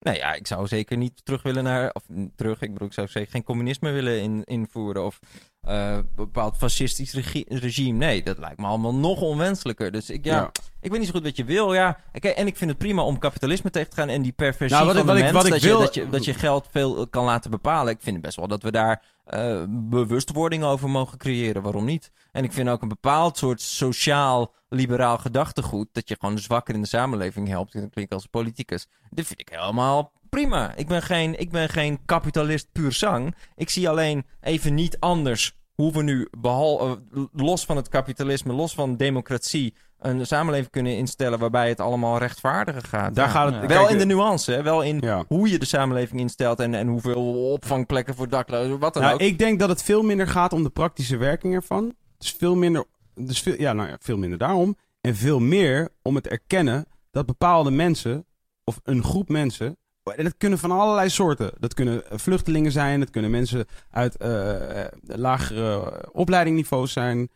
Nou ja, ik zou zeker niet terug willen naar. Of terug, ik bedoel, ik zou zeker geen communisme willen in, invoeren. Of eh, een bepaald fascistisch regi- regime. Nee, dat lijkt me allemaal nog onwenselijker. Dus ik, ja, Ja. ik weet niet zo goed wat je wil. Ja, Oké, en ik vind het prima om kapitalisme tegen te gaan. En die perversie Nou, wat van ik- de mens. wat ik dat, wil- je, dat, je, dat je geld veel kan laten bepalen. Ik vind best wel dat we daar eh, bewustwording over mogen creëren. Waarom niet? En ik vind ook een bepaald soort sociaal-liberaal gedachtegoed. Dat je gewoon de zwakker in de samenleving helpt. Dat klinkt als politicus. Dit vind ik helemaal prima. Ik ben geen, ik ben geen kapitalist puur zang. Ik zie alleen even niet anders hoe we nu, behal, eh, los van het kapitalisme, los van democratie, een samenleving kunnen instellen waarbij het allemaal rechtvaardiger gaat. Daar Ja. gaat het... Ja. Wel in de nuance, hè? wel in Ja. hoe je de samenleving instelt en, en hoeveel opvangplekken voor daklozen, wat dan Nou, ook. ik denk dat het veel minder gaat om de praktische werking ervan. Dus veel minder, dus veel, ja, nou ja, veel minder daarom. En veel meer om het erkennen dat bepaalde mensen, of een groep mensen, en dat kunnen van allerlei soorten. Dat kunnen eh, vluchtelingen zijn, dat kunnen mensen uit eh, lagere opleidingniveaus zijn,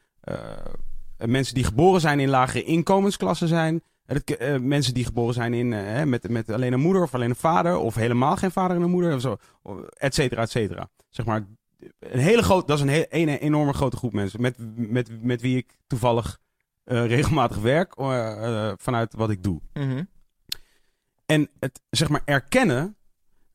mensen die geboren zijn in lagere inkomensklassen zijn. Mensen die geboren zijn in, met, met alleen een moeder of alleen een vader, of helemaal geen vader en een moeder, of zo, et cetera, et cetera. Zeg maar, een hele grote, dat is een, he- een enorme grote groep mensen. Met, met, met wie ik toevallig regelmatig werk vanuit wat ik doe. Mhm. En het zeg maar erkennen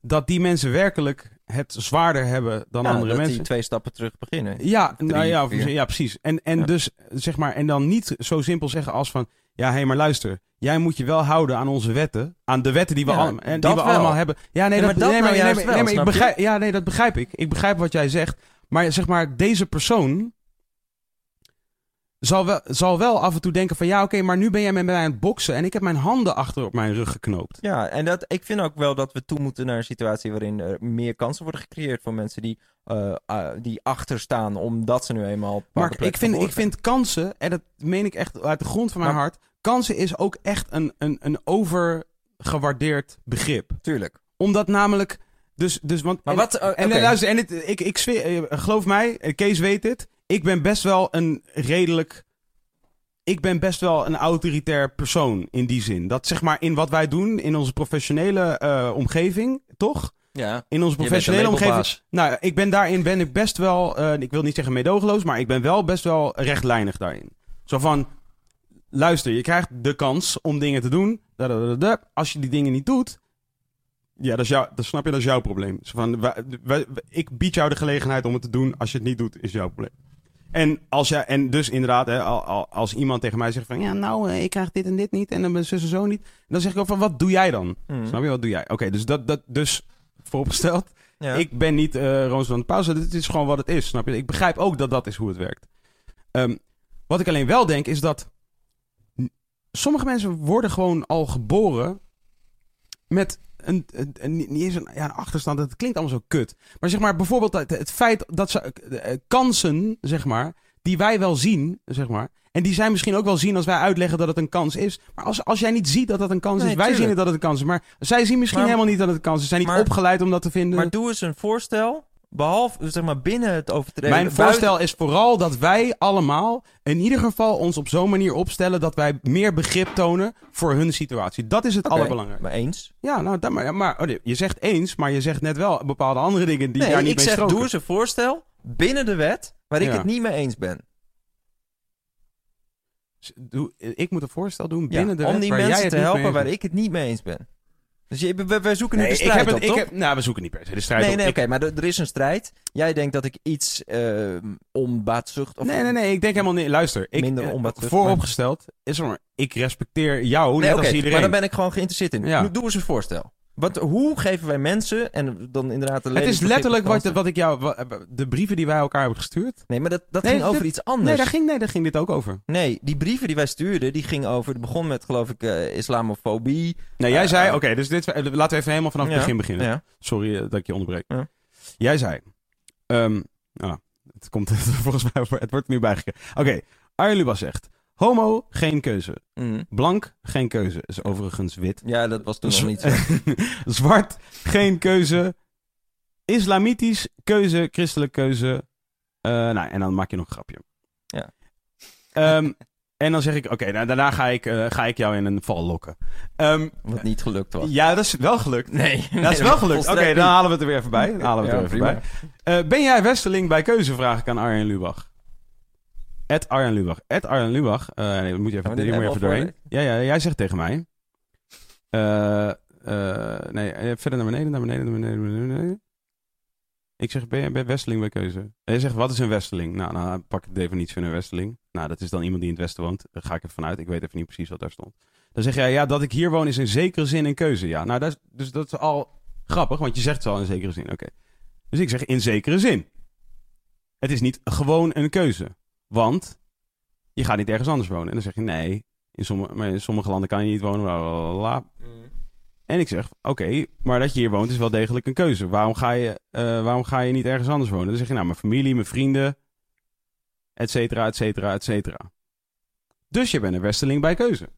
dat die mensen werkelijk het zwaarder hebben dan Ja, andere dat mensen. die twee stappen terug beginnen. Ja, Drie, nou ja, vier. ja, precies. En, en Ja. dus zeg maar, en dan niet zo simpel zeggen als van, ja, hé, maar luister, jij moet je wel houden aan onze wetten, aan de wetten die we, Ja, en die we wel. allemaal hebben. Ja, nee, dat begrijp ik. Ik begrijp wat jij zegt, maar zeg maar, deze persoon zal wel, zal wel af en toe denken van, ja, oké, maar nu ben jij met mij aan het boksen en ik heb mijn handen achter op mijn rug geknoopt. Ja, en dat, ik vind ook wel dat we toe moeten naar een situatie waarin er meer kansen worden gecreëerd voor mensen die, eh ah, die achterstaan omdat ze nu eenmaal. Mark, ik vind, ik vind kansen, en dat meen ik echt uit de grond van mijn Maar- hart, kansen is ook echt een, een, een overgewaardeerd begrip. Tuurlijk. Omdat namelijk, dus, dus want... Maar en, wat, oh, En, luister, en het, ik, ik zweer, eh, geloof mij, eh, Kees weet het, ik ben best wel een redelijk... Ik ben best wel een autoritair persoon in die zin. Dat zeg maar in wat wij doen, in onze professionele eh, omgeving, toch? Ja. In onze professionele een omgeving. Nou, ik ben daarin ben ik best wel, eh, ik wil niet zeggen medogeloos, maar ik ben wel best wel rechtlijnig daarin. Zo van, luister, je krijgt de kans om dingen te doen. Als je die dingen niet doet, ja, dat, is jou, dat snap je, dat is jouw probleem. Zo van, wij- wij- ik bied jou de gelegenheid om het te doen. Als je het niet doet, is jouw probleem. En, als jij, en dus inderdaad, hè, al- al- als iemand tegen mij zegt van... Ja, nou, eh, ik krijg dit en dit niet en dan ben zus en zo niet. Dan zeg ik ook van, wat doe jij dan? Mhm. Snap je, wat doe jij? Oké, dus dat, dat dus vooropgesteld. Ja. Ik ben niet eh Roos van de Pauze. Dit is gewoon wat het is, snap je? Ik begrijp ook dat dat is hoe het werkt. Ehm, wat ik alleen wel denk, is dat... Sommige mensen worden gewoon al geboren met een, een, een- niet eens een, ja, een achterstand. Het klinkt allemaal zo kut. Maar zeg maar, bijvoorbeeld het, het feit dat ze eh, kansen, zeg maar, die wij wel zien, zeg maar. En die zij misschien ook wel zien als wij uitleggen dat het een kans is. Maar als, als jij niet ziet dat dat een kans Nee, is, wij zien het dat het een kans is. Maar zij zien misschien Maar- helemaal niet dat het een kans is. Ze zijn niet maar- opgeleid om dat te vinden. Maar doe eens een voorstel, behalve zeg maar binnen het overtreden. Mijn voorstel is vooral dat wij allemaal in ieder geval ons op zo'n manier opstellen dat wij meer begrip tonen voor hun situatie. Dat is het Oké, allerbelangrijkste. Maar eens. Ja, nou, dat, maar, maar oh, je zegt eens, maar je zegt net wel bepaalde andere dingen die nee, daar niet ik mee zeg, stroken. doe eens een voorstel binnen de wet waar ik Ja. het niet mee eens ben. Doe, ik moet een voorstel doen Ja, binnen de om wet die waar jij mensen te helpen mee waar ik het niet mee eens ben. Dus je, we- zoeken nu Nee, de ik strijd heb op, het, ik heb, nou, we zoeken niet per se de strijd Nee, op. nee, Ik- oké, maar er is een strijd. Jij denkt dat ik iets eh onbaatzucht of nee, nee, nee, ik denk helemaal niet. Luister, ik, Minder eh, onbaatzuchtig, vooropgesteld is er maar. Ik respecteer jou Nee, net als iedereen. maar dan ben ik gewoon geïnteresseerd in. Ja. Doe eens een voorstel. Wat, hoe geven wij mensen, en dan inderdaad de het is letterlijk wat, wat ik jou, de brieven die wij elkaar hebben gestuurd. Nee, maar dat, dat Nee, ging dit- over iets anders. Nee, daar ging, nee, daar ging dit ook over. Nee, die brieven die wij stuurden, die gingen over... Het begon met, geloof ik, eh, islamofobie. Nee, jij Eh, zei, eh, oké, dus dit, laten we even helemaal vanaf het begin beginnen. Ja. Sorry dat ik je onderbreek. Ja. Jij zei, ehm, ah, het komt volgens mij, over- het wordt nu bijgekeken. Oké, Arjen Lubas zegt, homo, geen keuze. Mm. Blank, geen keuze. Is overigens wit. Ja, dat was toen nog niet zo. Zwart, geen keuze. Islamitisch, keuze. Christelijk keuze. Eh, nou, en dan maak je nog een grapje. Ja. Ehm, En dan zeg ik, oké, nou, daarna ga ik, eh, ga ik jou in een val lokken. Ehm, Wat niet gelukt was. ja, dat is wel gelukt. Nee, Dat is wel gelukt. Oké, dan halen we het er weer even bij. Dan halen we het Ja, er even bij. Eh, ben jij Westerling bij keuze? Vraag ik aan Arjen Lubach. Ed Arjen Lubach. Ed Arjen Lubach. Eh nee, moet je even, moet je even doorheen. Ja, ja, jij zegt tegen mij. Eh, eh, nee, verder naar beneden, naar beneden, naar beneden, naar beneden. Ik zeg, ben jij bij Westerling bij keuze? En jij zegt, wat is een Westerling? Nou, dan pak ik de definitie van een Westerling. Nou, dat is dan iemand die in het Westen woont. Daar ga ik even vanuit. Ik weet even niet precies wat daar stond. Dan zeg jij, ja, dat ik hier woon is in zekere zin een keuze. Ja, nou, dat is, dus dat is al grappig, want je zegt het al in zekere zin. Oké. Dus ik zeg in zekere zin. Het is niet gewoon een keuze. Want je gaat niet ergens anders wonen. En dan zeg je, nee, in sommige, maar in sommige landen kan je niet wonen. Bla. En ik zeg, oké, maar dat je hier woont is wel degelijk een keuze. Waarom ga, je, eh, waarom ga je niet ergens anders wonen? Dan zeg je, nou, mijn familie, mijn vrienden, et cetera, et cetera, et cetera. Dus je bent een westerling bij keuze.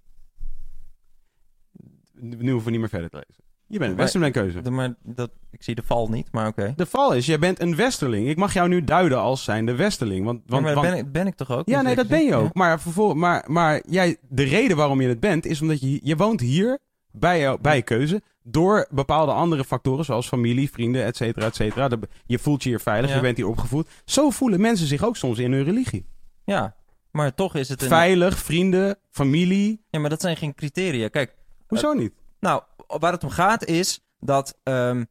Nu hoeven we niet meer verder te lezen. Je bent een Maar- westerling bij keuze. De- maar dat, ik zie de val niet, maar oké. De val is, jij bent een westerling. Ik mag jou nu duiden als zijnde westerling. Want, Ja, want, maar want- ben, ik, ben ik toch ook? ja, nee, dat ben je ook. Maar, vervol- maar, maar jij, de reden waarom je het bent, is omdat je, je woont hier bij, jou, bij je keuze. Door bepaalde andere factoren, zoals familie, vrienden, et cetera, et cetera. Je voelt je hier veilig, Ja. je bent hier opgevoed. Zo voelen mensen zich ook soms in hun religie. Ja. ja, maar toch is het een... Veilig, vrienden, familie. Ja, maar dat zijn geen criteria. Kijk, Hoezo niet? Nou, waar het om gaat is dat ehm,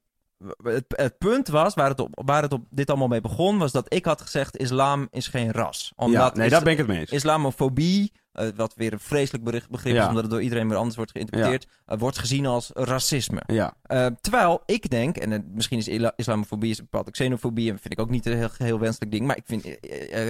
het, het punt was, waar het, op, waar het op dit allemaal mee begon, was dat ik had gezegd islam is geen ras. Ja, Omdat nee, is- daar ben ik het mee eens. islamofobie, eh, wat weer een vreselijk bericht, begrip Ja. is, omdat het door iedereen weer anders wordt geïnterpreteerd, eh, wordt gezien als racisme. Ja, Eh, terwijl ik denk, en misschien is islamofobie is een bepaalde xenofobie, en vind ik ook niet een heel, heel wenselijk ding, maar ik vind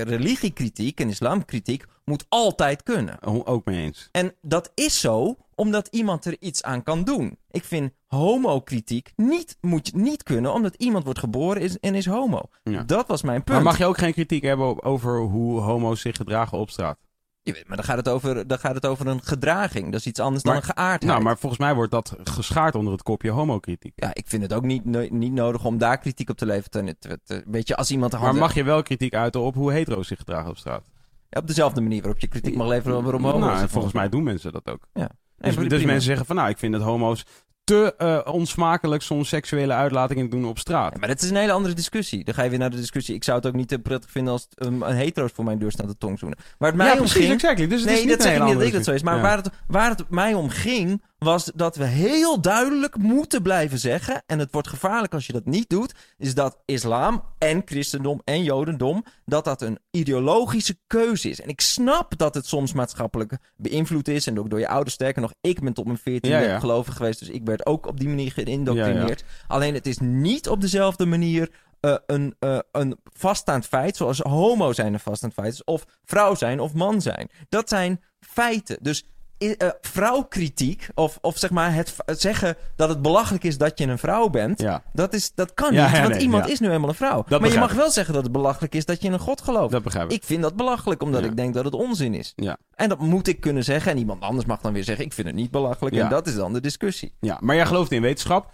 religiekritiek en islamkritiek moet altijd kunnen. o- ook mee eens. En dat is zo omdat iemand er iets aan kan doen. Ik vind homokritiek niet, moet je niet kunnen omdat iemand wordt geboren is, en is homo. Dat was mijn punt. Maar mag je ook geen kritiek hebben over hoe homo's zich gedragen op straat? Weet, maar dan gaat, het over, dan gaat het over een gedraging. Dat is iets anders Maar- dan een geaardheid. Nou, maar volgens mij wordt dat geschaard onder het kopje homokritiek. Ja, ik vind het ook niet, no- niet nodig om daar kritiek op te leveren. Weet je, als iemand... Maar mag je wel kritiek uiten op hoe hetero's zich gedragen op straat? Ja, op dezelfde manier waarop je kritiek mag leveren waarom homo's... Nou, en volgens mij doen mensen dat ook. Ja. Dus, dus mensen zeggen van nou, ik vind dat homo's te eh, onsmakelijk soms seksuele uitlatingen doen op straat. Ja, maar dat is een hele andere discussie. Dan ga je weer naar de discussie. Ik zou het ook niet te prettig vinden als het, um, een hetero's voor mijn deur staan te tongzoenen. Waar het mij ja, om precies, ging... exactly. Dus het is nee, niet dat zeg ik niet dat ik dat zo is. Maar Ja. waar, het, waar het mij om ging, was dat we heel duidelijk moeten blijven zeggen... en het wordt gevaarlijk als je dat niet doet... is dat islam en christendom en jodendom... dat dat een ideologische keuze is. En ik snap dat het soms maatschappelijk beïnvloed is... en ook door je ouders. Sterker nog, ik ben tot mijn veertiende Ja, ja. gelovig geweest... dus ik werd ook op die manier geïndoctrineerd. Alleen het is niet op dezelfde manier... eh, een, eh, een vaststaand feit, zoals homo zijn een vaststaand feit is, of vrouw zijn of man zijn. Dat zijn feiten. Dus eh, vrouwkritiek, of, of zeg maar het, zeggen dat het belachelijk is dat je een vrouw bent, Ja, dat, is, dat kan niet, ja, want nee, iemand is nu helemaal een vrouw. maar je mag wel zeggen dat het belachelijk is dat je in een god gelooft. dat begrijp ik. Ik vind dat belachelijk, omdat ik denk dat het onzin is. Ja. En dat moet ik kunnen zeggen. En iemand anders mag dan weer zeggen, ik vind het niet belachelijk. En dat is dan de discussie. Ja, maar jij gelooft in wetenschap,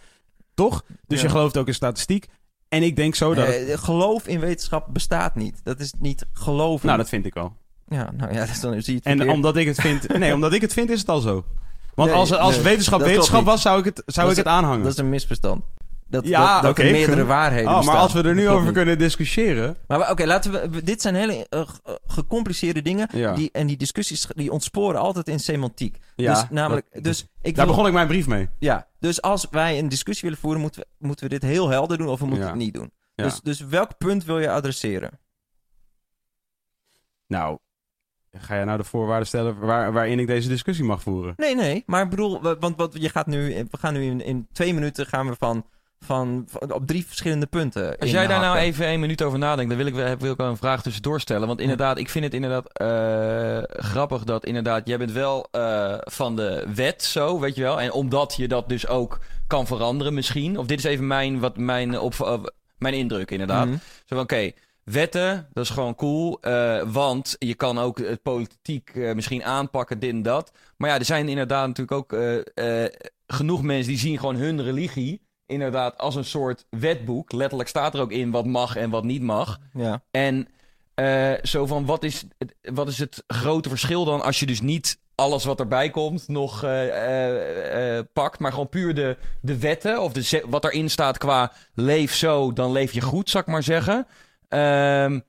toch? Dus je gelooft ook in statistiek. En ik denk zo dat... het- Eh, geloof in wetenschap bestaat niet. Dat is niet geloven. nou, dat vind ik wel. Ja, nou ja, dus dan zie je het En verkeerd. omdat ik het vind... Nee, omdat ik het vind is het al zo. Want Nee, als, als nee, wetenschap dat wetenschap was, zou ik het, zou ik is- het aanhangen. Dat is een misverstand. Dat, Ja, dat, dat oké, er meerdere waarheden Oh, maar bestaan. als we er nu klopt over niet. kunnen discussiëren... Maar we- oké, laten we, we- Dit zijn hele eh, eh, gecompliceerde dingen. Ja. Die, en die discussies die ontsporen altijd in semantiek. Ja, dus namelijk, dat- dus ik Daar wil- begon ik mijn brief mee. Ja, dus als wij een discussie willen voeren, moeten we, moeten we dit heel helder doen of we moeten Ja. het niet doen. Ja. Dus, dus welk punt wil je adresseren? Nou, ga jij nou de voorwaarden stellen waar, waarin ik deze discussie mag voeren? Nee, nee, maar ik bedoel, want wat, je gaat nu, we gaan nu in, in twee minuten gaan we van, van, van- op drie verschillende punten. Als jij daar nou even één minuut over nadenkt, dan wil ik, wel- wil ik wel een vraag tussendoor stellen. Want inderdaad, ik vind het inderdaad eh, grappig dat inderdaad, jij bent wel eh, van de wet zo, weet je wel. En omdat je dat dus ook kan veranderen misschien. Of dit is even mijn, wat mijn, op, eh, mijn indruk inderdaad. Mhm. Zo van, oké, wetten, dat is gewoon cool. eh, want je kan ook het politiek eh, misschien aanpakken, dit en dat. Maar ja, er zijn inderdaad natuurlijk ook eh, genoeg mensen die zien gewoon hun religie... inderdaad als een soort wetboek. Letterlijk staat er ook in wat mag en wat niet mag. Ja. En zo van, wat is, het- wat is het grote verschil dan als je dus niet alles wat erbij komt nog pakt, maar gewoon puur de, de wetten of de, wat erin staat qua leef zo, dan leef je goed, zal ik maar zeggen. Ehm,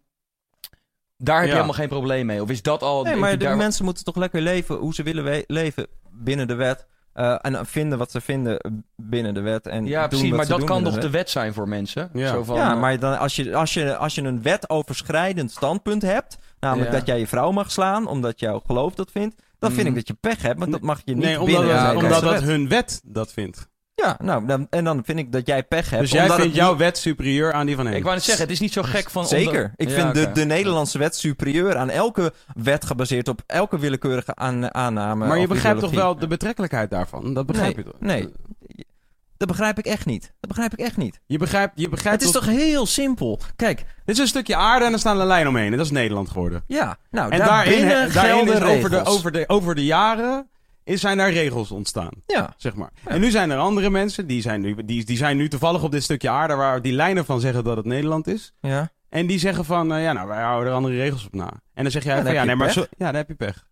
daar heb je Ja. helemaal geen probleem mee. Of is dat al... Nee, maar de daar- mensen moeten toch lekker leven hoe ze willen leven binnen de wet. eh, en vinden wat ze vinden binnen de wet. En Ja, doen precies, maar dat kan toch de wet. wet zijn voor mensen? Ja. Zo van, ja, eh, maar dan, als, je, als, je, als je een wetoverschrijdend standpunt hebt, namelijk Ja. dat jij je vrouw mag slaan omdat jouw geloof dat vindt, dan vind Mm. ik dat je pech hebt, want dat mag je niet Nee, omdat, binnen dat- de ja, omdat dat wet. hun wet dat vindt. Ja, nou, dan, en dan vind ik dat jij pech hebt. Dus jij omdat vindt het jouw niet- wet superieur aan die van hen? ik wou net zeggen, het is niet zo gek van... Zeker. Ik Ja, vind de, de Nederlandse wet superieur aan elke wet gebaseerd op elke willekeurige aan, aanname. maar je begrijpt toch wel de betrekkelijkheid daarvan? Dat begrijp Nee, je toch? nee. Dat begrijp ik echt niet. Dat begrijp ik echt niet. Je begrijpt, je begrijpt Het is toch heel simpel. Kijk, Dit is een stukje aarde en er staat een lijn omheen. En dat is Nederland geworden. ja, nou, En daar daarin, binnen daarin is over de, over, de, over de jaren is, zijn daar regels ontstaan. Ja, Zeg maar. Ja. En nu zijn er andere mensen, die zijn, nu, die, die zijn nu toevallig op dit stukje aarde waar die lijnen van zeggen dat het Nederland is. ja. En die zeggen van, eh, ja, nou, wij houden er andere regels op na. En dan zeg jij Ja, van, ja, nee, maar zo, ja, dan heb je pech.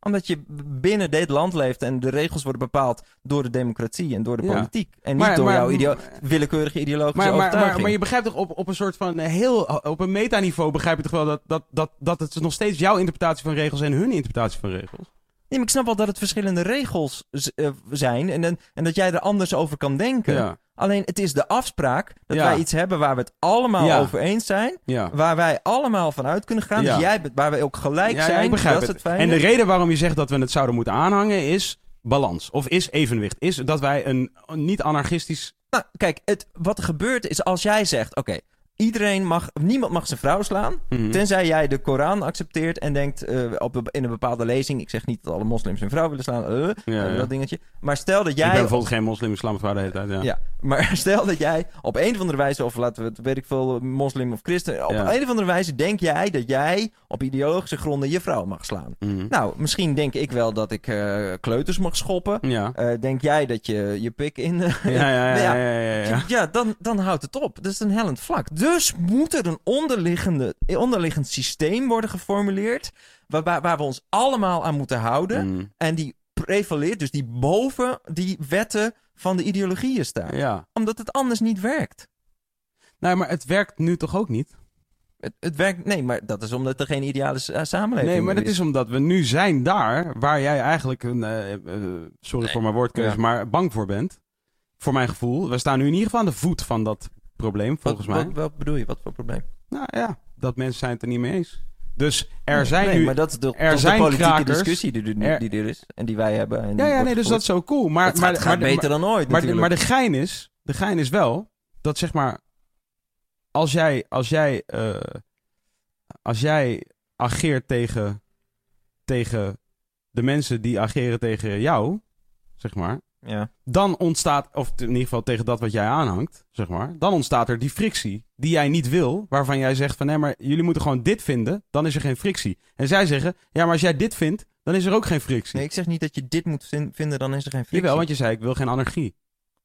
Omdat je binnen dit land leeft en de regels worden bepaald door de democratie en door de Ja. politiek. En niet Maar- door maar- jouw ideo- willekeurige ideologische Maar, maar, maar, overtuiging. maar je begrijpt toch op, op een soort van heel, op een metaniveau begrijp je toch wel dat, dat, dat, dat het nog steeds jouw interpretatie van regels en hun interpretatie van regels. Nee, maar ik snap wel dat het verschillende regels eh, zijn en, en, dat jij er anders over kan denken. Ja, Alleen het is de afspraak dat Ja. wij iets hebben waar we het allemaal Ja. over eens zijn. ja. Waar wij allemaal vanuit kunnen gaan. Dus jij, waar wij ook gelijk zijn. dat is het. En de reden waarom je zegt dat we het zouden moeten aanhangen is balans. Of is evenwicht. Is dat wij een niet anarchistisch... Nou, kijk, het, wat er gebeurt is als jij zegt: oké, iedereen mag, niemand mag zijn vrouw slaan. Mhm. Tenzij jij de Koran accepteert en denkt eh, op, in een bepaalde lezing. Ik zeg niet dat alle moslims hun vrouw willen slaan. eh, Ja, eh. Dat dingetje. Maar stel dat Ik ben jij. bijvoorbeeld geen moslim, islamvrouw de hele tijd. Ja. Ja, maar stel dat jij op een of andere wijze, of laten we het, weet ik veel, moslim of christen. Op Ja. een of andere wijze denk jij dat jij op ideologische gronden je vrouw mag slaan. Mhm. Nou, misschien denk ik wel dat ik kleuters mag schoppen. ja. Denk jij dat je je pik in. Ja, ja, ja, Ja. ja, ja, ja, ja. Ja, dan, dan houdt het op. Dat is een hellend vlak. Dus moet er een onderliggende, onderliggend systeem worden geformuleerd. Waar, waar we ons allemaal aan moeten houden. Mhm. En die prevaleert, dus die boven die wetten van de ideologieën staan. Ja. Omdat het anders niet werkt. Nou, maar het werkt nu toch ook niet? Het, het werkt, nee, maar dat is omdat er geen ideale sa- samenleving Nee, maar dat is omdat we nu zijn daar waar jij eigenlijk, een, eh, eh, sorry Nee. voor mijn woordkeuze, Ja. maar bang voor bent. Voor mijn gevoel. We staan nu in ieder geval aan de voet van dat probleem, volgens wat, mij. Wat, wat bedoel je? Wat voor probleem? Nou ja, dat mensen zijn het er niet mee eens. Dus er zijn nee, nu... maar dat is de, er zijn de politieke krakers. discussie die er, Er- die er is. En die wij hebben. En die ja, ja, nee, dus dat is zo cool. Maar, het maar, gaat, maar, beter dan ooit Maar, de, maar de gein is, de gein is wel dat zeg maar, als jij, als jij, eh, als jij ageert tegen, tegen de mensen die ageren tegen jou, zeg maar, ja. dan ontstaat, of in ieder geval tegen dat wat jij aanhangt, zeg maar, dan ontstaat er die frictie die jij niet wil, waarvan jij zegt van nee, maar jullie moeten gewoon dit vinden, dan is er geen frictie. En zij zeggen, ja, maar als jij dit vindt, dan is er ook geen frictie. Nee, ik zeg niet dat je dit moet vin- vinden, dan is er geen frictie. Jawel, want je zei ik wil geen anarchie.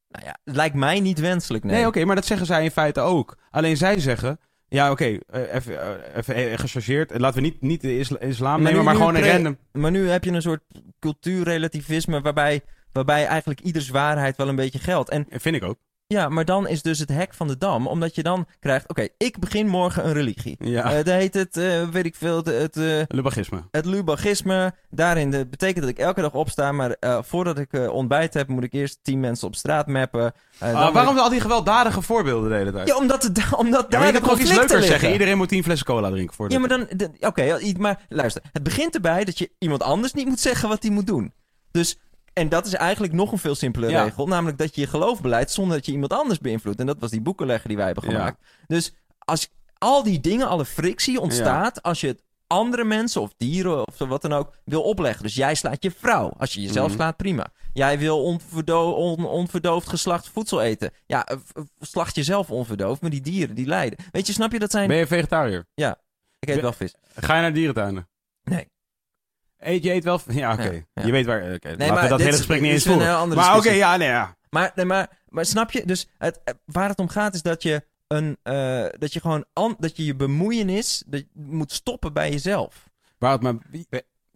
Nou ja, het lijkt mij niet wenselijk, nee. Nee, oké, maar dat zeggen zij in feite ook. Alleen zij zeggen, ja, oké, eh, even, eh, even eh, gechargeerd. Laten we niet, niet de isla- islam Maar nemen, nu- maar nu gewoon een random. Maar nu heb je een soort cultuurrelativisme waarbij, waarbij eigenlijk ieders waarheid wel een beetje geldt. En Vind ik ook. ja, maar dan is dus het hek van de dam, omdat je dan krijgt, oké, ik begin morgen een religie. Ja, Eh, dat heet het, eh, weet ik veel, het, het, eh, lubagisme. het lubagisme. Daarin de, betekent dat ik elke dag opsta, maar voordat ik ontbijt heb, moet ik eerst tien mensen op straat mappen. Ah, waarom ik- al die gewelddadige voorbeelden de hele tijd? Ja, omdat, het, omdat Ja, maar daar je de kan toch iets liggen. zeggen. Iedereen moet tien flessen cola drinken voor Ja, maar dan... Oké, maar luister. Het begint erbij dat je iemand anders niet moet zeggen wat hij moet doen. Dus... En dat is eigenlijk nog een veel simpelere Ja. regel. Namelijk dat je je geloof beleidt zonder dat je iemand anders beïnvloedt. En dat was die boekenlegger die wij hebben Ja. gemaakt. Dus als al die dingen, alle frictie ontstaat... als je het andere mensen of dieren of zo wat dan ook wil opleggen. Dus jij slaat je vrouw. Als je jezelf Mhm. slaat, prima. Jij wil onverdo on- onverdoofd geslacht voedsel eten. Ja, eh, v- slacht jezelf onverdoofd, maar die dieren die lijden. Weet je, snap je, dat zijn... Ben je vegetariër? Ik eet Ben- wel vis. Ga je naar dierentuinen? Nee. Eet je eet wel... Ja, oké. Ja, ja. Je weet waar... Oké, laten we dat hele gesprek niet eens voeren. Maar oké, ja, nee, ja. Maar, nee, maar, maar snap je? Dus het, eh, waar het om gaat is dat je een, eh, dat je gewoon an- dat je je bemoeienis dat je moet stoppen bij jezelf. Waar het maar,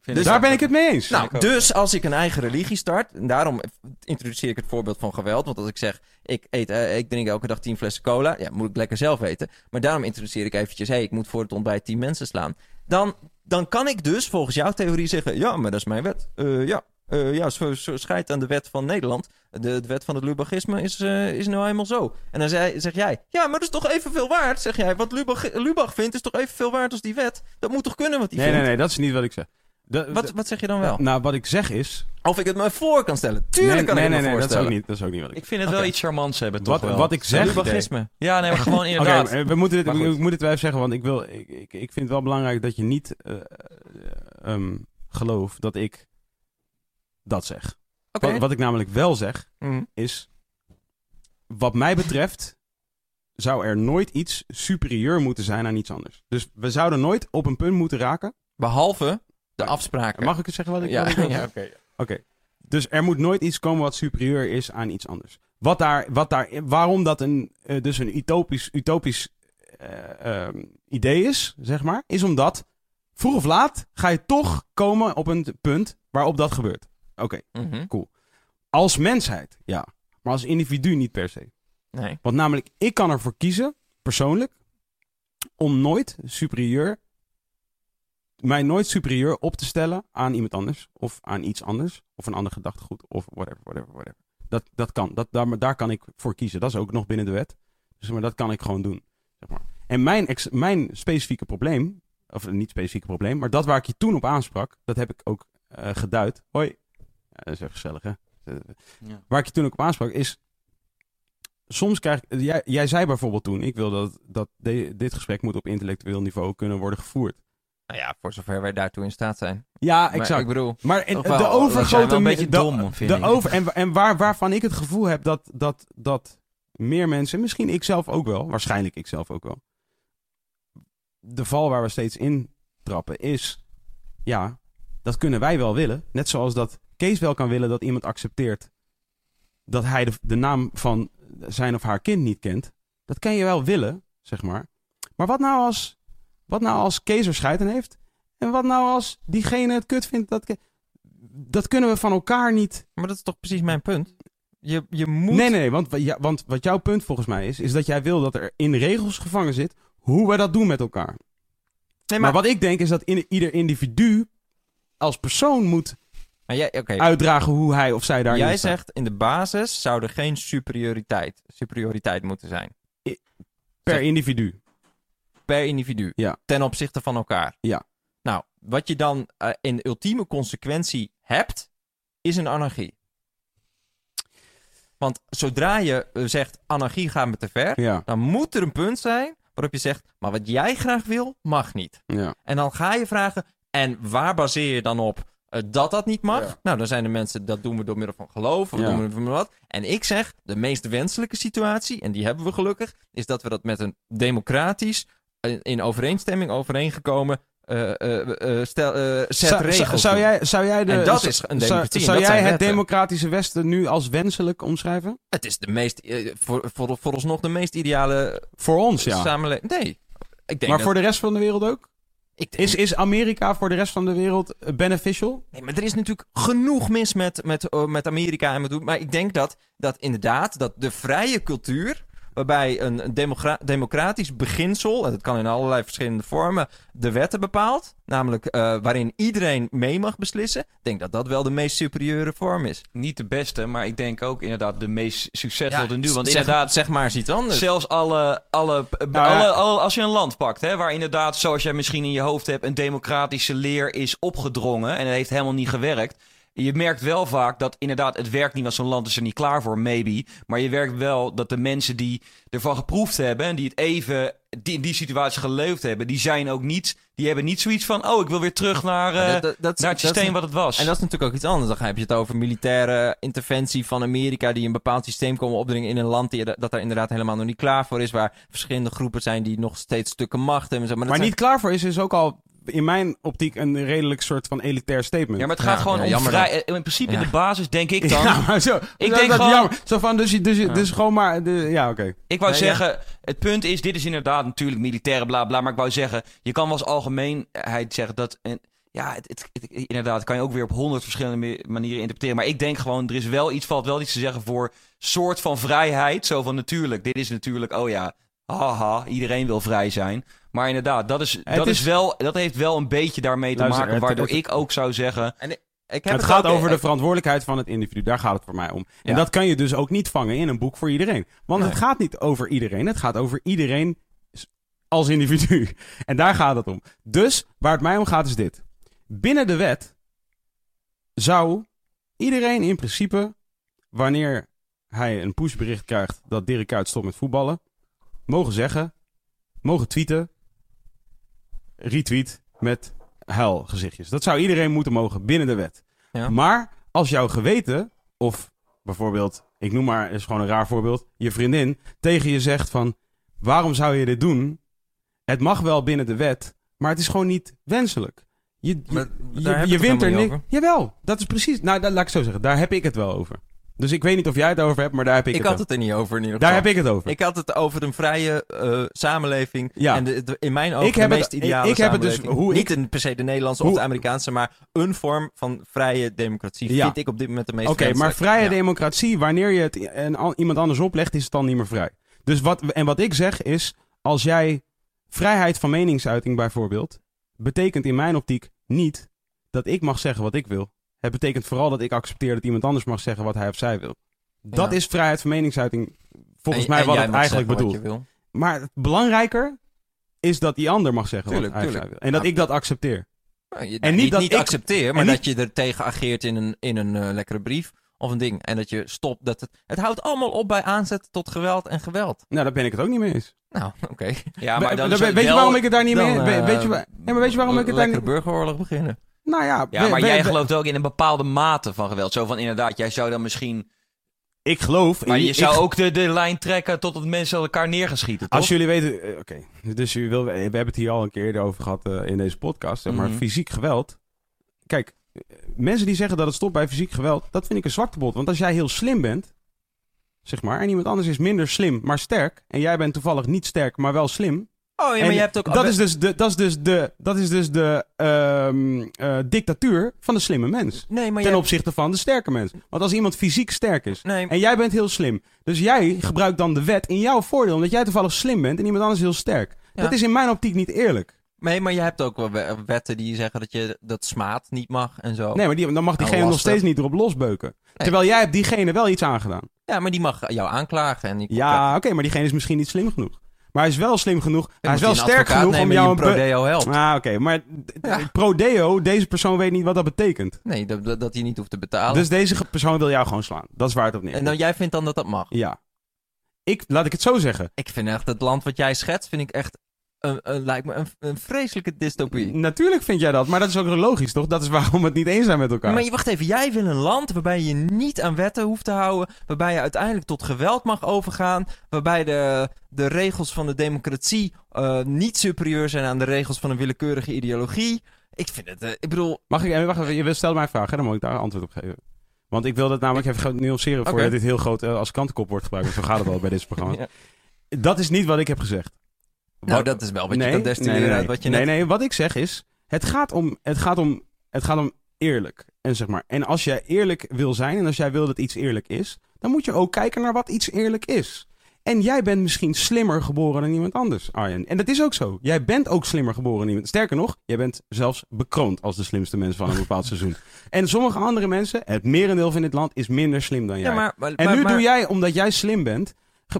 dus daar ben ik het mee eens. Nou, dus als ik een eigen religie start, en daarom introduceer ik het voorbeeld van geweld. Want als ik zeg, ik, eet, eh, ik drink elke dag 10 flessen cola, ja, moet ik lekker zelf weten. Maar daarom introduceer ik eventjes, hey, ik moet voor het ontbijt 10 mensen slaan. Dan, dan kan ik dus volgens jouw theorie zeggen, ja, maar dat is mijn wet. Eh, ja, eh, ja, zo, zo scheidt aan de wet van Nederland. De, de wet van het Lubagisme is, eh, is nou eenmaal zo. En dan zei, zeg jij, ja, maar dat is toch evenveel waard, zeg jij. Wat Lubach, Lubach vindt is toch evenveel waard als die wet. Dat moet toch kunnen wat hij nee, nee, nee, dat is niet wat ik zeg. De- Wat, de- wat zeg je dan wel? nou, wat ik zeg is... Of ik het me voor kan stellen. Tuurlijk nee, kan nee, ik nee, het me nee, dat is, voorstellen. ook niet, dat is ook niet wat ik Ik vind het wel iets charmants hebben, toch Wat, wel. wat ik zeg... Lubagisme. Ja, nee, maar gewoon inderdaad. eh, we moeten dit, Maar ik, moet het wel even zeggen, want ik, wil, ik, ik, ik vind het wel belangrijk dat je niet eh, eh, ehm, gelooft dat ik dat zeg. Oké. Wat, wat ik namelijk wel zeg, Mm. is... Wat mij betreft zou er nooit iets superieur moeten zijn aan iets anders. Dus we zouden nooit op een punt moeten raken. Behalve de afspraken. Mag ik eens zeggen wat ik, ja, wat ik wil? ja oké. Oké. Dus er moet nooit iets komen wat superieur is aan iets anders. Wat daar, wat daar, waarom dat een, eh, dus een utopisch, utopisch eh, ehm, idee is, zeg maar, is omdat vroeg of laat ga je toch komen op een punt waarop dat gebeurt. Oké, Mhm. als mensheid, ja. Maar als individu niet per se. Nee. Want namelijk, ik kan ervoor kiezen, persoonlijk, om nooit superieur, mij nooit superieur op te stellen aan iemand anders. Of aan iets anders. Of een ander gedachtegoed. Of whatever, whatever, whatever. Dat, dat kan. Dat, daar, daar kan ik voor kiezen. Dat is ook nog binnen de wet. Dus maar dat kan ik gewoon doen. Zeg maar. En mijn, ex- mijn specifieke probleem, of niet specifieke probleem, maar dat waar ik je toen op aansprak, dat heb ik ook eh, geduid. Hoi. Ja, dat is even gezellig, hè? Ja. Waar ik je toen ook op aansprak is. Soms krijg ik. Jij, jij zei bijvoorbeeld toen: ik wil dat, dat de- dit gesprek moet op intellectueel niveau kunnen worden gevoerd. Nou ja, voor zover wij daartoe in staat zijn. Ja, Maar exact. ik bedoel, Maar de overgrote een beetje de- dom, vind de ik. over, en en waar, waarvan ik het gevoel heb dat, dat, dat meer mensen, misschien ik zelf ook wel, waarschijnlijk ik zelf ook wel. De val waar we steeds in trappen is, ja, dat kunnen wij wel willen. Net zoals dat Kees wel kan willen dat iemand accepteert dat hij de, de naam van zijn of haar kind niet kent. Dat kan je wel willen, zeg maar. Maar wat nou als, wat nou als Kees er scheid aan heeft? En wat nou als diegene het kut vindt? Dat, dat kunnen we van elkaar niet. maar dat is toch precies mijn punt. Je, je moet... Nee, nee, nee. Want, wa- ja, want wat jouw punt volgens mij is, is dat jij wil dat er in regels gevangen zit hoe we dat doen met elkaar. Nee, Maar, maar, wat ik denk is dat in, ieder individu als persoon moet maar jij, oké. uitdragen hoe hij of zij daarin Jij staat. zegt in de basis zou er geen superioriteit, superioriteit moeten zijn. per zeg- individu. Per individu. Ja. Ten opzichte van elkaar. Ja. Nou, wat je dan eh, in ultieme consequentie hebt, is een anarchie. Want zodra je eh, zegt anarchie gaat me te ver, Ja, dan moet er een punt zijn waarop je zegt, maar wat jij graag wil, mag niet. ja. En dan ga je vragen, en waar baseer je dan op eh, dat dat niet mag? Ja. Nou, dan zijn er mensen, dat doen we door middel van geloof, of Ja. doen we van wat. En ik zeg, de meest wenselijke situatie, en die hebben we gelukkig, is dat we dat met een democratisch, in overeenstemming overeengekomen, eh, eh, eh, stel, set Zou- regels zou, zou, jij, zou jij de. En dat zou- is een zou- democratie, Zou dat jij het wetten. democratische Westen nu als wenselijk omschrijven? Het is de meest, eh, voor, voor, vooralsnog de meest ideale Voor ons, ja. samenleving. Nee, ik denk Maar dat, voor de rest van de wereld ook? ik denk- Is, is Amerika voor de rest van de wereld beneficial? Nee, maar er is natuurlijk genoeg mis met, met, eh, met Amerika en met. Maar ik denk dat, dat inderdaad dat de vrije cultuur. Waarbij een democratisch beginsel, en dat kan in allerlei verschillende vormen, de wetten bepaalt. Namelijk eh, waarin iedereen mee mag beslissen. Ik denk dat dat wel de meest superieure vorm is. Niet de beste, maar ik denk ook inderdaad de meest succesvolle nu. Want zeg, inderdaad, zeg maar eens iets anders. Zelfs alle, alle, Nou alle, alle- als je een land pakt, hè, waar inderdaad, zoals jij misschien in je hoofd hebt, een democratische leer is opgedrongen en het heeft helemaal niet gewerkt. Je merkt wel vaak dat inderdaad het werkt niet, want zo'n land is er niet klaar voor, maybe. Maar je werkt wel dat de mensen die ervan geproefd hebben en die het even die in die situatie geleefd hebben, die zijn ook niet, die hebben niet zoiets van, oh, ik wil weer terug naar, eh, Maar dat- dat- dat- naar het dat- systeem wat het was. En dat is natuurlijk ook iets anders. Dan heb je het over militaire interventie van Amerika die een bepaald systeem komen opdringen in een land die, dat daar inderdaad helemaal nog niet klaar voor is. Waar verschillende groepen zijn die nog steeds stukken macht hebben. Maar, Maar zijn- niet klaar voor is, is ook al in mijn optiek een redelijk soort van elitair statement. ja, maar het gaat Ja, gewoon ja, om vrij, in principe Ja. in de basis denk ik dan, Ja, maar zo. Ik dat, denk dat gewoon- jammer. Zo van, dus, je- dus, dus gewoon maar... De, ja, oké. Ik wou zeggen, het punt is, dit is inderdaad natuurlijk militaire bla bla. Maar ik wou zeggen, je kan wel als algemeenheid zeggen dat. En, ja, het, het, het- inderdaad, kan je ook weer op honderd verschillende manieren interpreteren. Maar ik denk gewoon, er is wel iets, valt wel iets te zeggen voor soort van vrijheid. Zo van natuurlijk, dit is natuurlijk, oh ja, haha, iedereen wil vrij zijn. Maar inderdaad, dat, is, dat, is... is- wel, dat heeft wel een beetje daarmee te Luister, maken. het- Waardoor het- ik ook zou zeggen. En ik, ik heb Het gaat ook- over de verantwoordelijkheid van het individu. Daar gaat het voor mij om. En Ja. dat kan je dus ook niet vangen in een boek voor iedereen. Want het gaat niet over iedereen. Het gaat over iedereen als individu. En daar gaat het om. Dus waar het mij om gaat is dit. Binnen de wet zou iedereen in principe, wanneer hij een pushbericht krijgt dat Dirk Kuyt stopt met voetballen, mogen zeggen, mogen tweeten, retweet met huilgezichtjes. Dat zou iedereen moeten mogen binnen de wet. Ja. Maar als jouw geweten, of bijvoorbeeld, ik noem maar, is gewoon een raar voorbeeld, je vriendin tegen je zegt van, waarom zou je dit doen? Het mag wel binnen de wet, maar het is gewoon niet wenselijk. Je, je, wint er niks. niet Jawel, dat is precies. Nou, dat, laat ik zo zeggen. Daar heb ik het wel over. Dus ik weet niet of jij het over hebt, maar daar heb ik, Ik het had wel. het er niet over in ieder Daar heb ik het over. Ik had het over een vrije eh, samenleving. Ja. En de, de- in mijn ogen Ik heb de het- meest ideale ik- ik heb het dus- hoe Niet ik- een, per se de Nederlandse hoe- of de Amerikaanse, maar een vorm van vrije democratie Ja. vind ik op dit moment de meest Oké, maar vrije Ja. democratie, wanneer je het en iemand anders oplegt, is het dan niet meer vrij. Dus wat, en wat ik zeg is, als jij vrijheid van meningsuiting bijvoorbeeld, betekent in mijn optiek niet dat ik mag zeggen wat ik wil. Het betekent vooral dat ik accepteer dat iemand anders mag zeggen wat hij of zij wil. Dat Ja. is vrijheid van meningsuiting, volgens En- mij en wat jij het mag eigenlijk bedoelt. Maar het belangrijker is dat die ander mag zeggen Tuurlijk, wat hij of zij wil. En dat Ja. ik dat accepteer. Nou, je- En niet, niet dat niet ik- accepteer, maar dat je er tegen ageert in een, in een eh, lekkere brief of een ding. En dat je stopt. Dat het, het houdt allemaal op bij aanzetten tot geweld en geweld. Nou, daar ben ik het ook niet mee eens. Nou, oké. Ja, maar dan We- is weet je waarom ik het daar niet mee eens eh, weet, je, wa- ja, maar weet je waarom ik het daar Lekkere niet... burgeroorlog beginnen. Nou ja, Ja, we- maar we- jij we- gelooft ook in een bepaalde mate van geweld. Zo van inderdaad, jij zou dan misschien. Ik geloof... Maar je ik- zou ook de, de lijn trekken totdat mensen elkaar neer gaan schieten. Toch? Als jullie weten... eh, Oké, dus u wil, we hebben het hier al een keer eerder over gehad eh, in deze podcast. Zeg maar Mhm. fysiek geweld. Kijk, mensen die zeggen dat het stopt bij fysiek geweld, dat vind ik een zwaktebod. Want als jij heel slim bent, zeg maar, en iemand anders is minder slim, maar sterk, en jij bent toevallig niet sterk, maar wel slim, Oh ja, En maar je hebt ook... dat, is dus de, dat is dus de, dat is dus de ehm, eh, dictatuur van de slimme mens. Nee, maar je Ten hebt- opzichte van de sterke mens. Want als iemand fysiek sterk is, Nee, en jij bent heel slim. Dus jij gebruikt dan de wet in jouw voordeel. Omdat jij toevallig slim bent en iemand anders heel sterk. Ja. Dat is in mijn optiek niet eerlijk. nee, maar je hebt ook wel we- wetten die zeggen dat je dat smaad niet mag en zo. Nee, maar die, dan mag diegene Nou, nog steeds niet erop losbeuken. Terwijl jij hebt diegene wel iets aangedaan. Ja, maar die mag jou aanklagen. En die Ja, oké, maar diegene is misschien niet slim genoeg. Maar hij is wel slim genoeg. hij is wel sterk genoeg om jou een... prodeo helpt. Ah, oké. Maar Ja. pro-deo, deze persoon weet niet wat dat betekent. Nee, dat, dat hij niet hoeft te betalen. Dus deze persoon wil jou gewoon slaan. Dat is waar het op neerkomt. en dan jij vindt dan dat dat mag. Ja. Ik, laat ik het zo zeggen. Ik vind echt het land wat jij schetst, vind ik echt een, een, lijkt me een, een vreselijke dystopie. Natuurlijk vind jij dat, maar dat is ook logisch, toch? Dat is waarom we het niet eens zijn met elkaar. Maar je, wacht even, jij wil een land waarbij je niet aan wetten hoeft te houden, waarbij je uiteindelijk tot geweld mag overgaan, waarbij de, de regels van de democratie eh, niet superieur zijn aan de regels van een willekeurige ideologie. Ik vind het, eh, ik bedoel, Mag ik, eh, wacht even, je mij een vraag, hè? dan moet ik daar antwoord op geven. Want ik wil dat namelijk even gaan nuanceren voordat dit heel groot als kantenkop wordt gebruikt. Want zo gaat het al bij dit programma. ja. Dat is niet wat ik heb gezegd. Nou dat is wel wat nee, je kan nee, nee, uit wat je nee, net... nee, wat ik zeg is, het gaat om, het gaat om, het gaat om eerlijk. En, zeg maar, en als jij eerlijk wil zijn en als jij wil dat iets eerlijk is, dan moet je ook kijken naar wat iets eerlijk is. En jij bent misschien slimmer geboren dan iemand anders, Arjen. En dat is ook zo. Jij bent ook slimmer geboren dan iemand. Sterker nog, jij bent zelfs bekroond als de slimste mens van een bepaald seizoen. En sommige andere mensen, het merendeel van dit land, is minder slim dan jij. Ja, maar, maar, en nu maar- doe jij, omdat jij slim bent,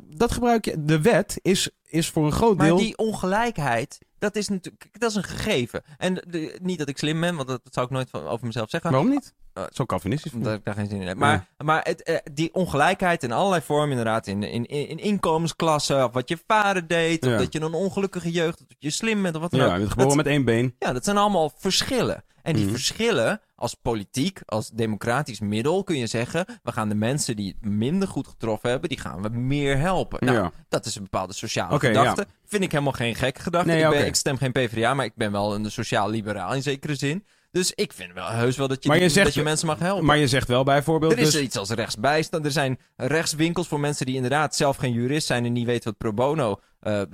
dat gebruik je. De wet is, is voor een groot Maar deel. die ongelijkheid, dat is natuurlijk, dat is een gegeven. En de- niet dat ik slim ben, want dat, dat zou ik nooit van, over mezelf zeggen. Waarom niet? Eh, Zo Calvinistisch. Omdat ik daar geen zin in heb. Maar, maar het, eh, die ongelijkheid in allerlei vormen, inderdaad, in, in, in inkomensklassen, of wat je vader deed, of Ja. dat je een ongelukkige jeugd, of dat je slim bent, of wat dan Ja, ook. je bent geboren dat, met één been. ja, dat zijn allemaal verschillen. En die Mhm. verschillen, als politiek, als democratisch middel, kun je zeggen, we gaan de mensen die het minder goed getroffen hebben, die gaan we meer helpen. Nou, ja. dat is een bepaalde sociale gedachte. Vind ik helemaal geen gekke gedachte. Nee, ik, ben, ik stem geen PvdA, maar ik ben wel een sociaal-liberaal in zekere zin. Dus ik vind wel heus wel dat je, zegt- dat je mensen mag helpen. Maar je zegt wel bijvoorbeeld. er is dus, iets als rechtsbijstand. Er zijn rechtswinkels voor mensen die inderdaad zelf geen jurist zijn en niet weten wat pro bono eh, eh,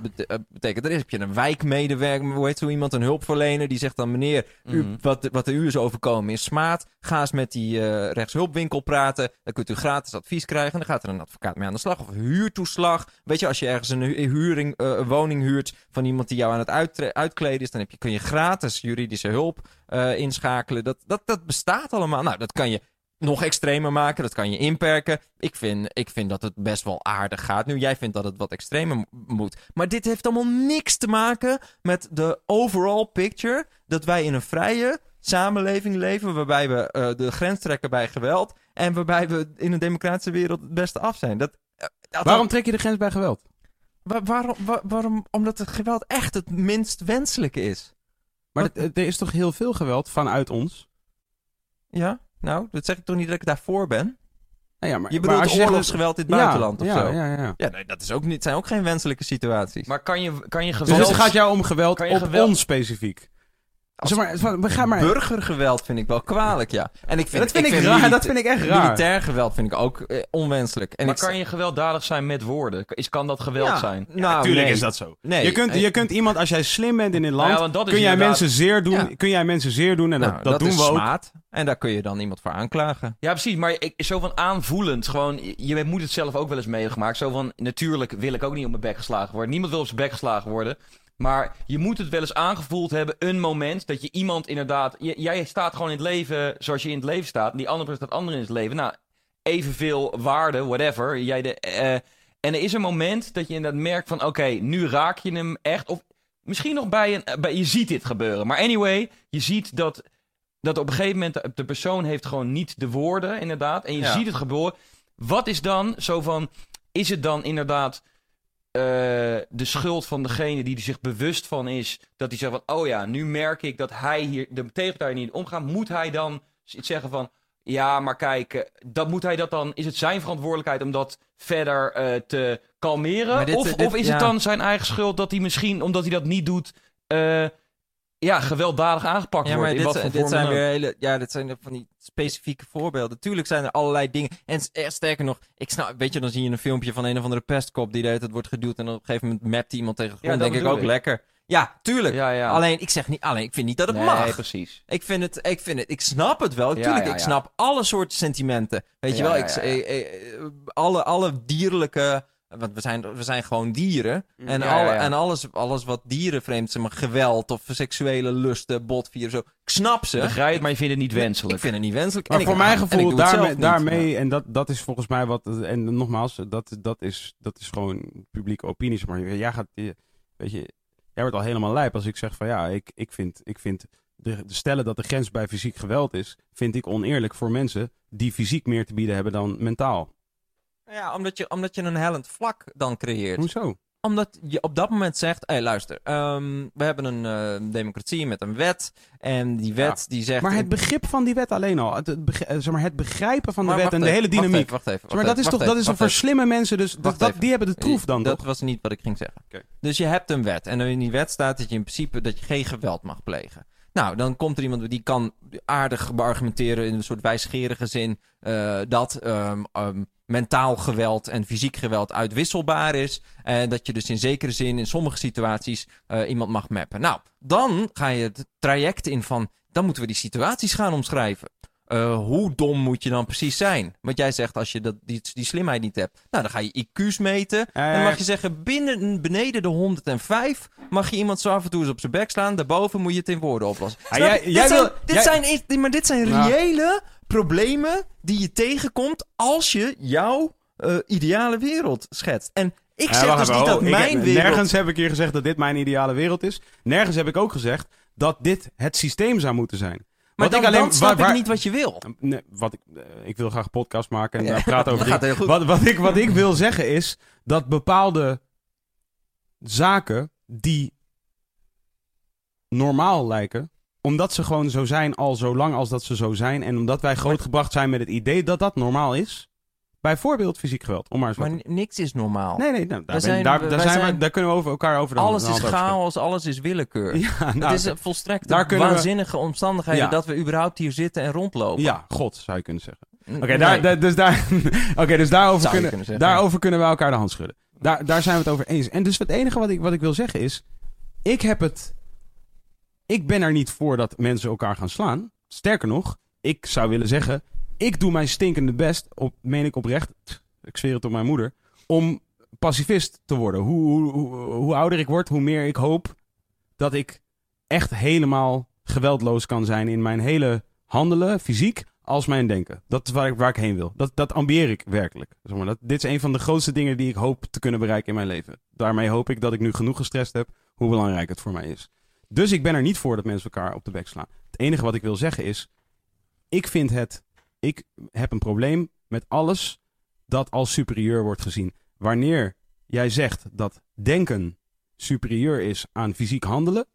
betekent. Dan heb je een wijkmedewerker, hoe heet zo iemand, een hulpverlener, die zegt dan: meneer, u, Mhm. wat, wat er u is overkomen is smaad. Ga eens met die eh, rechtshulpwinkel praten. Dan kunt u gratis advies krijgen. Dan gaat er een advocaat mee aan de slag. Of huurtoeslag. Weet je, als je ergens een hu- huring, een woning huurt van iemand die jou aan het uitkleden is, dan heb je, kun je gratis juridische hulp inschakelen. Dat, dat, dat bestaat allemaal. Nou, dat kan je nog extremer maken. Dat kan je inperken. Ik vind, ik vind dat het best wel aardig gaat. Nu, jij vindt dat het wat extremer mo- moet. Maar dit heeft allemaal niks te maken met de overall picture. Dat wij in een vrije samenleving leven. Waarbij we eh, de grens trekken bij geweld. En waarbij we in een democratische wereld het beste af zijn. Dat, eh, dat- Waarom trek je de grens bij geweld? Wa- waarom, wa- waarom? Omdat het geweld echt het minst wenselijke is. Maar er is toch heel veel geweld vanuit ons? Ja? Nou, dat zeg ik toch niet dat ik daarvoor ben? Nou ja, maar, Je maar bedoelt als zegt dat- oorlogsgeweld in het buitenland of ja, zo? Ja, ja, ja. Ja, nee, dat is ook niet, zijn ook geen wenselijke situaties. Maar kan je, kan je Dus geweld... het gaat jou om geweld je op geweld- ons specifiek. Zeg maar, we gaan maar... Burgergeweld vind ik wel kwalijk, ja. En ik vind, dat vind ik, raar, dat vind ik echt raar. Militair geweld vind ik ook eh, onwenselijk. En maar ik kan je gewelddadig zijn met woorden? Is, kan dat geweld Ja, zijn? Nou, Natuurlijk nee. is dat zo. Nee. je, kunt, eh, je kunt iemand, als jij slim bent in dit land, Nou ja, dat is kun, jij inderdaad- mensen zeer doen, Ja. kun jij mensen zeer doen en nou, dat, dat, doen we ook. smaad. En daar kun je dan iemand voor aanklagen. Ja, precies. Maar ik, zo van aanvoelend. Gewoon, je moet het zelf ook wel eens meegemaakt. Zo van, natuurlijk wil ik ook niet op mijn bek geslagen worden. Niemand wil op zijn bek geslagen worden. Maar je moet het wel eens aangevoeld hebben. Een moment dat je iemand inderdaad... jij staat gewoon in het leven zoals je in het leven staat. En die andere staat anders in het leven. Nou, evenveel waarde, whatever. Jij de, eh, en er is een moment dat je inderdaad merkt van... Oké, nu raak je hem echt. Of misschien nog bij een... Bij, je ziet dit gebeuren. Maar anyway, je ziet dat dat op een gegeven moment de, de persoon heeft gewoon niet de woorden, inderdaad. En je Ja. ziet het gebeuren. Wat is dan zo van, is het dan inderdaad eh, de schuld van degene die er zich bewust van is, dat hij zegt van, oh ja, nu merk ik dat hij hier de tegenpartij niet omgaat. Moet hij dan iets zeggen van, ja, maar kijk, eh, dat moet hij dat dan, is het zijn verantwoordelijkheid om dat verder eh, te kalmeren? Dit- of, dit- of is ja. het dan zijn eigen schuld dat hij misschien, omdat hij dat niet doet, ja, gewelddadig aangepakt Ja, wordt? maar in wat dit, voor dit zijn weer hele, ja, dit zijn van die specifieke voorbeelden. Tuurlijk zijn er allerlei dingen. En eh, sterker nog, ik snap, weet je, dan zie je een filmpje van een of andere pestkop die de hele tijd wordt geduwd en op een gegeven moment mapt iemand tegen de grond. denk ik ook ik. lekker. Ja, tuurlijk. Ja, ja. Alleen, ik zeg niet, alleen, ik vind niet dat het nee, mag. precies. Ik vind het, ik vind het, ik snap het wel. Ja, Tuurlijk, ik snap alle soorten sentimenten. Weet je wel, ik, eh, eh, alle, alle dierlijke, want we zijn, we zijn gewoon dieren. En, Ja, alle, ja, ja. en alles, alles wat dierenvreemd is, zeg maar geweld of seksuele lusten, botvieren, zo. Ik snap ze. Begrijp, maar je vindt het niet wenselijk. Ik vind het niet wenselijk. Maar En voor ik- mijn en ik gevoel, daarmee, niet, daarmee en dat, dat is volgens mij wat, en nogmaals, dat, dat, is, dat is gewoon publieke opinie. Maar jij gaat, je- weet je, jij wordt al helemaal lijp als ik zeg van ja, ik, ik vind, ik vind de, de stellen dat de grens bij fysiek geweld is, vind ik oneerlijk voor mensen die fysiek meer te bieden hebben dan mentaal. Ja, omdat je, omdat je een hellend vlak dan creëert. Hoezo? Omdat je op dat moment zegt, hé luister, ehm, we hebben een eh, democratie met een wet. En die wet die zegt... Maar het begrip van die wet alleen al, het, eh, zeg maar, het begrijpen van de Maar wet en de even, hele wacht dynamiek. even, Wacht even, wacht Zeg maar dat even, is toch, dat is even, voor slimme mensen, dus dat, dat, even. die hebben de troef dan dat toch? was niet wat ik ging zeggen. Dus je hebt een wet. En in die wet staat dat je in principe dat je geen geweld mag plegen. Nou, dan komt er iemand die kan aardig beargumenteren in een soort wijsgerige zin eh, dat ehm, ehm, mentaal geweld en fysiek geweld uitwisselbaar is. En dat je dus in zekere zin in sommige situaties eh, iemand mag mappen. Nou, dan ga je het traject in van, dan moeten we die situaties gaan omschrijven. Eh, hoe dom moet je dan precies zijn? Want jij zegt als je dat, die, die slimheid niet hebt. Nou, dan ga je IQ's meten. Dan mag je zeggen, binnen, beneden de 105 mag je iemand zo af en toe eens op zijn bek slaan. Daarboven moet je het in woorden oplossen. Ah, jij- dit jij zijn, wil- dit jij- zijn, maar dit zijn Nou. reële problemen die je tegenkomt als je jouw eh, ideale wereld schetst. En ik zeg dus niet oh, dat ik mijn heb- wereld... Nergens heb ik hier gezegd dat dit mijn ideale wereld is. Nergens heb ik ook gezegd dat dit het systeem zou moeten zijn. Maar Wat dan, ik alleen- dan snap waar- waar- ik niet wat je wil. Nee, wat ik, eh, ik wil graag podcast maken en Ja, daar praten over dat gaat. Wat, wat, ik, wat ik wil zeggen is dat bepaalde zaken die normaal lijken, omdat ze gewoon zo zijn al zo lang als dat ze zo zijn en omdat wij grootgebracht zijn met het idee dat dat normaal is. Bijvoorbeeld fysiek geweld, om maar eens wat Maar n- niks is normaal. Nee, nee, nou, daar, ben- zijn- daar, wij daar, zijn zijn- we, daar kunnen we over elkaar over de alles is hand over schudden. chaos, alles is willekeur. Ja, nou, het is een volstrekt daar kunnen we- waanzinnige omstandigheden Ja. dat we überhaupt hier zitten en rondlopen. ja, god, zou je kunnen zeggen. Oké, nee. daar, daar- dus, daar, oké, dus daarover, Zou je kunnen, kunnen zeggen. daarover kunnen we elkaar de hand schudden. Daar, daar zijn we het over eens. En dus het enige wat ik, wat ik wil zeggen is... Ik heb het... Ik ben er niet voor dat mensen elkaar gaan slaan. Sterker nog, ik zou willen zeggen... Ik doe mijn stinkende best, op, meen ik oprecht... Ik zweer het op mijn moeder... Om pacifist te worden. Hoe, hoe, hoe, ouder ik word, hoe meer ik hoop... Dat ik echt helemaal geweldloos kan zijn in mijn hele handelen, fysiek, als mijn denken. Dat is waar ik, waar ik heen wil. Dat, dat ambieer ik werkelijk. Maar, dat, dit is een van de grootste dingen die ik hoop te kunnen bereiken in mijn leven. Daarmee hoop ik dat ik nu genoeg gestrest heb, hoe belangrijk het voor mij is. Dus ik ben er niet voor dat mensen elkaar op de bek slaan. Het enige wat ik wil zeggen is, ik vind het, ik heb een probleem met alles dat als superieur wordt gezien. Wanneer jij zegt dat denken superieur is aan fysiek handelen,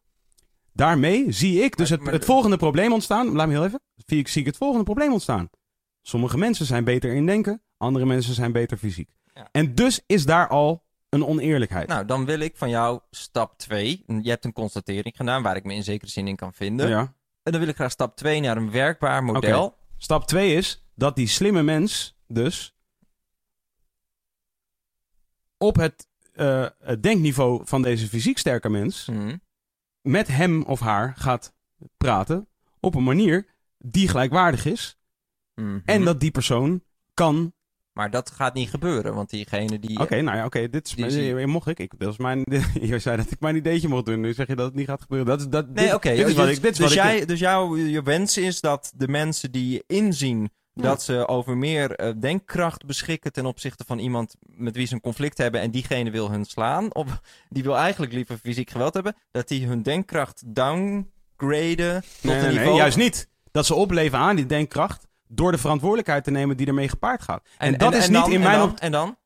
daarmee zie ik dus het, volgende probleem ontstaan. Laat me heel even. Zie ik, zie ik het volgende probleem ontstaan. Sommige mensen zijn beter in denken, andere mensen zijn beter fysiek. Ja. En dus is daar al een oneerlijkheid. Nou, dan wil ik van jou stap 2. Je hebt een constatering gedaan waar ik me in zekere zin in kan vinden. ja. En dan wil ik graag stap 2 naar een werkbaar model. Stap 2 is dat die slimme mens dus op het, eh, het denkniveau van deze fysiek sterke mens Mhm. met hem of haar gaat praten op een manier die gelijkwaardig is Mhm. en dat die persoon kan. Maar dat gaat niet gebeuren, want diegene die... Oké, nou ja, oké, dit is mijn, mocht ik. ik dat is mijn, je zei dat ik mijn ideetje mocht doen. Nu zeg je dat het niet gaat gebeuren. Dat is dat. Nee, oké. Dit is wat dus ik. Dit is dus, wat ik- jij, dus jouw je wens is dat de mensen die inzien dat ze over meer eh, denkkracht beschikken ten opzichte van iemand met wie ze een conflict hebben en diegene wil hun slaan, of die wil eigenlijk liever fysiek geweld hebben, dat die hun denkkracht downgraden tot Nee, een nee, nee, niveau... juist niet. Dat ze opleven aan die denkkracht door de verantwoordelijkheid te nemen die ermee gepaard gaat. En, dat is niet dan, in en mijn dan, op- en dan?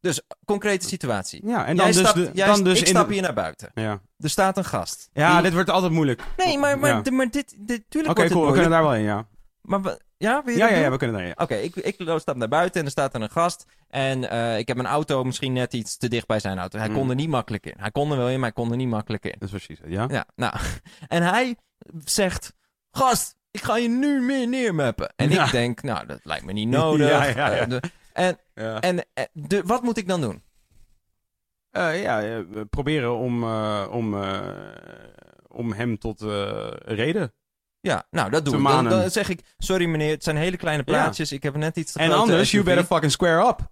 Dus, concrete situatie. Ja, en dan jij dus, stapt, de, jij- dan dus ik in stap de- hier naar buiten. Ja, Er staat een gast. ja Die- dit wordt altijd moeilijk. Nee, maar, maar, Ja. d- maar dit, dit... Tuurlijk Oké, cool. We kunnen daar wel in, ja. Maar ja, Ja, ja, ja, we kunnen daar, ja. Oké, ik, ik stap naar buiten en er staat er een gast. En eh, ik heb mijn auto misschien net iets te dicht bij zijn auto. Hij Mm. kon er niet makkelijk in. Hij kon er wel in, maar hij kon er niet makkelijk in. Dat is zegt, ja? Ja, nou. En hij zegt: Gast, ik ga je nu meer neermappen. En Ja. ik denk: Nou, dat lijkt me niet nodig. Ja, ja, ja. Eh, de- en Ja, en eh, de, wat moet ik dan doen? Eh, ja proberen om, om, om hem tot reden. Ja, nou, dat doe ik. Dan, dan zeg ik: Sorry meneer, het zijn hele kleine Ja. plaatjes. Ik heb net iets te En anders, you better fucking square up.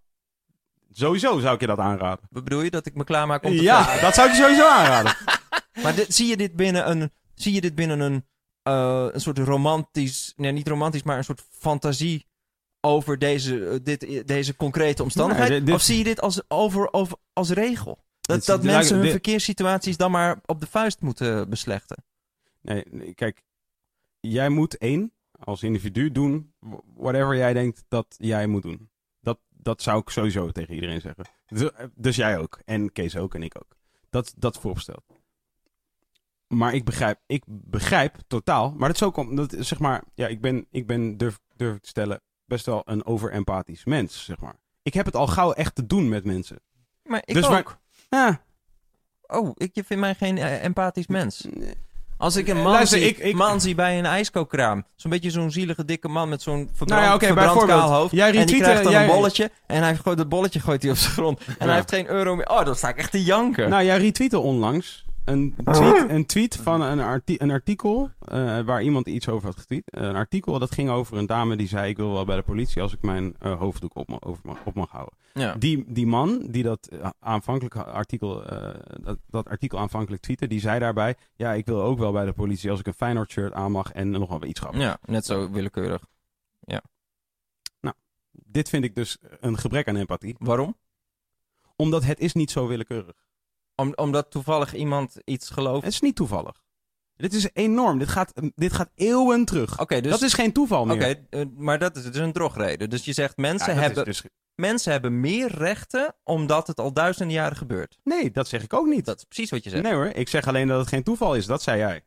Sowieso zou ik je dat aanraden. Wat bedoel je? Dat ik me klaarmaak om te Ja, dat zou ik je sowieso aanraden. Maar dit, zie je dit binnen een, zie je dit binnen een, eh, een soort romantisch, nee niet romantisch, maar een soort fantasie over deze, eh, dit, deze concrete omstandigheid? Nee, dit- dit- Of zie je dit als, over, over, als regel? Dat, Dit- dat mensen hun dit- verkeerssituaties dan maar op de vuist moeten beslechten? Nee, nee, kijk. Jij moet één, als individu, doen whatever jij denkt dat jij moet doen. Dat, dat zou ik sowieso tegen iedereen zeggen. Dus, dus jij ook. En Kees ook en ik ook. Dat, dat vooropstelt. Maar ik begrijp, ik begrijp totaal. Maar dat is ook om, dat, is, zeg maar, ja, ik ben, ik ben durf, durf ik te stellen, best wel een overempathisch mens, zeg maar. Ik heb het al gauw echt te doen met mensen. Maar ik Dus ook. waar- Ja, Oh, ik, je vindt mij geen eh, empathisch mens. Als ik een Eh, man, luister, zie, ik- ik- man zie bij een ijskookkraam, zo'n beetje zo'n zielige dikke man met zo'n verbrand, Nou ja, verbrand kaal hoofd. jij en die krijgt dan jij- een bolletje en hij gooit het bolletje gooit hij op de grond. En Ja. hij heeft geen euro meer. Oh, dan sta ik echt te janken. Nou, jij retweette onlangs een tweet, een tweet van een, arti- een artikel eh, waar iemand iets over had getweet. Een artikel dat ging over een dame die zei: Ik wil wel bij de politie als ik mijn eh, hoofddoek op, over op mag houden. ja. Die, die man die dat eh, aanvankelijk artikel, eh, dat, dat artikel aanvankelijk tweette, die zei daarbij: Ja, ik wil ook wel bij de politie als ik een Feyenoord shirt aan mag en nog wel iets grappig. ja, net zo willekeurig. Dit vind ik dus een gebrek aan empathie, Waarom? omdat het is niet zo willekeurig. Om, omdat toevallig iemand iets gelooft. Het is niet toevallig. Dit is enorm. Dit gaat, dit gaat eeuwen terug. Oké, dus. dat is geen toeval meer. Oké, eh, maar dat is dus een drogreden. Dus je zegt mensen, hebben, dus- mensen hebben meer rechten omdat het al duizenden jaren gebeurt. Nee, dat zeg ik ook niet. Dat is precies wat je zegt. Nee hoor, ik zeg alleen dat het geen toeval is. Dat zei jij.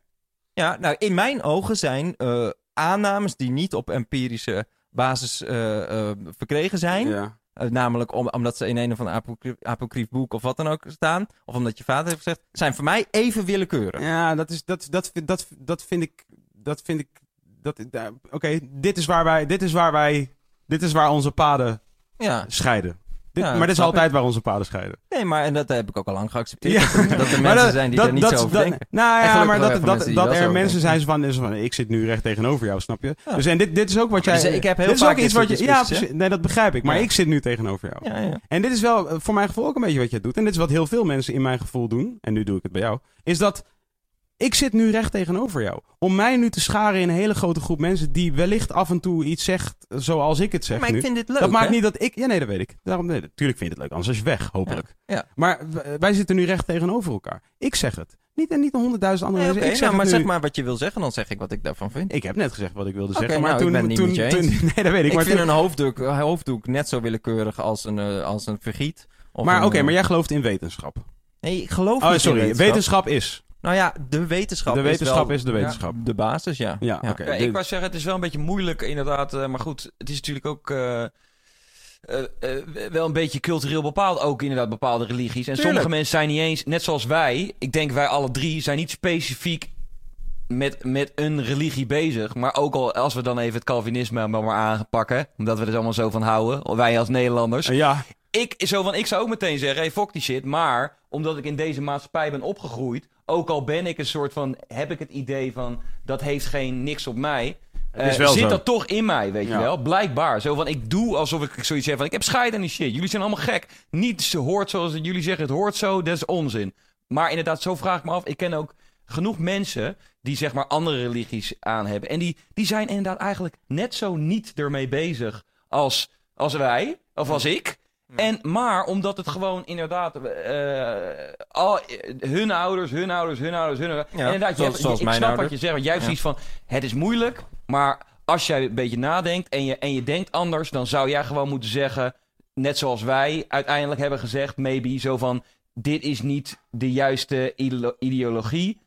Ja, nou, in mijn ogen zijn eh, aannames die niet op empirische basis eh, verkregen zijn. Ja. Eh, namelijk om, omdat ze in een of ander apocryf, apocryf boek of wat dan ook staan. Of omdat je vader heeft gezegd. Zijn voor mij even willekeurig. Ja, dat is dat dat dat dat vind ik dat vind ik dat oké, dit is waar wij dit is waar wij dit is waar onze paden Ja, scheiden. Dit, Ja, maar dit is altijd waar onze paden scheiden. Nee, maar en dat heb ik ook al lang geaccepteerd. Ja. Dat, er- dat er mensen zijn die daar niet zo over dat- denken. Nou ja, maar dat, dat, dat er mensen denken. zijn van, is van, ik zit nu recht tegenover jou, snap je? Ja. Dus en dit, dit is ook wat jij... Dus, ik heb heel dit is vaak ook iets wat je... Ja, nee, dat begrijp ik. Maar Ja. ik zit nu tegenover jou. Ja, ja. En dit is wel eh, voor mijn gevoel ook een beetje wat jij doet. En dit is wat heel veel mensen in mijn gevoel doen. En nu doe ik het bij jou. Is dat ik zit nu recht tegenover jou. Om mij nu te scharen in een hele grote groep mensen die wellicht af en toe iets zegt zoals ik het zeg maar nu. ik vind dit leuk, dat maakt niet dat ik... Ja, nee, dat weet ik. Daarom, nee, natuurlijk vind je het leuk. Anders is je weg, hopelijk. Ja, ja. Maar wij zitten nu recht tegenover elkaar. Ik zeg het. Niet en niet honderdduizend andere Nee, oké, mensen. Ik zeg nou, maar nu. zeg maar wat je wil zeggen, dan zeg ik wat ik daarvan vind. Ik heb net gezegd wat ik wilde zeggen. Maar nou, ik toen... ben het niet toen, met je toen- nee, dat weet ik. Ik maar vind toen- een hoofddoek, een hoofddoek net zo willekeurig als een, eh, als een vergiet. Of maar oké, eh, maar jij gelooft in wetenschap. Nee, ik geloof Oh, niet sorry. wetenschap. Wetenschap is. Nou ja, de wetenschap, De is, wetenschap wel is de wetenschap. de basis, ja. Ja, oké. Ja, ik wou zeggen, het is wel een beetje moeilijk inderdaad. eh, maar goed, het is natuurlijk ook eh, eh, wel een beetje cultureel bepaald. Ook inderdaad bepaalde religies. En Tuurlijk. sommige mensen zijn niet eens, net zoals wij. Ik denk wij alle drie zijn niet specifiek met, met een religie bezig. Maar ook al als we dan even het Calvinisme maar, maar aanpakken. Omdat we er allemaal zo van houden. Wij als Nederlanders. ja, ik, zo van, ik zou ook meteen zeggen, hey, fuck die shit. Maar omdat ik in deze maatschappij ben opgegroeid, ook al ben ik een soort van, heb ik het idee van, dat heeft geen niks op mij. Eh, zit zo. dat toch in mij, weet Ja. je wel? Blijkbaar. Zo van, ik doe alsof ik zoiets heb van, ik heb scheid aan die shit. Jullie zijn allemaal gek. Niet ze hoort zoals jullie zeggen, het hoort zo, dat is onzin. Maar inderdaad, zo vraag ik me af. Ik ken ook genoeg mensen die zeg maar andere religies aan hebben. En die, die zijn inderdaad eigenlijk net zo niet ermee bezig als, als wij, of als ik. En, maar omdat het gewoon inderdaad... eh, al, hun ouders, hun ouders, hun ouders, hun ouders... Ja, en inderdaad, je zoals- hebt- zoals ik mijn snap ouders. wat je zegt. Want jij hebt Ja. zoiets van... Het is moeilijk, maar als jij een beetje nadenkt en je, en je denkt anders... dan zou jij gewoon moeten zeggen... net zoals wij uiteindelijk hebben gezegd... maybe zo van... dit is niet de juiste ideo- ideologie...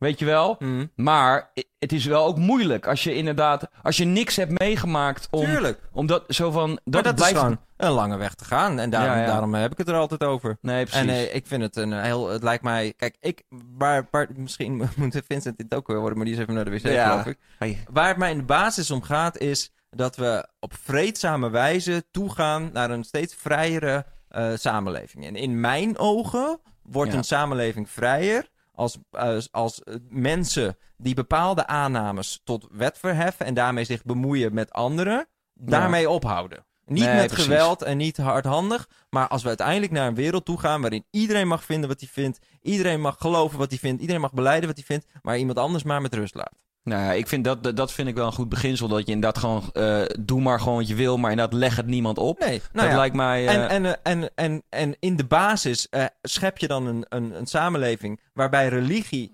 Weet je wel? Mm. Maar het is wel ook moeilijk als je inderdaad... als je niks hebt meegemaakt om... Tuurlijk. Omdat zo van... Dat, Maar dat blijft... is gewoon een lange weg te gaan. En daarom, Ja, ja. daarom heb ik het er altijd over. Nee, precies. En eh, ik vind het een eh, heel... Het lijkt mij... Kijk, ik... Waar, waar, misschien moet Vincent dit ook weer worden, maar die is even naar de wc, Ja. geloof ik. Waar het mij in de basis om gaat, is dat we op vreedzame wijze toegaan naar een steeds vrijere eh, samenleving. En in mijn ogen wordt een samenleving vrijer als, als, als eh, mensen die bepaalde aannames tot wet verheffen en daarmee zich bemoeien met anderen, daarmee ophouden. Niet Nee, met precies. geweld en niet hardhandig, maar als we uiteindelijk naar een wereld toe gaan waarin iedereen mag vinden wat hij vindt, iedereen mag geloven wat hij vindt, iedereen mag beleiden wat hij vindt, maar iemand anders maar met rust laat. Nou ja, ik vind dat, dat- vind ik wel een goed beginsel. Dat je inderdaad gewoon... eh, doe maar gewoon wat je wil, maar inderdaad leg het niemand op. Nee, nou dat ja. lijkt mij... eh, En, en, eh, en, en, en in de basis schep je dan een, een, een samenleving waarbij religie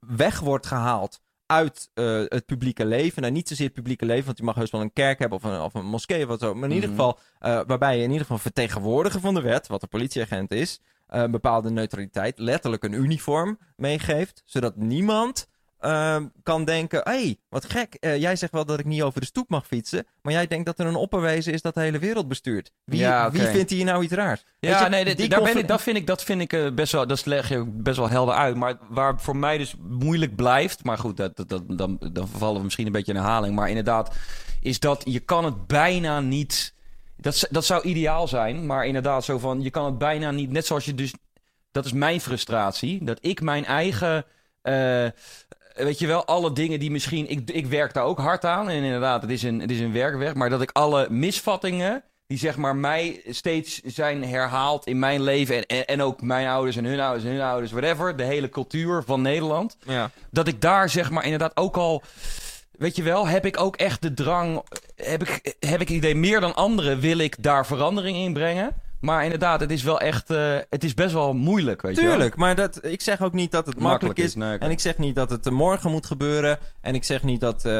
weg wordt gehaald uit het publieke leven. Nou, niet zozeer het publieke leven, want je mag heus wel een kerk hebben of een, of een moskee of wat zo. Maar in ieder Mhm. geval, waarbij je in ieder geval vertegenwoordiger van de wet, wat een politieagent is, een bepaalde neutraliteit, letterlijk een uniform meegeeft, zodat niemand ehm, kan denken, hé, hey, wat gek, eh, jij zegt wel dat ik niet over de stoep mag fietsen, maar jij denkt dat er een opperwezen is dat de hele wereld bestuurt. Wie, Ja, wie vindt hier nou iets raars? Ja, je, nee, dit- daar ben ik, dat vind ik, dat vind ik eh, best wel, dat leg je best wel helder uit. Maar waar voor mij dus moeilijk blijft, maar goed, dat, dat, dat- dan, dan vallen we misschien een beetje in herhaling. Maar inderdaad, is dat je kan het bijna niet. Dat, dat zou ideaal zijn, maar inderdaad, zo van je kan het bijna niet. Net zoals je dus. Dat is mijn frustratie. Dat ik mijn eigen. eh, weet je wel, alle dingen die misschien. Ik, ik werk daar ook hard aan. En inderdaad, het is een, het is een werkweg. Maar dat ik alle misvattingen die zeg maar mij steeds zijn herhaald in mijn leven. En, en, en ook mijn ouders en hun ouders en hun ouders, whatever. De hele cultuur van Nederland. Ja. Dat ik daar zeg maar inderdaad ook al. Weet je wel, heb ik ook echt de drang. Heb ik, heb ik het idee meer dan anderen wil ik daar verandering in brengen. Maar inderdaad, het is wel echt. eh, het is best wel moeilijk, weet je wel. Tuurlijk, maar dat, ik zeg ook niet dat het makkelijk, is. nee. En ik zeg niet dat het eh, morgen moet gebeuren. En ik zeg niet dat, eh,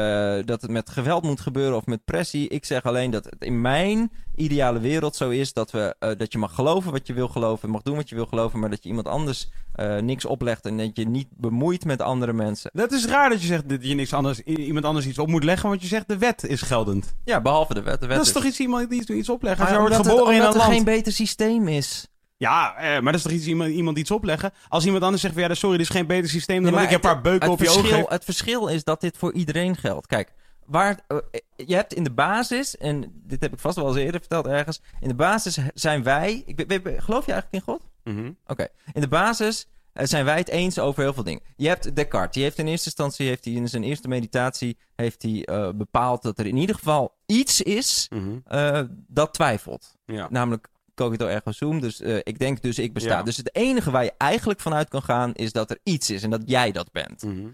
dat het met geweld moet gebeuren of met pressie. Ik zeg alleen dat het in mijn ideale wereld zo is dat, we, eh, dat je mag geloven wat je wil geloven. Mag doen wat je wil geloven. Maar dat je iemand anders eh, niks oplegt. En dat je niet bemoeit met andere mensen. Dat is raar dat je zegt dat je niks anders, iemand anders iets op moet leggen, want je zegt de wet is geldend. Ja, behalve de wet. De wet dat is toch iets iemand die iets opleggen? Als je wordt omdat het- geboren in een omdat er land. geen beter systeem is. Ja, eh, maar dat is toch iets iemand, iemand iets opleggen? Als iemand anders zegt van ja, sorry, dit is geen beter systeem dan Nee, dat maar ik een paar beuken op je ogen. Het verschil is dat dit voor iedereen geldt. Kijk, waar, eh, je hebt in de basis, en dit heb ik vast wel eens eerder verteld ergens. In de basis zijn wij. Ik, geloof je eigenlijk in God? Mhm. Oké. In de basis eh, zijn wij het eens over heel veel dingen. Je hebt Descartes. Die heeft in eerste instantie, heeft hij in zijn eerste meditatie, heeft hij eh, bepaald dat er in ieder geval iets is eh, dat twijfelt. Ja. Namelijk cogito ergo sum. Dus ik denk dus ik besta. Ja. Dus het enige waar je eigenlijk vanuit kan gaan is dat er iets is en dat jij dat bent. Mhm.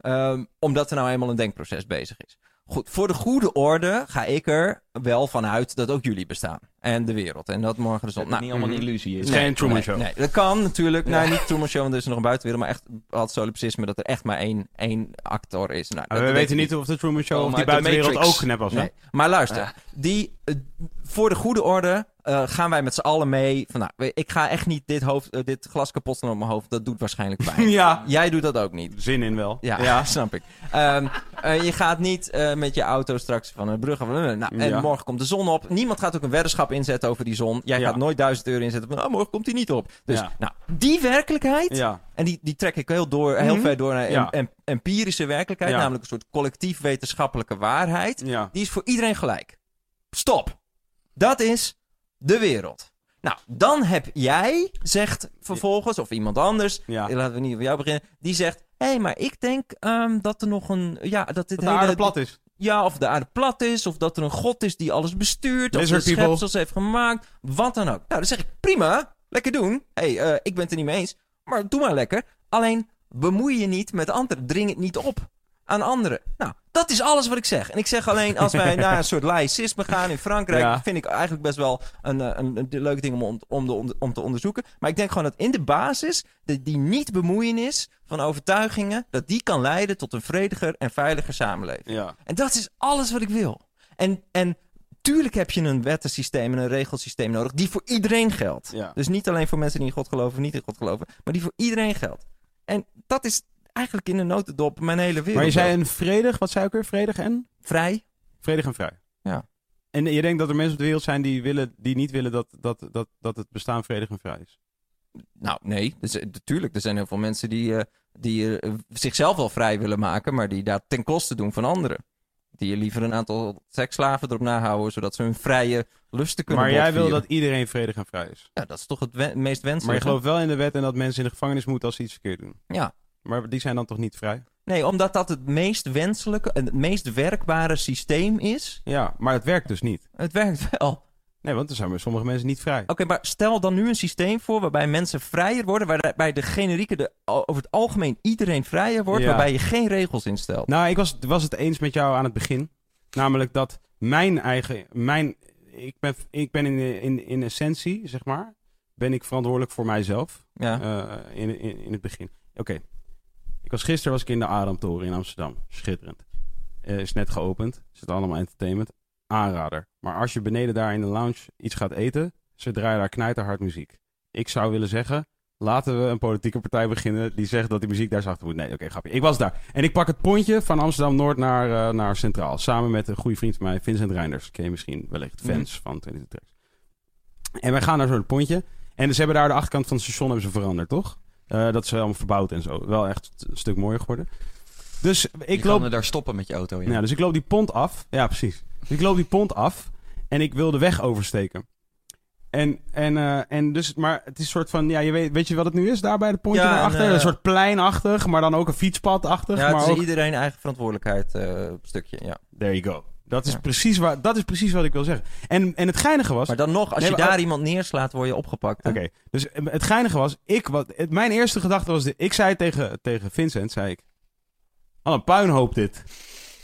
Ehm, omdat er nou eenmaal een denkproces bezig is. Goed, voor de goede orde ga ik er wel vanuit dat ook jullie bestaan. En de wereld. En dat morgen de Dat zon. Nou, niet allemaal een mhm. illusie is. Nee. Geen Truman nee, Show. Nee, dat kan natuurlijk. Nee, niet Truman Show, want er is nog een buitenwereld. Maar echt had solipsisme dat er echt maar één, één actor is. Nou, dat we weten niet of de Truman Show Oh, of die de buitenwereld ook nep was. hè? Nee. Maar luister, die, eh, voor de goede orde eh, gaan wij met z'n allen mee. Van, nou, ik ga echt niet dit, hoofd, eh, dit glas kapot slaan op mijn hoofd. Dat doet waarschijnlijk pijn. Ja. Jij doet dat ook niet. Zin in wel. Ja, snap ik. Ehm, eh, je gaat niet eh, met je auto straks van een brug. af- Nou, en Ja. morgen komt de zon op. Niemand gaat ook een weddenschap inzetten over die zon. Jij Ja. gaat nooit duizend euro inzetten van, oh, morgen komt die niet op. Dus Ja. nou, die werkelijkheid, Ja. en die, die trek ik heel, door, heel Mhm. ver door naar em- em- empirische werkelijkheid. Namelijk een soort collectief wetenschappelijke waarheid. Ja. Die is voor iedereen gelijk. Stop. Dat is de wereld. Nou, dan heb jij, zegt vervolgens, of iemand anders, Ja. laten we niet over jou beginnen, die zegt, hé, hey, maar ik denk ehm, dat er nog een, ja, dat dit Dat de hele, aarde plat is. Ja, of de aarde plat is, of dat er een god is die alles bestuurt, of de schepsels heeft gemaakt, wat dan ook. Nou, dan zeg ik, prima, lekker doen. Hé, hey, eh, ik ben het er niet mee eens, maar doe maar lekker. Alleen, bemoei je niet met anderen, dring het niet op aan anderen. Nou, dat is alles wat ik zeg. En ik zeg alleen, als wij naar een soort laïcisme gaan in Frankrijk, Ja. vind ik eigenlijk best wel een, eh, een, een, leuke ding om, om, om, de- om, de- om te onderzoeken. Maar ik denk gewoon dat in de basis, de, die niet-bemoeienis van overtuigingen, dat die kan leiden tot een vrediger en veiliger samenleving. Ja. En dat is alles wat ik wil. En, en tuurlijk heb je een wettensysteem en een regelsysteem nodig die voor iedereen geldt. Ja. Dus niet alleen voor mensen die in God geloven of niet in God geloven, maar die voor iedereen geldt. En dat is eigenlijk in een notendop mijn hele wereld. Maar je zei een vredig, wat zei ik weer? Vredig en? Vrij? Vredig en vrij. Ja. En je denkt dat er mensen op de wereld zijn die, willen, die niet willen dat, dat, dat, dat het bestaan vredig en vrij is? Nou, nee. Dus, natuurlijk, er zijn heel veel mensen die, eh, die eh, zichzelf wel vrij willen maken, maar die daar ten koste doen van anderen. Die liever een aantal seksslaven erop nahouden, zodat ze hun vrije lusten kunnen Maar jij wil dat iedereen vredig en vrij is. Ja, dat is toch het we- meest wenselijke? Maar je gelooft wel in de wet en dat mensen in de gevangenis moeten als ze iets verkeerd doen. Ja. Maar die zijn dan toch niet vrij? Nee, omdat dat het meest wenselijke, en het meest werkbare systeem is. Ja, maar het werkt dus niet. Het werkt wel. Nee, want er zijn bij sommige mensen niet vrij. Oké, maar stel dan nu een systeem voor waarbij mensen vrijer worden, waarbij de generieke de, over het algemeen iedereen vrijer wordt, Ja. waarbij je geen regels instelt. Nou, ik was, was het eens met jou aan het begin. Namelijk dat mijn eigen. Mijn, ik ben, ik ben in, in, in essentie, zeg maar. Ben ik verantwoordelijk voor mijzelf. Ja. eh, in, in, in het begin. Oké. Ik was gisteren was ik in de Adamtoren in Amsterdam. Schitterend. Eh, is net geopend. Zit allemaal entertainment. Aanrader. Maar als je beneden daar in de lounge iets gaat eten, ze draaien daar knijterhard muziek. Ik zou willen zeggen, laten we een politieke partij beginnen die zegt dat die muziek daar zachter moet. Nee, oké, grapje. Ik was daar. En ik pak het pontje van Amsterdam-Noord naar, eh, naar Centraal. Samen met een goede vriend van mij, Vincent Reinders. Ken je misschien wellicht, fans van 22 Tracks. En wij gaan naar zo'n pontje. En ze hebben daar de achterkant van het station hebben ze veranderd, toch? Eh, dat is allemaal verbouwd en zo. Wel echt een stuk mooier geworden. Dus Ik loop daar stoppen met je auto. Ja. ja, dus ik loop die pont af. Ja, precies. Dus ik loop die pont af en ik wil de weg oversteken. En, en, eh, en dus, maar het is een soort van, ja, je weet, weet je wat het nu is daar bij de pontje Ja, naar een, achter? Een, eh, soort pleinachtig, maar dan ook een fietspadachtig. ja, maar het is ook, iedereen eigen verantwoordelijkheid eh, stukje, ja. there you go. Dat is, Ja. precies waar, dat is precies wat ik wil zeggen. En, en het geinige was, Maar dan nog, als Nee, je daar iemand neerslaat, word je opgepakt. Oké, dus het geinige was, ik, wat, het, mijn eerste gedachte was dit. Ik zei tegen, tegen Vincent, zei ik, al een puinhoop dit.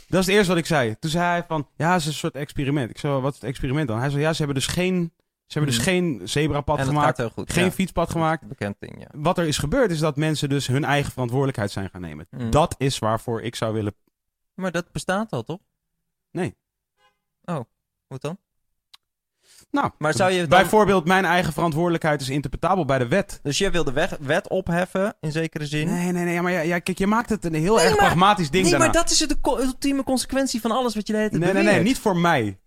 Dat is het eerste wat ik zei. Toen zei hij van, ja, het is een soort experiment. Ik zei, wat is het experiment dan? Hij zei, ja, ze hebben dus geen, ze hebben dus Mhm. geen zebrapad gemaakt, gaat heel goed. geen ja. fietspad gemaakt. Bekend ding, ja. Wat er is gebeurd is dat mensen dus hun eigen verantwoordelijkheid zijn gaan nemen. Mhm. Dat is waarvoor ik zou willen... Maar dat bestaat al, toch? Nee. Oh, hoe dan? Nou, Maar zou je dan- bijvoorbeeld mijn eigen verantwoordelijkheid is interpretabel bij de wet. Dus je wil de weg, wet opheffen, in zekere zin? Nee, nee, nee. Maar ja, ja, kijk, je maakt het een heel Nee, erg maar- pragmatisch ding Nee, daarna. maar dat is de co- ultieme consequentie van alles wat je de hele tijd Nee, nee, nee, niet voor mij.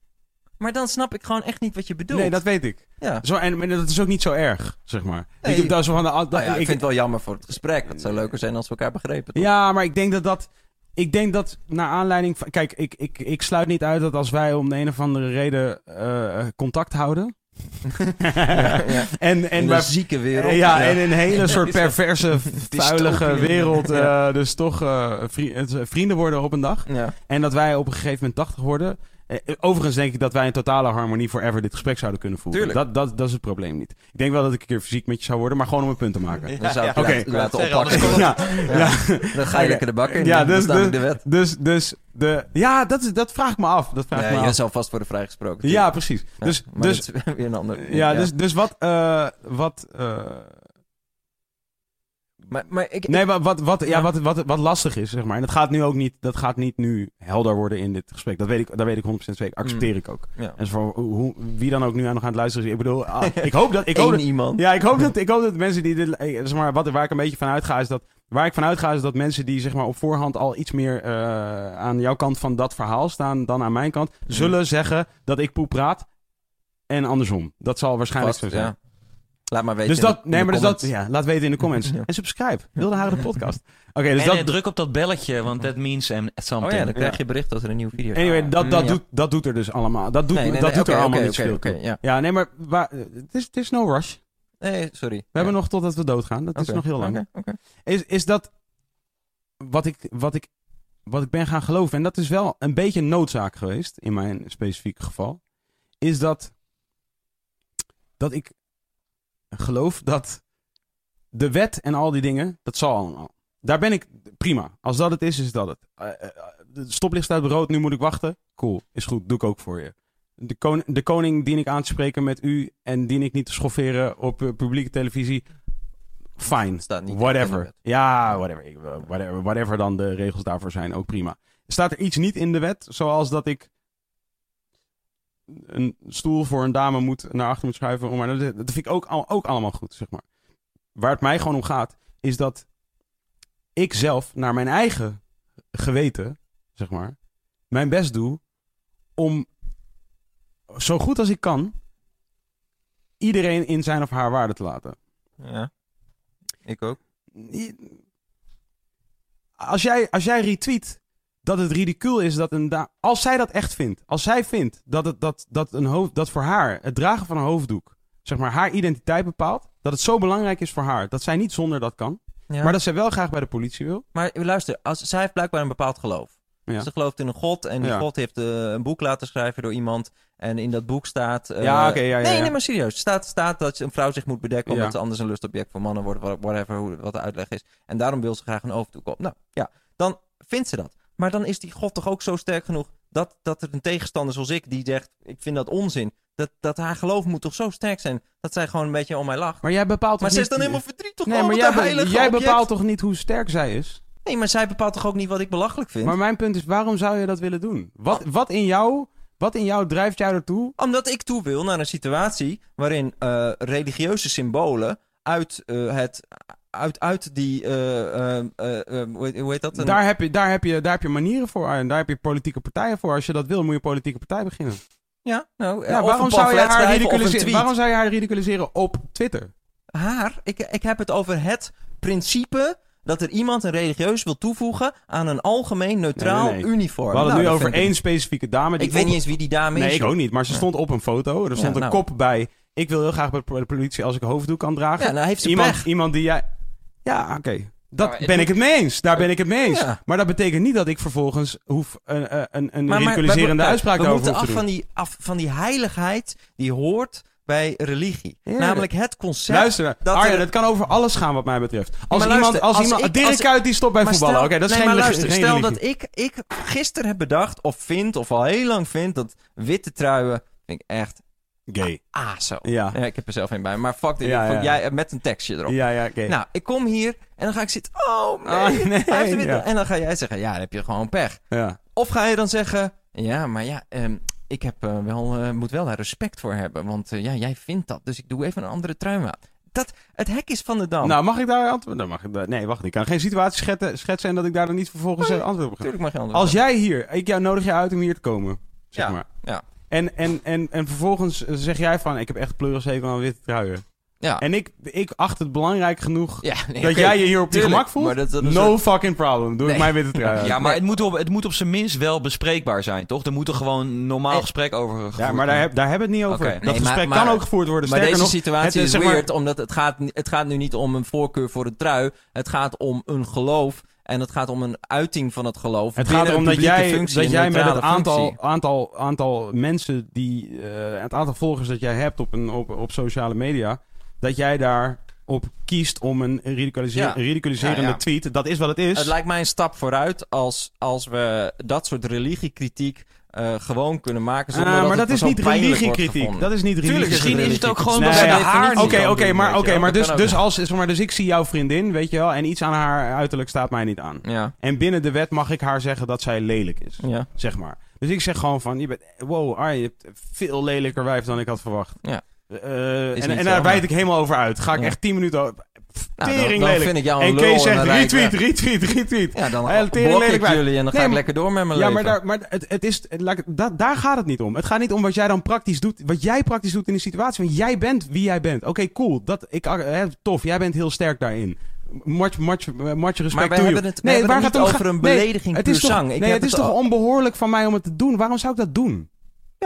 Maar dan snap ik gewoon echt niet wat je bedoelt. Nee, dat weet ik. Ja. Zo, en, en dat is ook niet zo erg, zeg maar. Nee. Ik, zo van de, Nou ja, ik ik- vind het wel jammer voor het gesprek. Het zou leuker zijn als we elkaar begrepen. toch? ja, maar ik denk dat dat... ik denk dat naar aanleiding van... Kijk, ik, ik, ik sluit niet uit dat als wij om de een of andere reden eh, contact houden... ja. En, en de zieke wereld. Ja, in een hele soort perverse, vuilige wereld. eh, Ja. dus toch eh, vri- vrienden worden op een dag. Ja. En dat wij op een gegeven moment 80 worden. Eh, overigens denk ik dat wij in totale harmonie forever dit gesprek zouden kunnen voeren. Tuurlijk. Dat, dat, dat is het probleem niet. Ik denk wel dat ik een keer fysiek met je zou worden, maar gewoon om een punt te maken. Dan zou ik ja. laten, laten oppakken. Ja, Dan ga je lekker de bak in. Ja, dus- dus, dus- de wet. dus, dus de, ja, dat, is, dat vraag ik me af. Dat vraag ik Ja, me je af. zal vast worden vrijgesproken. Ja, precies. Ja, dus, maar dus, dat is weer een ander. ja, dus, dus wat, eh, wat, eh, Maar, maar ik, Nee, wat, wat, wat, ja, wat, wat, wat lastig is, zeg maar. En dat gaat nu ook niet, dat gaat niet nu helder worden in dit gesprek. Dat weet ik, dat weet ik 100% zeker. Accepteer ik ook. ja. En voor hoe, wie dan ook nu aan nog aan het luisteren is. Ik bedoel, ah, ik hoop dat, ik hoop dat, iemand. ja, ik hoop dat, ik hoop dat mensen die dit, eh, zeg maar, wat, waar ik een beetje van uitga is dat, waar ik van uitga is dat mensen die, zeg maar, op voorhand al iets meer eh, aan jouw kant van dat verhaal staan dan aan mijn kant, zullen zeggen dat ik poep praat. En andersom. Dat zal waarschijnlijk Vast, zo zijn. ja. Laat maar weten. Dus in dat, nee, maar dus dat, comments. ja, laat weten in de comments. Ja. En subscribe. Wilde Haren de podcast. Oké, dus en dat, eh, druk op dat belletje, want that means um, something. Oh ja, dan krijg je bericht dat er een nieuwe video is. Anyway, dat, dat, Ja. doet, dat doet er dus allemaal. Dat doet, Nee, nee, dat nee, doet er allemaal niet veel ja. Ja, nee, maar waar- het is, het is no rush. Nee, sorry. We hebben nog totdat we doodgaan. Dat is nog heel lang. Is, is dat wat ik, wat, ik, wat ik ben gaan geloven, en dat is wel een beetje een noodzaak geweest, in mijn specifieke geval, is dat, dat ik geloof dat de wet en al die dingen, dat zal allemaal. Daar ben ik prima. Als dat het is, is dat het. Eh, eh, de stoplicht staat rood, nu moet ik wachten. Cool, is goed, doe ik ook voor je. De, kon- de koning dien ik aan te spreken met u en dien ik niet te schofferen op eh, publieke televisie. Fine. Whatever. Ja, eh, whatever. Whatever dan de regels daarvoor zijn, ook prima. Staat er iets niet in de wet, zoals dat ik een stoel voor een dame moet naar achter moet schuiven? Om maar, dat, dat vind ik ook, al- ook allemaal goed, zeg maar. Waar het mij gewoon om gaat, is dat ik zelf naar mijn eigen geweten, zeg maar, mijn best doe om zo goed als ik kan iedereen in zijn of haar waarde te laten. Ja. Ik ook. Als jij, als jij retweet dat het ridicuul is dat een Als zij dat echt vindt. Als zij vindt dat, het, dat, dat, een hoofd, dat voor haar het dragen van een hoofddoek... zeg maar haar identiteit bepaalt... dat het zo belangrijk is voor haar dat zij niet zonder dat kan... Ja. maar dat zij wel graag bij de politie wil... Maar luister, als, zij heeft blijkbaar een bepaald geloof. Ja. Ze gelooft in een god en die Ja. god heeft eh, een boek laten schrijven door iemand. En in dat boek staat... eh, Ja, oké, ja, ja, nee, nee, maar serieus. Staat, staat dat een vrouw zich moet bedekken omdat ze anders een lustobject voor mannen wordt. Whatever, hoe, wat de uitleg is. En daarom wil ze graag een hoofddoek op. Nou, ja, dan vindt ze dat. Maar dan is die god toch ook zo sterk genoeg dat, dat er een tegenstander zoals ik die zegt, ik vind dat onzin. Dat, dat haar geloof moet toch zo sterk zijn dat zij gewoon een beetje om mij lacht. Maar jij bepaalt Maar ze is dan helemaal verdrietig. Nee, oh, maar jij, be- jij object. bepaalt toch niet hoe sterk zij is? Nee, maar zij bepaalt toch ook niet wat ik belachelijk vind? Maar mijn punt is, waarom zou je dat willen doen? Wat, wat, in, jou, wat in jou drijft jou ertoe? Omdat ik toe wil naar een situatie waarin eh, religieuze symbolen uit eh, het. Uit, uit die. eh, eh, eh, eh, hoe, heet, dat? Een- Daar heb, je, daar, heb je, daar heb je manieren voor en daar heb je politieke partijen voor. Als je dat wil, moet je een politieke partij beginnen. ja, nou, Ja, waarom, zou je haar ridiculiseren, waarom zou je haar ridiculiseren op Twitter? Haar? Ik, ik heb het over het principe dat er iemand een religieus wil toevoegen aan een algemeen neutraal Nee, nee, nee. uniform. We hadden Nou, het nu dat over één specifieke dame. Die Ik weet niet eens wie die dame is. Nee, ik ook niet. Maar ze stond op een foto. Er stond Ja, een nou. kop bij. Ik wil heel graag bij de politie als ik hoofddoek kan dragen. Ja, nou heeft ze iemand, pech. iemand die jij... Ja, oké. Dat ben ik het mee eens. Daar ben ik het mee eens. Ja. Maar dat betekent niet dat ik vervolgens hoef een, een, een Maar- maar ridiculiserende we- uitspraak we moeten af te doen. van, die, af van die heiligheid die hoort bij religie. Ja. Namelijk het concept. Luister, dat Arjen, er- het kan over alles gaan wat mij betreft. Als Maar iemand, als als iemand, ik- Dirk als- Kuyt die stopt bij Maar voetballen. Oké, stel- dat is nee, geen, maar luister, geen stel religie. dat ik, ik gisteren heb bedacht, of vind, of al heel lang vind, dat witte truien vind ik echt Gay. ah zo. Ja. ik heb er zelf een bij, maar fuck dit. Ja, ja. Jij, met een tekstje erop. Ja, ja, oké. Nou, ik kom hier en dan ga ik zitten, oh nee, Oh, nee, hij heeft ja. En dan ga jij zeggen, ja, dan heb je gewoon pech. Ja. Of ga je dan zeggen, ja, maar ja, ehm, ik heb, eh, wel, eh, moet wel daar respect voor hebben, want eh, ja, jij vindt dat, dus ik doe even een andere trui aan. Dat, het hek is van de dam. Nou, mag ik daar antwoorden? Dan mag ik daar... Nee, wacht. Ik kan geen situatie schetsen, schetsen en dat ik daar dan niet vervolgens eh, antwoord op ga. Natuurlijk mag je anders Als jij hier... Ik jou nodig je uit om hier te komen. Zeg Ja, maar. ja. En, en, en, en vervolgens eh, zeg jij van... Ik heb echt pleurishekel aan witte truien. Ja. En ik, ik acht het belangrijk genoeg Ja, nee, dat jij je hier op je gemak voelt. maar dat- dat is no een- fucking problem. Doe ik Nee. mijn witte trui. Ja, maar het moet, op, het moet op zijn minst wel bespreekbaar zijn, toch? Er moet er gewoon een normaal Eh, gesprek over gevoerd Ja, maar daar, heb, daar hebben we het niet over. Oké. Dat Nee, gesprek maar- kan ook gevoerd worden. Maar Sterker deze nog, situatie het, is zeg maar- weird, omdat het gaat, het gaat nu niet om een voorkeur voor een trui. Het gaat om een geloof en het gaat om een uiting van het geloof. Het gaat erom dat jij, functie, dat jij met het aantal, functie. aantal, aantal mensen die. eh, het aantal volgers dat jij hebt op, een, op, op sociale media. dat jij daarop kiest om een ridiculise- Ja. ridiculiserende Ja, ja. tweet. Dat is wat het is. Het lijkt mij een stap vooruit als, als we dat soort religiekritiek eh, gewoon kunnen maken. Zonder Ah, dat maar dat is niet religiekritiek. Dat is niet Tuurlijk is religie. Misschien is het ook gewoon Nee, dat haar niet Oké, kan oké, doen, maar, oké, maar, dus, dus, als, zeg maar dus ik zie jouw vriendin, weet je wel, en iets aan haar uiterlijk staat mij niet aan. Ja, En binnen de wet mag ik haar zeggen dat zij lelijk is, ja. zeg maar. Dus ik zeg gewoon van, je bent, wow, Arjen, je hebt veel lelijker wijf dan ik had verwacht. Ja. Eh, Is en en daar wijd ik helemaal over uit. Ga ik Ja. echt 10 minuten over. Nou, tering dan, vind ik jou een en Kees zegt retweet, retweet, retweet. Ja, dan tering blok ik jullie en dan ga Nee, ik lekker door met mijn Ja, leven. maar, daar, maar het, het is, laat ik- da- daar gaat het niet om. Het gaat niet om wat jij dan praktisch doet. Wat jij praktisch doet in die situatie. Want jij bent wie jij bent. Oké, cool. Dat, ik, hè, tof. Jij bent heel sterk daarin. Much, much, much respect Maar hebben het, het waar gaat het over een Nee, belediging het is toch, zang. Ik nee, het is toch onbehoorlijk van mij om het te doen? Waarom zou ik dat doen?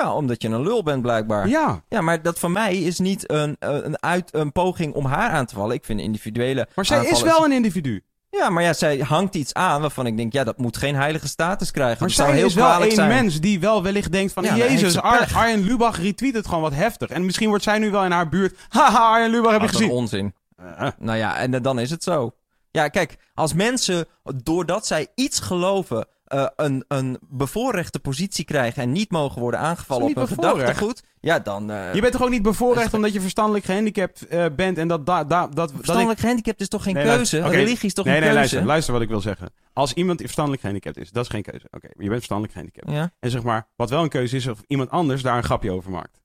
Ja, omdat je een lul bent blijkbaar. Ja. Ja, maar dat van mij is niet een, een, uit, een poging om haar aan te vallen. Ik vind individuele Maar zij is wel een individu. Ja, maar ja, zij hangt iets aan waarvan ik denk, ja, dat moet geen heilige status krijgen. Maar dat zou zij heel is wel zijn. mens die wel wellicht denkt van... Ja, Jezus, Ar. Arjen Lubach retweet het gewoon wat heftig. En misschien wordt zij nu wel in haar buurt... Haha, Arjen Lubach heb je Ah, dat is gezien. onzin. Eh, Nou ja, en dan is het zo. Ja, kijk, als mensen, doordat zij iets geloven, eh, een, een bevoorrechte positie krijgen en niet mogen worden aangevallen op hun niet bevoorrecht? gedachtegoed, ja, dan... eh Je bent toch ook niet bevoorrecht is- omdat je verstandelijk gehandicapt eh, bent en dat... da- da- dat, dat ik- Verstandelijk gehandicapt is toch geen Nee, keuze? Religie is toch nee, een nee, keuze? luister, luister wat ik wil zeggen. Als iemand verstandelijk gehandicapt is, dat is geen keuze. Oké, je bent verstandelijk gehandicapt. Ja, En zeg maar, wat wel een keuze is, of iemand anders daar een grapje over maakt.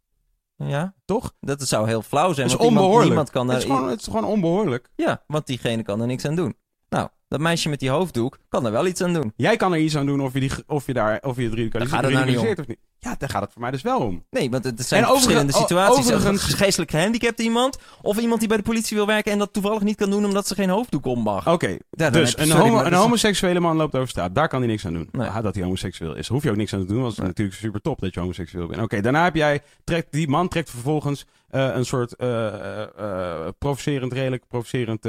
ja. Toch? Dat zou heel flauw zijn, Dat is want iemand, onbehoorlijk. niemand kan het, daar... is gewoon, het is gewoon onbehoorlijk. Ja, want diegene kan er niks aan doen. Nou, dat meisje met die hoofddoek kan er wel iets aan doen. Jij kan er iets aan doen of je, die, of je, daar, of je het ridiculiseert, Daar nou niet om. of niet. Ja, daar gaat het voor mij dus wel om. Nee, want het zijn verschillende situaties. Een geestelijk gehandicapt iemand, of iemand die bij de politie wil werken en dat toevallig niet kan doen omdat ze geen hoofddoek om mag. Oké, dus een, sorry, homo- een is- homoseksuele man loopt over straat. Daar kan hij niks aan doen. Nee. Ah, dat hij homoseksueel is. Hoef je ook niks aan te doen, want het is natuurlijk super top dat je homoseksueel bent. Oké, daarna heb jij... Trekt, die man trekt vervolgens eh, een soort eh eh, provocerend, redelijk provocerend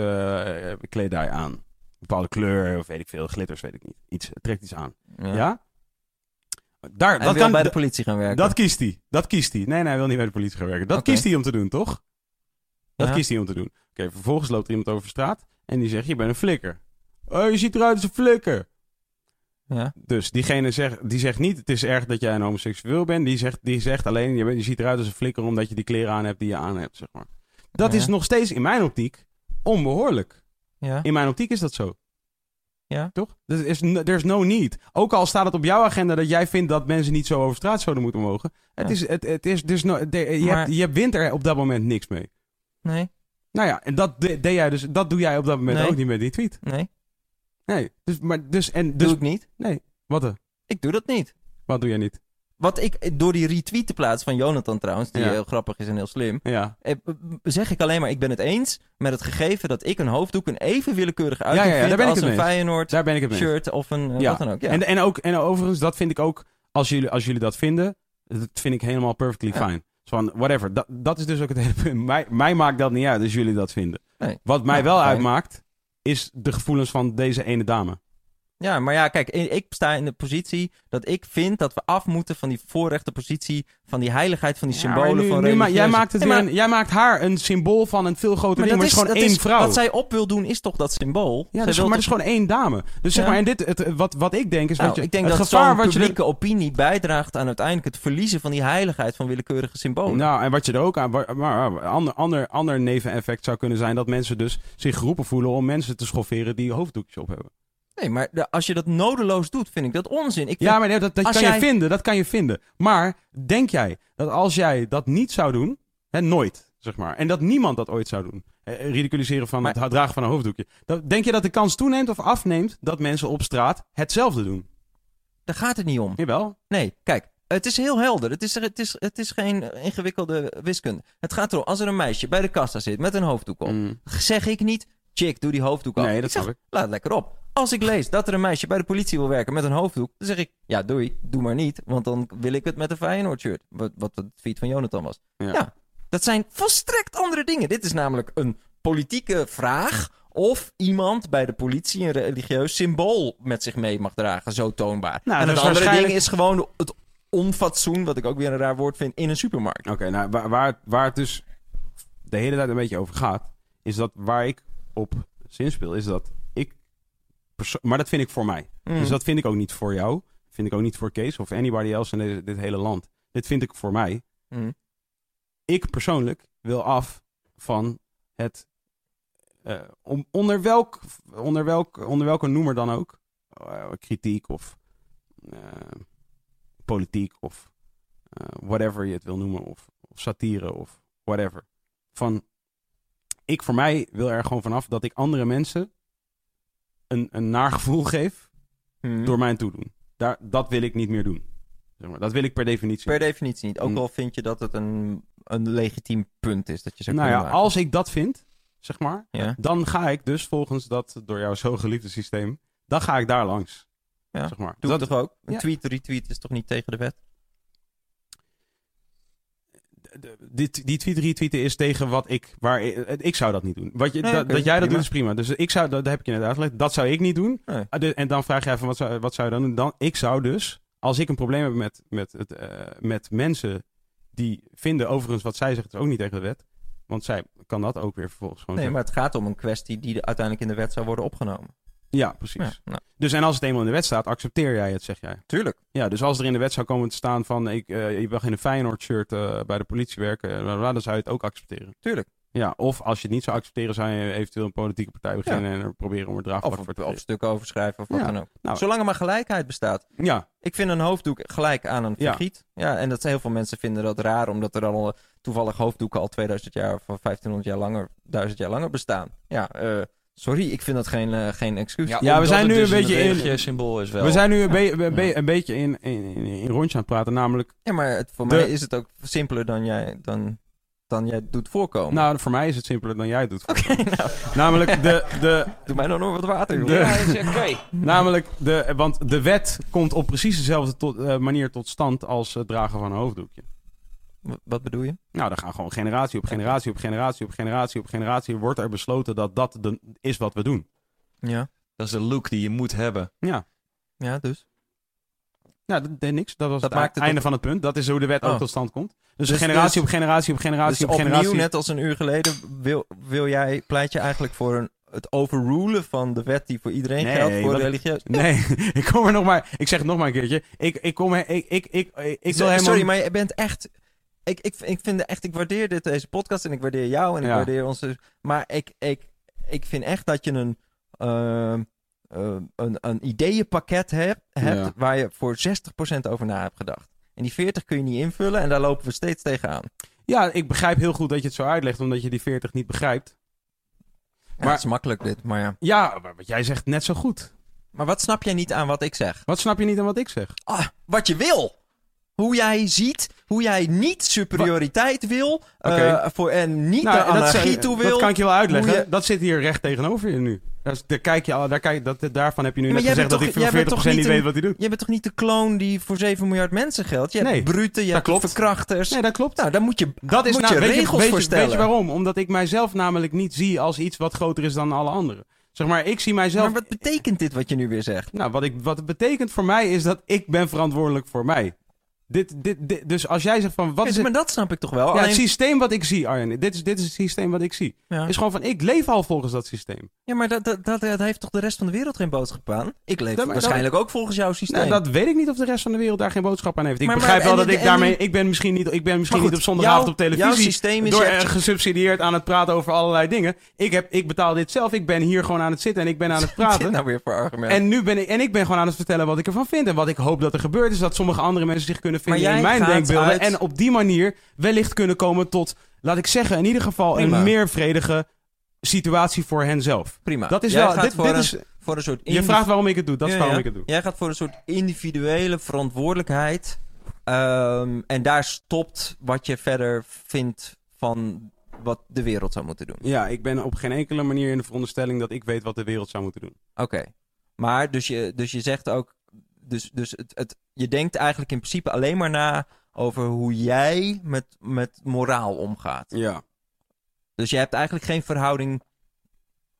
kledij aan. Bepaalde kleur, of weet ik veel, glitters, weet ik niet. Iets, trekt iets aan. Ja? Daar, Hij dat wil kan, bij de politie gaan werken. dat kiest hij. Dat kiest hij. Nee, nee, hij wil niet bij de politie gaan werken. Dat kiest hij om te doen, toch? Dat Ja. kiest hij om te doen. Oké, vervolgens loopt er iemand over straat en die zegt, je bent een flikker. Oh, je ziet eruit als een flikker. Ja. Dus diegene zegt, die zegt niet, het is erg dat jij een homoseksueel bent. Die zegt, die zegt alleen, je, bent, je ziet eruit als een flikker omdat je die kleren aan hebt die je aan hebt, zeg maar. Dat Ja. is nog steeds in mijn optiek onbehoorlijk. Ja. In mijn optiek is dat zo. Ja. Toch? Er is no, there's no need. Ook al staat het op jouw agenda dat jij vindt dat mensen niet zo over straat zouden moeten mogen. Het Ja. is, het, het is, dus no, de- je, Maar- hebt, je wint er op dat moment niks mee. Nee, Nou ja, en dat, de- deed jij dus, dat doe jij op dat moment Nee. ook niet met die tweet. nee, Nee. Dus, maar, dus, en, doe dus, ik niet. nee. Wat, dan? Ik doe dat niet. wat doe jij niet? Wat ik, door die retweet te plaatsen van Jonathan trouwens, die Ja. heel grappig is en heel slim, Ja. eh, zeg ik alleen maar, ik ben het eens met het gegeven dat ik een hoofddoek een even willekeurige ja, uiting ja, vind daar ben ik als een. Feyenoord Daar ben ik het shirt of een eh, Ja. wat dan ook. Ja. En, en, ook, en overigens, dat vind ik ook, als jullie, als jullie dat vinden, dat vind ik helemaal perfectly fine. Van, whatever. Dat, dat is dus ook het hele punt. Mij, mij maakt dat niet uit als jullie dat vinden. Nee. Wat mij wel fijn. uitmaakt, is de gevoelens van deze ene dame. Ja, maar ja, kijk, ik sta in de positie dat ik vind dat we af moeten van die voorrechte positie, van die heiligheid, van die Ja, symbolen nu- van nu ma- jij, maakt het Nee, maar- een- jij maakt haar een symbool van een veel groter maar ding, maar dat het is gewoon één vrouw. Wat zij op wil doen is toch dat symbool? ja, is, wil maar het is gewoon één dame. Dus zeg Ja. maar, en dit, het, wat, wat ik denk is, Nou, je, ik denk het dat zo'n wat je publieke opinie bijdraagt aan uiteindelijk het verliezen van die heiligheid van willekeurige symbolen. Nou, en wat je er ook aan. Maar, maar ander, ander, ander neveneffect zou kunnen zijn dat mensen dus zich geroepen voelen om mensen te schofferen die hoofddoekjes op hebben. Nee, maar de- als je dat nodeloos doet, vind ik dat onzin. Ik Ja, maar nee, dat, dat kan jij- je vinden, dat kan je vinden. Maar denk jij dat als jij dat niet zou doen, hè, nooit, zeg maar, en dat niemand dat ooit zou doen, ridiculiseren van Maar- het dragen van een hoofddoekje, dat, denk je dat de kans toeneemt of afneemt dat mensen op straat hetzelfde doen? Daar gaat het niet om. Jawel. Nee, kijk, Het is heel helder. Het is, het, is, het is geen ingewikkelde wiskunde. Het gaat erom, als er een meisje bij de kassa zit met een hoofddoek op, Mm. zeg ik niet, chick, doe die hoofddoek af. Nee, dat ik zeg, ik. laat het lekker op. Als ik lees dat er een meisje bij de politie wil werken met een hoofddoek, dan zeg ik, ja, doei, doe maar niet, want dan wil ik het met een Feyenoord shirt. Wat, wat het tweet van Jonathan was. Ja. Ja. dat zijn volstrekt andere dingen. Dit is namelijk een politieke vraag of iemand bij de politie een religieus symbool met zich mee mag dragen, zo toonbaar. Nou, en dat het andere waarschijnlijk- ding is gewoon het onfatsoen, wat ik ook weer een raar woord vind, in een supermarkt. Oké, nou, waar, waar, waar het dus de hele tijd een beetje over gaat, is dat waar ik op zinspeel, is dat Maar dat vind ik voor mij. Mm. Dus dat vind ik ook niet voor jou. Vind ik ook niet voor Kees of anybody else in deze- dit hele land. Dit vind ik voor mij. Mm. Ik persoonlijk wil af van het. eh, om, onder, welk, onder, welk, onder welke noemer dan ook. eh, kritiek of eh, politiek of whatever je het wil noemen. Of, of satire of whatever. Van, ik voor mij wil er gewoon vanaf dat ik andere mensen een, een naar gevoel geef Mm. door mijn toedoen. Daar, dat wil ik niet meer doen. Zeg maar. Dat wil ik per definitie. Per definitie niet. Ook Mm. al vind je dat het een, een legitiem punt is dat je zou nou ja, maken. als ik dat vind, zeg maar, Ja. dan ga ik dus volgens dat door jou zo geliefde systeem, dan ga ik daar langs. Ja. Zeg maar. Doe dat, toch ook? Een tweet, retweet is toch niet tegen de wet? De- die, tweet retweeten is tegen wat ik, waar ik, ik zou dat niet doen. Wat je, Nee, dat, jij dat prima. doet is prima. Dus ik zou, dat, dat heb ik je net uitgelegd. Dat zou ik niet doen. Nee. Ah, de- en dan vraag jij van wat zou, wat zou je dan doen? Dan, ik zou dus, als ik een probleem heb met, met, het, eh, met mensen die vinden overigens wat zij zegt is ook niet tegen de wet. Want zij kan dat ook weer vervolgens gewoon Nee, zeggen. maar het gaat om een kwestie die de- uiteindelijk in de wet zou worden opgenomen. Ja, precies. Ja, nou, Dus en als het eenmaal in de wet staat, accepteer jij het, zeg jij. tuurlijk. Ja, dus als er in de wet zou komen te staan van ik, eh, je mag in een Feyenoord shirt eh, bij de politie werken, eh, dan zou je het ook accepteren. Tuurlijk. Ja, of als je het niet zou accepteren, zou je eventueel een politieke partij beginnen en er proberen om er draagvlak voor te of stukken overschrijven of wat Ja, dan ook. nou- Zolang er maar gelijkheid bestaat. Ja, Ik vind een hoofddoek gelijk aan een vergiet. Ja. en dat heel veel mensen vinden dat raar, omdat er al toevallig hoofddoeken al 2000 jaar of 1500 jaar langer, 1000 jaar langer bestaan. Ja, eh, sorry, ik vind dat geen, eh, geen excuus. Ja, we zijn het nu dus een beetje in- symbool is wel. we zijn nu een, be- een be- Ja. een beetje in, in, in, in rondje aan het praten, namelijk... Ja, maar het, voor De- mij is het ook simpeler dan jij, dan, dan jij doet voorkomen. Nou, voor mij is het simpeler dan jij doet. Oké, nou, Namelijk de, de, doe mij dan nog wat water. joh. De- Ja, dat is oké. namelijk de, want de wet komt op precies dezelfde tot, eh, manier tot stand als het dragen van een hoofddoekje. Wat bedoel je? Nou, dan gaan gewoon generatie op generatie op generatie op generatie op generatie wordt er besloten dat dat de, is wat we doen. Ja, Dat is de look die je moet hebben. Ja. ja dus. Nou, dat deed niks. Dat was Dat het maakt het einde op- van het punt. Dat is hoe de wet ook Oh. tot stand komt. Dus, Dus- generatie dus- op generatie op generatie Dus op opnieuw, generatie. net als een uur geleden, wil, wil jij, pleit je eigenlijk voor een, het overrulen van de wet die voor iedereen Nee, geldt voor religieus... Nee, ik kom er nog maar. Ik zeg het nog maar een keertje. Ik, ik kom er. Ik, ik, ik, ik, ik wil Sorry, helemaal. maar je bent echt... Ik, ik, ik vind echt, ik waardeer dit, deze podcast en ik waardeer jou en ik Ja. waardeer onze... Maar ik, ik, ik vind echt dat je een, ehm, eh, een, een ideeënpakket hebt, hebt Ja. waar je voor 60% over na hebt gedacht. En die 40 kun je niet invullen en daar lopen we steeds tegenaan. Ja, ik begrijp heel goed dat je het zo uitlegt, omdat je die 40 niet begrijpt. Ja, Maar- het is makkelijk dit, maar ja. Ja, maar wat jij zegt net zo goed. Maar wat snap jij niet aan wat ik zeg? Wat snap je niet aan wat ik zeg? Ah, wat je wil. Hoe jij ziet, hoe jij niet superioriteit wil. eh, voor, en niet Nou, de anarchie toe wil. dat kan ik je wel uitleggen. je- Dat zit hier recht tegenover je nu. Daar kijk je daar kijk, dat, daarvan heb je nu Maar net gezegd bent dat ik toch- voor jij bent 40% toch niet niet weet wat hij doet. Je bent toch niet de kloon die voor 7 miljard mensen geldt? Je hebt Nee, bruten, je hebt klopt. verkrachters. Nee, dat klopt. Nou, daar moet je, Dat is moet nou, je regels weet, voor stellen. weet je waarom? Omdat ik mijzelf namelijk niet zie als iets wat groter is dan alle anderen. Zeg maar, ik zie mijzelf... Maar wat betekent dit wat je nu weer zegt? Nou, wat, ik, wat het betekent voor mij is dat ik ben verantwoordelijk voor mij. Dit, dit, dit, dus als jij zegt van, wat is maar dat snap ik toch wel. Ja, Alleen, het systeem wat ik zie, Arjen. Dit is, dit is het systeem wat ik zie. ja. Is gewoon van, ik leef al volgens dat systeem. ja, maar dat, dat, dat, dat heeft toch de rest van de wereld geen boodschap aan? Ik leef Dat- waarschijnlijk ook volgens jouw systeem. Nou, dat weet ik niet of de rest van de wereld daar geen boodschap aan heeft. Ik Maar- maar- begrijp wel en- dat ik daarmee... Ik ben misschien niet, ik ben misschien niet op zondagavond jouw- op televisie... Jouw systeem is... door je eh, gesubsidieerd aan het praten over allerlei dingen. Ik, heb, ik betaal dit zelf. Ik ben hier gewoon aan het zitten en ik ben aan het dit praten. nou weer voor argument? En, nu ben ik, en ik ben gewoon aan het vertellen wat ik ervan vind. En wat ik hoop dat er gebeurt is dat sommige andere mensen zich kunnen vinden Maar in mijn denkbeelden. uit- En op die manier wellicht kunnen komen tot, laat ik zeggen, in ieder geval Prima. een meer vredige situatie voor henzelf. Prima. Dat is Jij wel, dit, voor, dit een, is, voor een soort... je vraagt waarom ik het doe, dat is Ja, waarom ja. ik het doe. Jij gaat voor een soort individuele verantwoordelijkheid Ehm, en daar stopt wat je verder vindt van wat de wereld zou moeten doen. Ja, ik ben op geen enkele manier in de veronderstelling dat ik weet wat de wereld zou moeten doen. Oké. Maar dus je, dus je zegt ook. Dus, dus het, het, je denkt eigenlijk in principe alleen maar na over hoe jij met, met moraal omgaat. Ja. Dus je hebt eigenlijk geen verhouding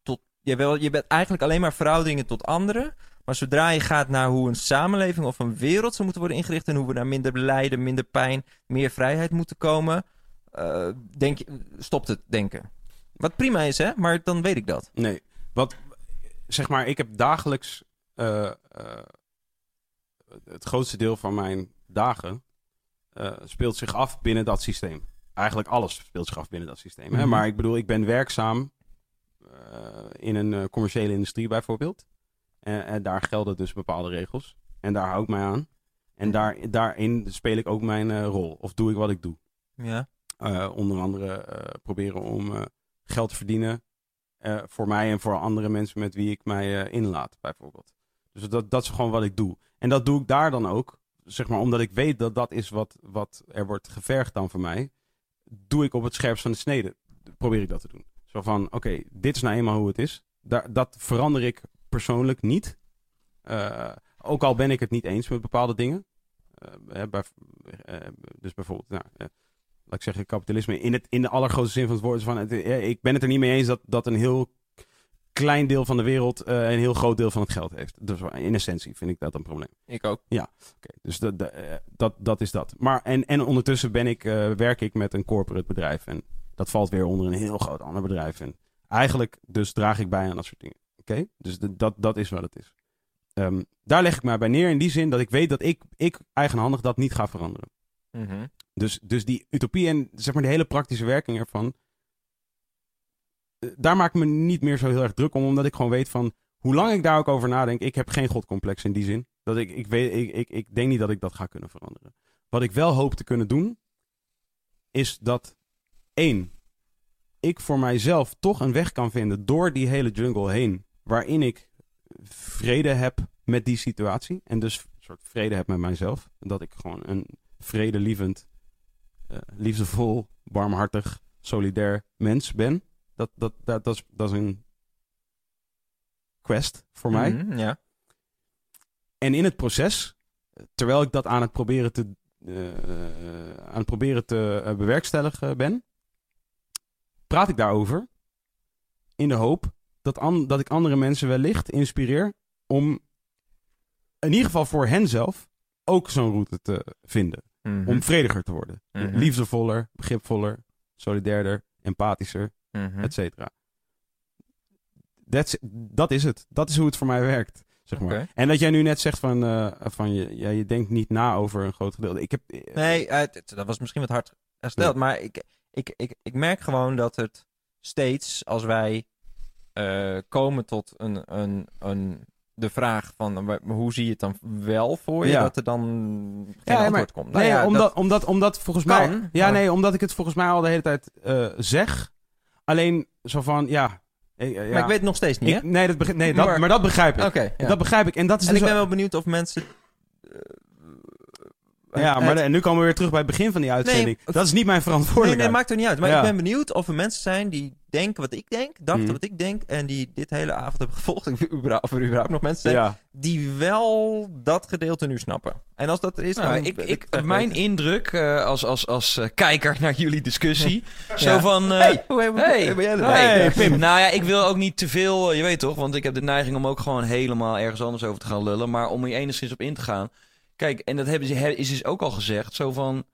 tot. Je, wil, je bent eigenlijk alleen maar verhoudingen tot anderen. Maar zodra je gaat naar hoe een samenleving of een wereld zou moeten worden ingericht. en hoe we naar minder lijden, minder pijn, meer vrijheid moeten komen. eh, denk je, stopt het denken. Wat prima is, hè? Maar dan weet ik dat. Nee. Wat, zeg maar, ik heb dagelijks. eh, eh, het grootste deel van mijn dagen. eh, speelt zich af binnen dat systeem. Eigenlijk alles speelt zich af binnen dat systeem. Hè? Mhm. Maar ik bedoel, ik ben werkzaam. eh, in een eh, commerciële industrie bijvoorbeeld. En, en daar gelden dus bepaalde regels. En daar hou ik mij aan. En daar, daarin speel ik ook mijn rol. Of doe ik wat ik doe. Ja. Onder andere proberen om geld te verdienen. voor mij en voor andere mensen met wie ik mij inlaat, bijvoorbeeld. Dus dat, dat is gewoon wat ik doe. En dat doe ik daar dan ook. Zeg maar, omdat ik weet dat dat is wat, wat er wordt gevergd dan van mij. Doe ik op het scherpst van de snede. Probeer ik dat te doen. Zo van, oké, dit is nou eenmaal hoe het is. Daar, dat verander ik persoonlijk niet. Eh, ook al ben ik het niet eens met bepaalde dingen. Eh, bij- eh, dus bijvoorbeeld, nou, laat ik zeggen, kapitalisme in, het, in de allergrootste zin van het woord. Van ik ben het er niet mee eens dat, dat een heel klein deel van de wereld eh, een heel groot deel van het geld heeft. Dus in essentie vind ik dat een probleem. Ik ook. Oké, dus dat, dat, eh, dat, dat is dat. Maar en, en ondertussen ben ik, eh, werk ik met een corporate bedrijf. En dat valt weer onder een heel groot ander bedrijf. En eigenlijk dus draag ik bij aan dat soort dingen. Oké, dus de- dat, dat is wat het is. Ehm, daar leg ik mij bij neer in die zin dat ik weet dat ik, ik eigenhandig dat niet ga veranderen. Mhm. Dus, dus die utopie en zeg maar de hele praktische werking ervan. Eh, Daar maak ik me niet meer zo heel erg druk om, omdat ik gewoon weet van hoe lang ik daar ook over nadenk. Ik heb geen godcomplex in die zin. Dat ik, ik, weet, ik, ik, ik denk niet dat ik dat ga kunnen veranderen. Wat ik wel hoop te kunnen doen, is dat één, ik voor mijzelf toch een weg kan vinden door die hele jungle heen, waarin ik vrede heb met die situatie. En dus een soort vrede heb met mijzelf. Dat ik gewoon een vredelievend, eh, liefdevol, barmhartig, solidair mens ben. Dat, dat, dat, dat, is, dat is een quest voor mij. Mhm, ja. En in het proces, terwijl ik dat aan het proberen te, eh, aan het proberen te eh, bewerkstelligen ben, praat ik daarover in de hoop dat, an- dat ik andere mensen wellicht inspireer om in ieder geval voor hen zelf ook zo'n route te vinden. Mhm. Om vrediger te worden. Mhm. Liefdevoller, begripvoller, solidairder, empathischer, Mhm. et cetera. Dat is het. Dat is hoe het voor mij werkt. Zeg maar. En dat jij nu net zegt van, eh, van je, ja, je denkt niet na over een groot gedeelte. Ik heb, eh, Nee, dat was misschien wat hard gesteld. Maar ik, ik, ik, ik merk gewoon dat het steeds, als wij eh, komen tot een, een, een, de vraag van hoe zie je het dan wel voor je, Ja. dat er dan geen maar- antwoord komt. Nou nee, ja, omdat, dat- omdat, omdat volgens kan, mij. Ja, maar- nee, omdat ik het volgens mij al de hele tijd zeg. Alleen zo van, ja. eh, eh, ja. Maar ik weet het nog steeds niet, Ik- hè? nee, dat begrijp, nee dat, Maar- maar dat begrijp ik. Oké, ja. Dat begrijp ik. En dat is En dus ik ben wel- wel benieuwd of mensen... eh, Ja, maar het- de- en nu komen we weer terug bij het begin van die uitzending. Nee, dat is niet mijn Nee, verantwoordelijkheid. nee, maakt er niet uit. Maar Ja. ik ben benieuwd of er mensen zijn die denken wat ik denk, dachten Mhm. wat ik denk, en die dit hele avond hebben gevolgd. Of er überhaupt nog mensen zijn ja. die wel dat gedeelte nu snappen. En als dat er is, Nou, dan ik, ik, mijn weten. indruk eh, als, als, als eh, kijker naar jullie discussie. Zo van. eh, Hey, hoe hoe- Hey, hoe ben jij hey, erbij? Pim. Nou ja, ik wil ook niet te veel, je weet toch, want ik heb de neiging om ook gewoon helemaal ergens anders over te gaan lullen. Maar om hier enigszins op in te gaan. Kijk, en dat hebben ze, is dus ook al gezegd. Zo van,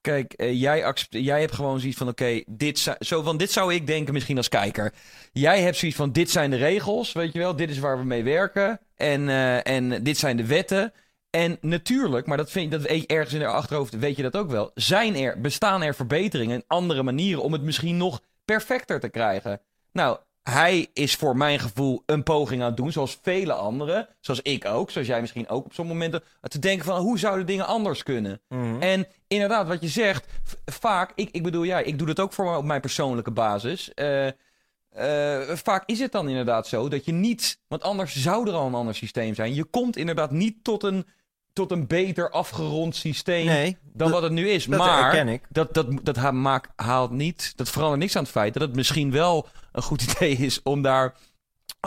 kijk, eh, jij, jij hebt gewoon zoiets van, oké, dit, zo van, dit zou ik denken misschien als kijker. Jij hebt zoiets van, dit zijn de regels, weet je wel, dit is waar we mee werken. En, eh, en dit zijn de wetten. En natuurlijk, maar dat vind dat ergens in de achterhoofd, weet je dat ook wel. Zijn er, bestaan er verbeteringen en andere manieren om het misschien nog perfecter te krijgen? Nou, hij is voor mijn gevoel een poging aan het doen, zoals vele anderen. Zoals ik ook, zoals jij misschien ook op sommige momenten. Te denken van, hoe zouden dingen anders kunnen? Mhm. En inderdaad, wat je zegt, vaak, ik, ik bedoel, ja, ik doe dat ook voor op mijn persoonlijke basis. Eh, eh, vaak is het dan inderdaad zo dat je niet, want anders zou er al een ander systeem zijn. Je komt inderdaad niet tot een tot een beter afgerond systeem Nee, dan dat- wat het nu is. dat maar ik. dat, dat, dat ha- maakt, haalt niet, dat verandert niks aan het feit dat het misschien wel een goed idee is om daar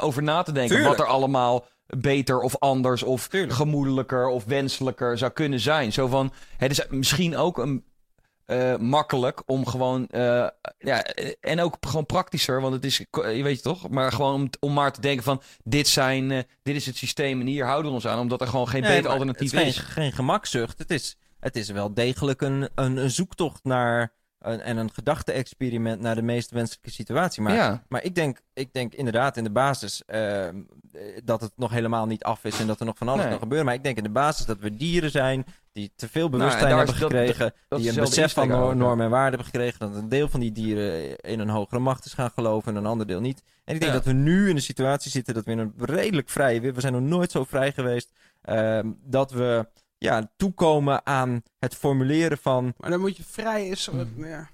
over na te denken. Tuurlijk. Wat er allemaal beter of anders of Tuurlijk. gemoedelijker of wenselijker zou kunnen zijn. Zo van, het is misschien ook een, eh, makkelijk om gewoon, eh, ja, eh, en ook gewoon praktischer, want het is, je weet je toch, maar gewoon om, om maar te denken van, dit zijn, dit is het systeem en hier houden we ons aan, omdat er gewoon geen Nee, beter alternatief het is. is. Geen, geen gemakzucht. Het is, het is wel degelijk een, een, een zoektocht naar een, en een gedachte-experiment naar de meest wenselijke situatie. Maar, ja. maar ik, denk, ik denk inderdaad in de basis eh, dat het nog helemaal niet af is en dat er nog van alles Nee. kan gebeuren. Maar ik denk in de basis dat we dieren zijn die te veel Nou, bewustzijn hebben dat- gekregen. dat die een besef van normen en waarden hebben gekregen. Dat een deel van die dieren in een hogere macht is gaan geloven en een ander deel niet. En ik denk Ja. dat we nu in een situatie zitten dat we in een redelijk vrije. We zijn nog nooit zo vrij geweest. ehm, dat we ja, toekomen aan het formuleren van, Maar dan moet je vrij is. Hmm. Ja.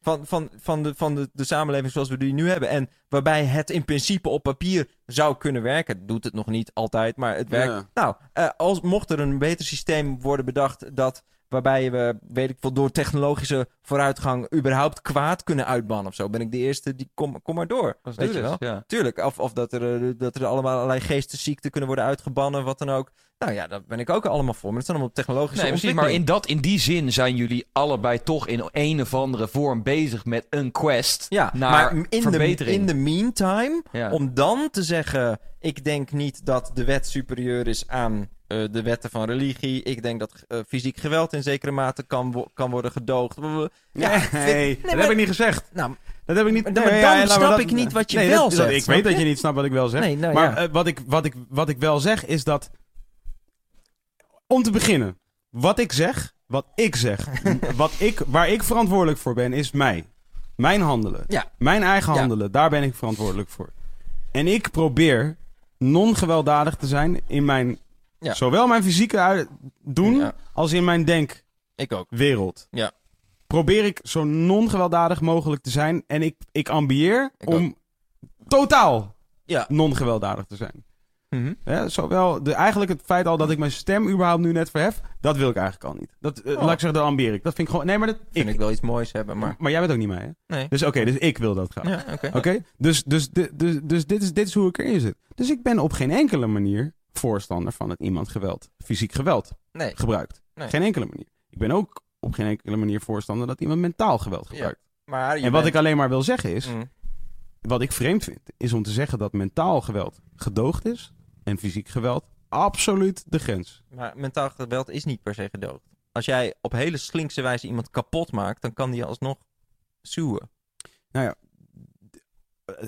van, van, van, de, van de, de samenleving zoals we die nu hebben. En waarbij het in principe op papier zou kunnen werken. Doet het nog niet altijd, maar het werkt. Ja. Nou, eh, als, mocht er een beter systeem worden bedacht dat waarbij we, weet ik veel, door technologische vooruitgang überhaupt kwaad kunnen uitbannen of zo, ben ik de eerste die kom, kom maar door. Dat is weet je wel? Ja. Tuurlijk, of, of dat, er, eh, dat er allemaal allerlei geestesziekten kunnen worden uitgebannen, wat dan ook. Nou ja, daar ben ik ook allemaal voor. Maar dat zijn allemaal technologische Nee, precies. Maar in, dat, in die zin zijn jullie allebei toch in een of andere vorm bezig met een quest Ja, naar maar in de, verbetering. in de meantime, Ja. om dan te zeggen... ik denk niet dat de wet superieur is aan eh, de wetten van religie. Ik denk dat eh, fysiek geweld in zekere mate kan, wo- kan worden gedoogd. Ja, nee, vind- dat maar- heb ik niet gezegd. Nou, Dat heb ik niet. Maar nee, dan ja, snap dat- ik niet wat je nee, wel dat- dat- zegt, Ik weet dat je? niet snapt wat ik wel zeg. Nee, nou maar ja. eh, wat, ik, wat, ik, wat ik wel zeg is dat. Om te beginnen, wat ik zeg, wat ik zeg, wat ik, waar ik verantwoordelijk voor ben, is mij. Mijn handelen. Ja. Mijn eigen handelen, daar ben ik verantwoordelijk voor. En ik probeer non-gewelddadig te zijn in mijn. Zowel mijn fysieke doen als in mijn denk ik ook. wereld. Ja. Probeer ik zo non-gewelddadig mogelijk te zijn. En ik, ik ambieer Ik om totaal Ja. non-gewelddadig te zijn. Mhm. Hè, zowel de, eigenlijk het feit al dat ik mijn stem überhaupt nu net verhef, dat wil ik eigenlijk al niet. Dat, eh, Oh. Laat ik zeggen, dat ambieer ik. Dat vind ik gewoon... Nee, maar dat... Vind ik, wel iets moois hebben, maar... maar jij bent ook niet mij, hè? Nee. Dus oké, dus ik wil dat graag. Ja, oké. Dus, dus, dus, dus dit, is, dit is hoe ik erin zit. Dus ik ben op geen enkele manier voorstander van dat iemand geweld, fysiek geweld Nee. gebruikt. Nee. Geen enkele manier. Ik ben ook op geen enkele manier voorstander dat iemand mentaal geweld gebruikt. Maar en wat bent- ik alleen maar wil zeggen is, Mm. wat ik vreemd vind, is om te zeggen dat mentaal geweld gedoogd is en fysiek geweld absoluut de grens. Maar mentaal geweld is niet per se gedoogd. Als jij op hele slinkse wijze iemand kapot maakt, dan kan die alsnog suwen. Nou ja,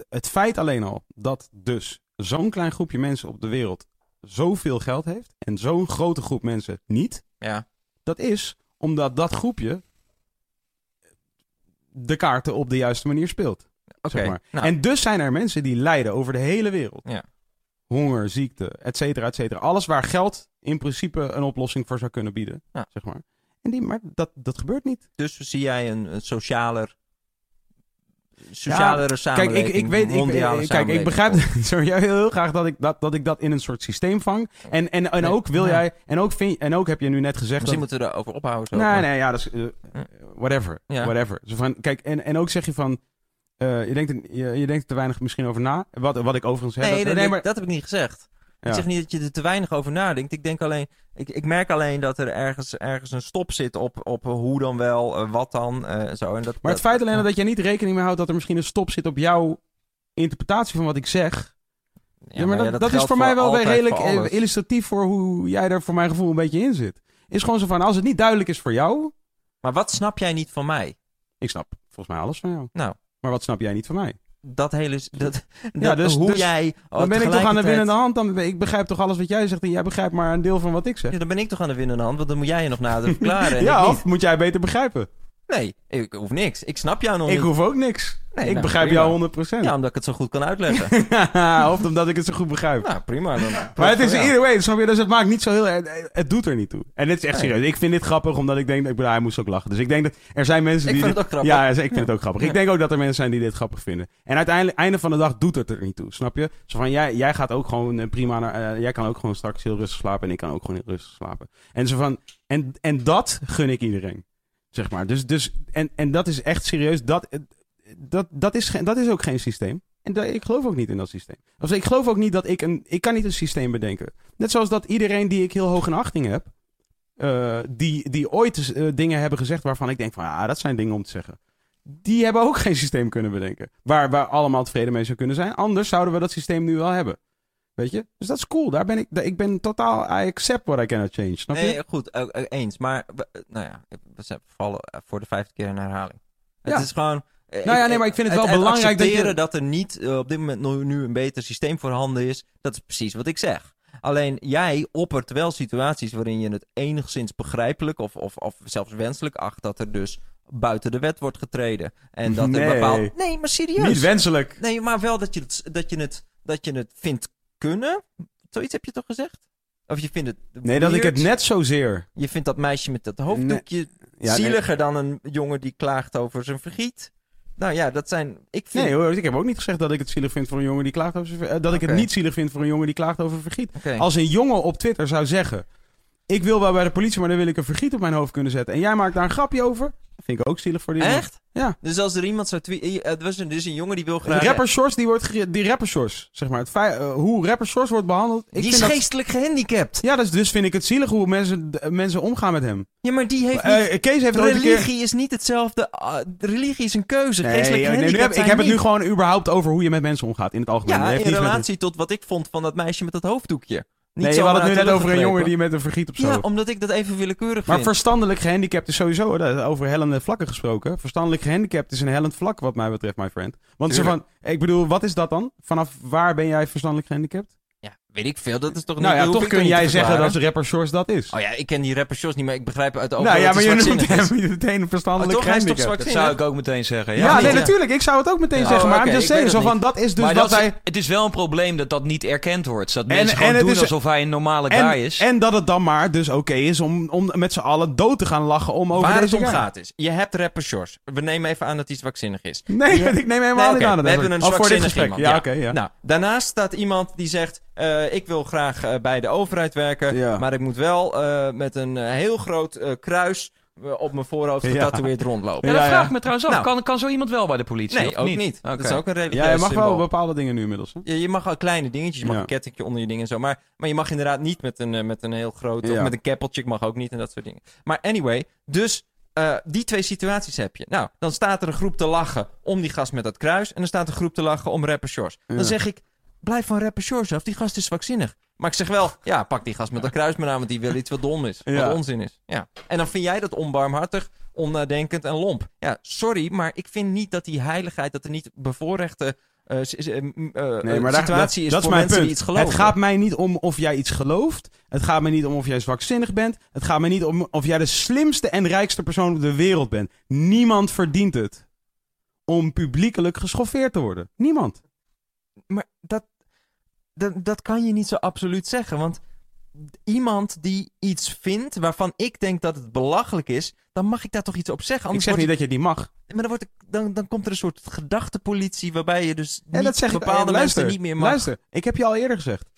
het feit alleen al dat dus zo'n klein groepje mensen op de wereld zoveel geld heeft en zo'n grote groep mensen niet, Ja. dat is omdat dat groepje de kaarten op de juiste manier speelt. Oké. Zeg maar. Nou, En dus zijn er mensen die lijden over de hele wereld. Ja. Honger, ziekte, et cetera, et cetera. Alles waar geld in principe een oplossing voor zou kunnen bieden. Ja. Zeg maar. En die, maar dat, dat gebeurt niet. dus zie jij een, een socialer... Socialere Kijk, samenleving, ik, ik weet, ik, kijk, ik begrijp sorry, jij wil heel graag dat ik dat, dat ik dat in een soort systeem vang. En, en, en Nee, ook wil ja. jij, en ook, vind, en ook heb je nu net gezegd Misschien dat... moeten we erover ophouden. Zo, Nee, maar- nee, ja, dat is, eh, whatever, Ja. whatever. Zo van, kijk, en, en ook zeg je van, eh, je, denkt, er- je, je denkt er te weinig misschien over na. Wat, wat ik overigens heb. Nee, dat, dat, nee, maar, dat heb ik niet gezegd. ja. Ik zeg niet dat je er te weinig over nadenkt. Ik denk alleen, ik, ik merk alleen dat er ergens, ergens een stop zit op, op hoe dan wel, eh, wat dan, eh, zo. En dat, Maar het feit alleen al dat je niet rekening mee houdt dat er misschien een stop zit op jouw interpretatie van wat ik zeg. Ja, maar, dat, dat is voor mij wel weer redelijk illustratief voor hoe jij er voor mijn gevoel een beetje in zit. Is gewoon zo van, als het niet duidelijk is voor jou, Maar wat snap jij niet van mij? ik snap volgens mij alles van jou. Nou, Maar wat snap jij niet van mij? dat hele... Dat, Ja, dus- hoe dus jij... oh, Dan ben ik toch aan de winnende hand. Dan, ik begrijp toch alles wat jij zegt en jij begrijpt maar een deel van wat ik zeg. Ja, dan ben ik toch aan de winnende hand, want dan moet jij je nog nader verklaren. en ja, of moet jij beter begrijpen? Nee, ik hoef niks. Ik snap jou nog Ik niet. hoef ook niks. Nee, ik nou, begrijp prima. jou 100%. Ja, omdat ik het zo goed kan uitleggen. of omdat ik het zo goed begrijp. nou, prima. Dan Maar het is either way, snap je? Dus het maakt niet zo heel... Het, het doet er niet toe. En dit is echt Nee. serieus. Ik vind dit grappig, omdat ik denk... Ik bedoel, hij moest ook lachen. Dus ik denk dat er zijn mensen Ik die... vind dit- het ook grappig. Ja, ik vind het ook grappig. Ik denk ook dat er mensen zijn die dit grappig vinden. En uiteindelijk, einde van de dag, doet het er niet toe. Snap je? Zo van, jij, jij gaat ook gewoon eh, prima naar... eh, jij kan ook gewoon straks heel rustig slapen. En ik kan ook gewoon heel rustig slapen. En zo van... En, en dat gun ik iedereen. Zeg maar. Dus, dus, en, en dat is echt serieus. Dat, dat, dat, is, dat is ook geen systeem. En ik geloof ook niet in dat systeem. Of ik geloof ook niet dat ik een... Ik kan niet een systeem bedenken. Net zoals dat iedereen die ik heel hoog in achting heb... eh, die, die ooit eh, dingen hebben gezegd waarvan ik denk van... Ja, dat zijn dingen om te zeggen. Die hebben ook geen systeem kunnen bedenken. Waar, waar allemaal tevreden mee zou kunnen zijn. Anders zouden we dat systeem nu wel hebben. Weet je? Dus dat is cool. Daar ben ik, ik ben totaal... I accept what I cannot change. Snap je? Nee, goed, eh, eh, eens. Maar, nou ja, we zijn vallen eh, voor de vijfde keer in herhaling. Het Ja. is gewoon... eh, Nou ja, nee, maar ik vind het wel belangrijk dat je- dat er niet eh, op dit moment nu, nu een beter systeem voorhanden is, dat is precies wat ik zeg. Alleen jij oppert wel situaties waarin je het enigszins begrijpelijk of, of, of zelfs wenselijk acht dat er dus buiten de wet wordt getreden. En dat Nee. er bepaald... Nee, maar serieus. Niet wenselijk. Nee, maar wel dat je het, dat je het, dat je het vindt kunnen. Zoiets heb je toch gezegd? Of je vindt het Nee, dat ik het net zozeer... Je vindt dat meisje met dat hoofddoekje Ja, nee. zieliger dan een jongen die klaagt over zijn vergiet. Nou ja, dat zijn... Ik vind... Nee hoor, ik heb ook niet gezegd dat ik het zielig vind voor een jongen die klaagt over zijn eh, Dat ik het niet zielig vind voor een jongen die klaagt over vergiet. Als een jongen op Twitter zou zeggen... Ik wil wel bij de politie, maar dan wil ik een vergiet op mijn hoofd kunnen zetten. En jij maakt daar een grapje over. Vind ik ook zielig voor die jongen. Echt? Ja. Dus als er iemand zou tweeten... Er was een, dus een jongen die wil graag... Rapper Shores, die wordt die rapper Shores, zeg maar. Het eh, hoe rapper Shores wordt behandeld. Ik die is dat, geestelijk gehandicapt. ja, dus, dus vind ik het zielig hoe mensen, mensen omgaan met hem. Ja, maar die heeft niet... Eh, Kees heeft een keer... religie is niet hetzelfde. ah, religie is een keuze. Nee, geestelijk nee, nee, gehandicapt heb- ik heb het nu gewoon überhaupt over hoe je met mensen omgaat in het algemeen. Ja, heeft in met- relatie tot wat ik vond van dat meisje met dat hoofddoekje. Niet Nee, je zomaar had het nu net over een jongen die met een vergiet op zo. Ja, omdat ik dat even willekeurig Maar vind. verstandelijk gehandicapt is sowieso, over hellende vlakken gesproken. Verstandelijk gehandicapt is een hellend vlak, wat mij betreft, my friend. Want Tuurlijk. van, ik bedoel, wat is dat dan? Vanaf waar ben jij verstandelijk gehandicapt? Ja, weet ik veel. Dat is toch nou niet... ja, hoef toch ik kun jij zeggen dat rapper Shores dat is. Oh ja, ik ken die rapper Shores niet, maar ik begrijp uit de nou ja, maar je noemt hem meteen Oh, verstandelijk toch? Hij is toch. Dat zou ik ook meteen zeggen. Ja, Ja, nee, ja. natuurlijk. Ik zou het ook meteen Ja, zeggen. oh, Maar oké, I'm just ik saying, zo het van, dat is dus maar wat dat is- het is wel een probleem dat dat niet erkend wordt. Dat En- mensen en gewoon het doen is- alsof hij een normale guy is. en dat het dan maar dus oké is om, om met z'n allen dood te gaan lachen om over Waar het deze om guy. gaat is, je hebt rapper Shores. We nemen even aan dat hij zwakzinnig is. Nee, Ja. ik neem helemaal niet aan. dat we hebben een Oh, zwakzinnig gesprek. iemand, Ja, ja. oké, ja. Nou, daarnaast staat iemand die zegt... eh, ik wil graag eh, bij de overheid werken... Ja. maar ik moet wel eh, met een heel groot eh, kruis op mijn voorhoofd Ja. getatoeëerd rondlopen. Ja, Ja, dat ja. vraag ik me trouwens af. Nou. Kan, kan zo iemand wel bij de politie? Nee, of ook niet. Dat is ook een religieus Ja, je mag wel bepaalde dingen nu inmiddels. Hè? Je, je mag al kleine dingetjes, je mag Ja. een kettingje onder je dingen en zo. Maar, maar je mag inderdaad niet met een, met een heel groot... Ja. Of met een keppeltje, ik mag ook niet en dat soort dingen. Maar anyway, dus eh, die twee situaties heb je. Nou, dan staat er een groep te lachen om die gast met dat kruis. En dan staat een groep te lachen om rapper Shores. Ja. Dan zeg ik, blijf van rapper Shores af, die gast is zwakzinnig. Maar ik zeg wel, ja, pak die gast met dat kruis maar aan, want die wil iets wat dom is. Ja. Wat onzin is. Ja. En dan vind jij dat onbarmhartig, onnadenkend en lomp. Ja, sorry, maar ik vind niet dat die heiligheid, dat er niet bevoorrechte eh, Nee, maar daar- situatie dat, is dat voor mensen punt. die iets geloven. Het gaat mij niet om of jij iets gelooft. Het gaat mij niet om of jij zwakzinnig bent. Het gaat mij niet om of jij de slimste en rijkste persoon op de wereld bent. Niemand verdient het om publiekelijk geschoffeerd te worden. Niemand. Maar dat, dat, dat kan je niet zo absoluut zeggen. Want iemand die iets vindt waarvan ik denk dat het belachelijk is, dan mag ik daar toch iets op zeggen. Ik zeg niet dat je die mag. maar dan, wordt dan, dan komt er een soort gedachtepolitie waarbij je dus niet dat zeg ik. bepaalde luister, mensen niet meer mag. Luister, ik heb je al eerder gezegd.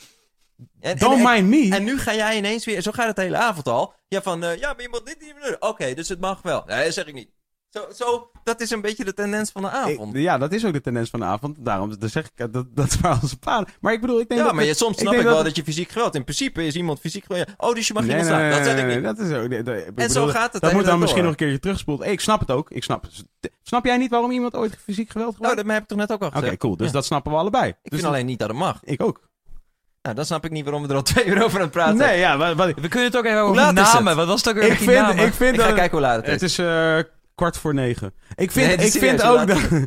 En, Don't en- mind me. En nu ga jij ineens weer, zo gaat het de hele avond al. Ja, van, eh, ja, maar je mag dit niet meer doen. Oké, dus het mag wel. Nee, dat zeg ik niet. Zo, zo, dat is een beetje de tendens van de avond. Ik- ja, dat is ook de tendens van de avond. Daarom zeg ik eh, dat, dat is als paden. Maar ik bedoel, ik denk ja, dat... maar je, soms snap ik, wel dat- dat je fysiek geweld... In principe is iemand fysiek geweld... Oh, dus je mag Nee, iemand nee, slaan. nee, Dat zeg nee, ik niet. dat is ook... En bedoel, zo gaat het Dat moet dan misschien nog een keertje teruggespoeld. Ik snap het ook. Ik snap. Snap jij niet waarom iemand ooit fysiek geweld Nou, gebruikt? dat heb ik toch net ook al Oké, gezegd. cool. Dus Ja. dat snappen we allebei. Ik dus vind alleen niet dat het mag. Ik ook. Nou, dan snap ik niet waarom we er al twee uur over aan het praten Nee, ja, wat, wat- We kunnen het ook even over is namen. Wat was het ook weer ik vind, ik vind Ik ga kijken hoe laat het is. Het is eh, kwart voor negen. Ik vind, Nee, ik vind ook dat...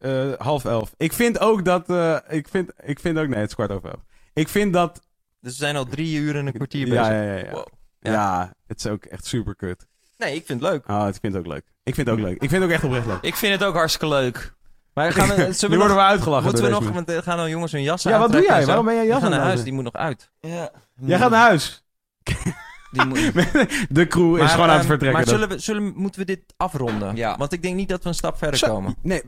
Eh, half elf. Ik vind ook dat... eh, ik, vind, ik vind ook... Nee, het is kwart over elf. Ik vind dat... Dus we zijn al drie uur en een kwartier bezig. Ja, ja, ja. ja. Wow. Ja, het is ook echt super kut. Nee, ik vind het leuk. Oh, ik vind het ook leuk. Ik vind het ook leuk. Ik vind het ook echt oprecht leuk. Ik vind het ook hartstikke leuk. Maar gaan we, zullen Nu we worden nog, we uitgelachen moeten we nog, want er gaan dan jongens hun jas Ja, wat doe jij? Waarom ben jij jas gaan aan naar huis, die moet nog uit. Ja. Jij gaat naar huis. Die moet... De crew is gewoon aan het ehm, vertrekken. Maar zullen we, zullen, moeten we dit afronden? Ja. Want ik denk niet dat we een stap verder Zo- komen. Nee,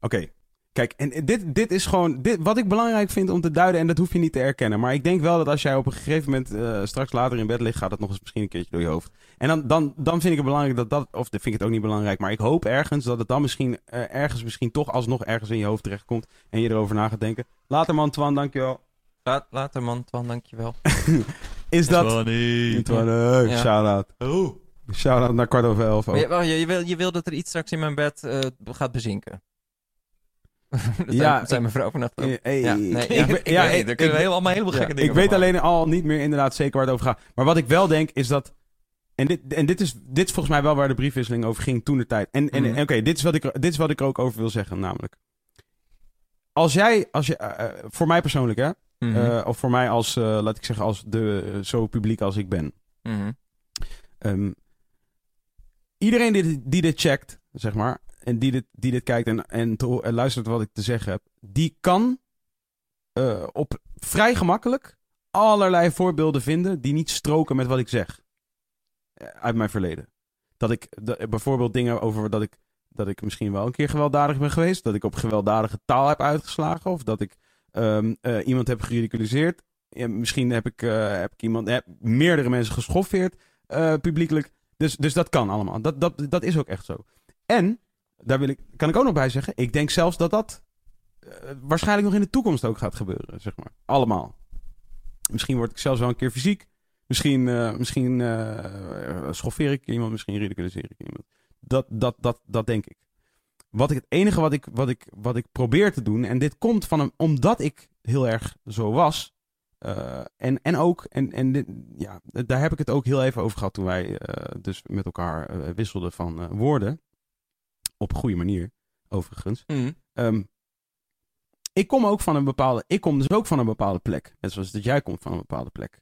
oké. Kijk, en dit, dit is gewoon dit, wat ik belangrijk vind om te duiden. En dat hoef je niet te erkennen. Maar ik denk wel dat als jij op een gegeven moment eh, straks later in bed ligt, gaat het nog eens misschien een keertje door je hoofd. En dan, dan, dan vind ik het belangrijk dat dat, of vind ik het ook niet belangrijk, maar ik hoop ergens dat het dan misschien eh, ergens misschien toch alsnog ergens in je hoofd terechtkomt. En je erover na gaat denken. Later man, Twan, dankjewel. Later man, Twan, dankjewel. Is dat... Eh, Ja. shout-out. Oh. Shout-out naar kwart over elf. ook. Je, wacht, je, je wil, je wil dat er iets straks in mijn bed eh, gaat bezinken. dat Ja, zijn, zijn mijn vrouw vannacht ook. Eh, hey, Ja, nee, ik ja. weet- ja, nee, ik- daar kunnen we ik- heel, allemaal helemaal gekke Ja, dingen ik weet alleen al niet meer inderdaad zeker waar het over gaat. Maar wat ik wel denk is dat. En dit, en dit, is, dit is volgens mij wel waar de briefwisseling over ging toen de tijd. En, en, Mhm. en oké, dit, is wat ik, dit is wat ik er ook over wil zeggen, namelijk. Als jij, als je, eh, eh, voor mij persoonlijk hè, Mhm. eh, of voor mij als, eh, laat ik zeggen, als de, eh, zo publiek als ik ben. Mhm. Ehm, iedereen die, die dit checkt, zeg maar, en die dit, die dit kijkt en, en, te ho- en luistert wat ik te zeggen heb, die kan op vrij gemakkelijk allerlei voorbeelden vinden die niet stroken met wat ik zeg. Uit mijn verleden. Dat ik dat- bijvoorbeeld dingen over dat ik, dat ik misschien wel een keer gewelddadig ben geweest, dat ik op gewelddadige taal heb uitgeslagen, of dat ik ehm, eh, iemand heb geridiculiseerd. Ja, misschien heb ik, eh, heb ik iemand, meerdere mensen geschoffeerd eh, publiekelijk. Dus, dus dat kan allemaal. Dat, dat, dat is ook echt zo. En, daar wil ik, kan ik ook nog bij zeggen, ik denk zelfs dat dat waarschijnlijk nog in de toekomst ook gaat gebeuren, zeg maar. Allemaal. Misschien word ik zelfs wel een keer fysiek. Misschien, misschien schoffeer ik iemand, misschien ridiculiseer ik iemand. Dat, dat, dat, dat denk ik. Wat ik. Het enige wat ik, wat, ik, wat ik probeer te doen, en dit komt van hem omdat ik heel erg zo was. eh, en, en ook, en, en dit, ja, daar heb ik het ook heel even over gehad toen wij eh, dus met elkaar eh, wisselden van woorden. Op een goede manier, overigens. Mhm. Ehm, ik kom ook van een bepaalde. Ik kom dus ook van een bepaalde plek. Net zoals dat jij komt van een bepaalde plek.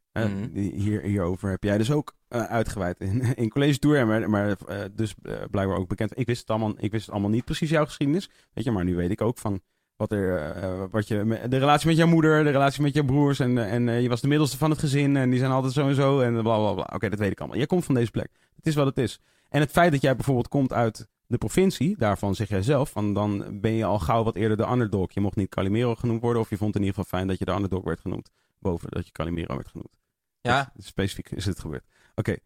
Die- Hier, hierover heb jij dus ook eh, uitgeweid in, in college tour. Maar, maar eh, dus eh, blijkbaar ook bekend. Ik wist, het allemaal, ik wist het allemaal niet precies jouw geschiedenis. Weet je, maar nu weet ik ook van wat er. wat je, de relatie met jouw moeder, de relatie met jouw broers. En, en je was de middelste van het gezin. En die zijn altijd zo en zo. En bla bla bla. Oké, dat weet ik allemaal. Jij komt van deze plek. Het is wat het is. En het feit dat jij bijvoorbeeld komt uit de provincie, daarvan zeg jij zelf, van dan ben je al gauw wat eerder de underdog. Je mocht niet Calimero genoemd worden, of je vond in ieder geval fijn dat je de underdog werd genoemd, boven dat je Calimero werd genoemd. Ja, Dus specifiek is het gebeurd. Oké,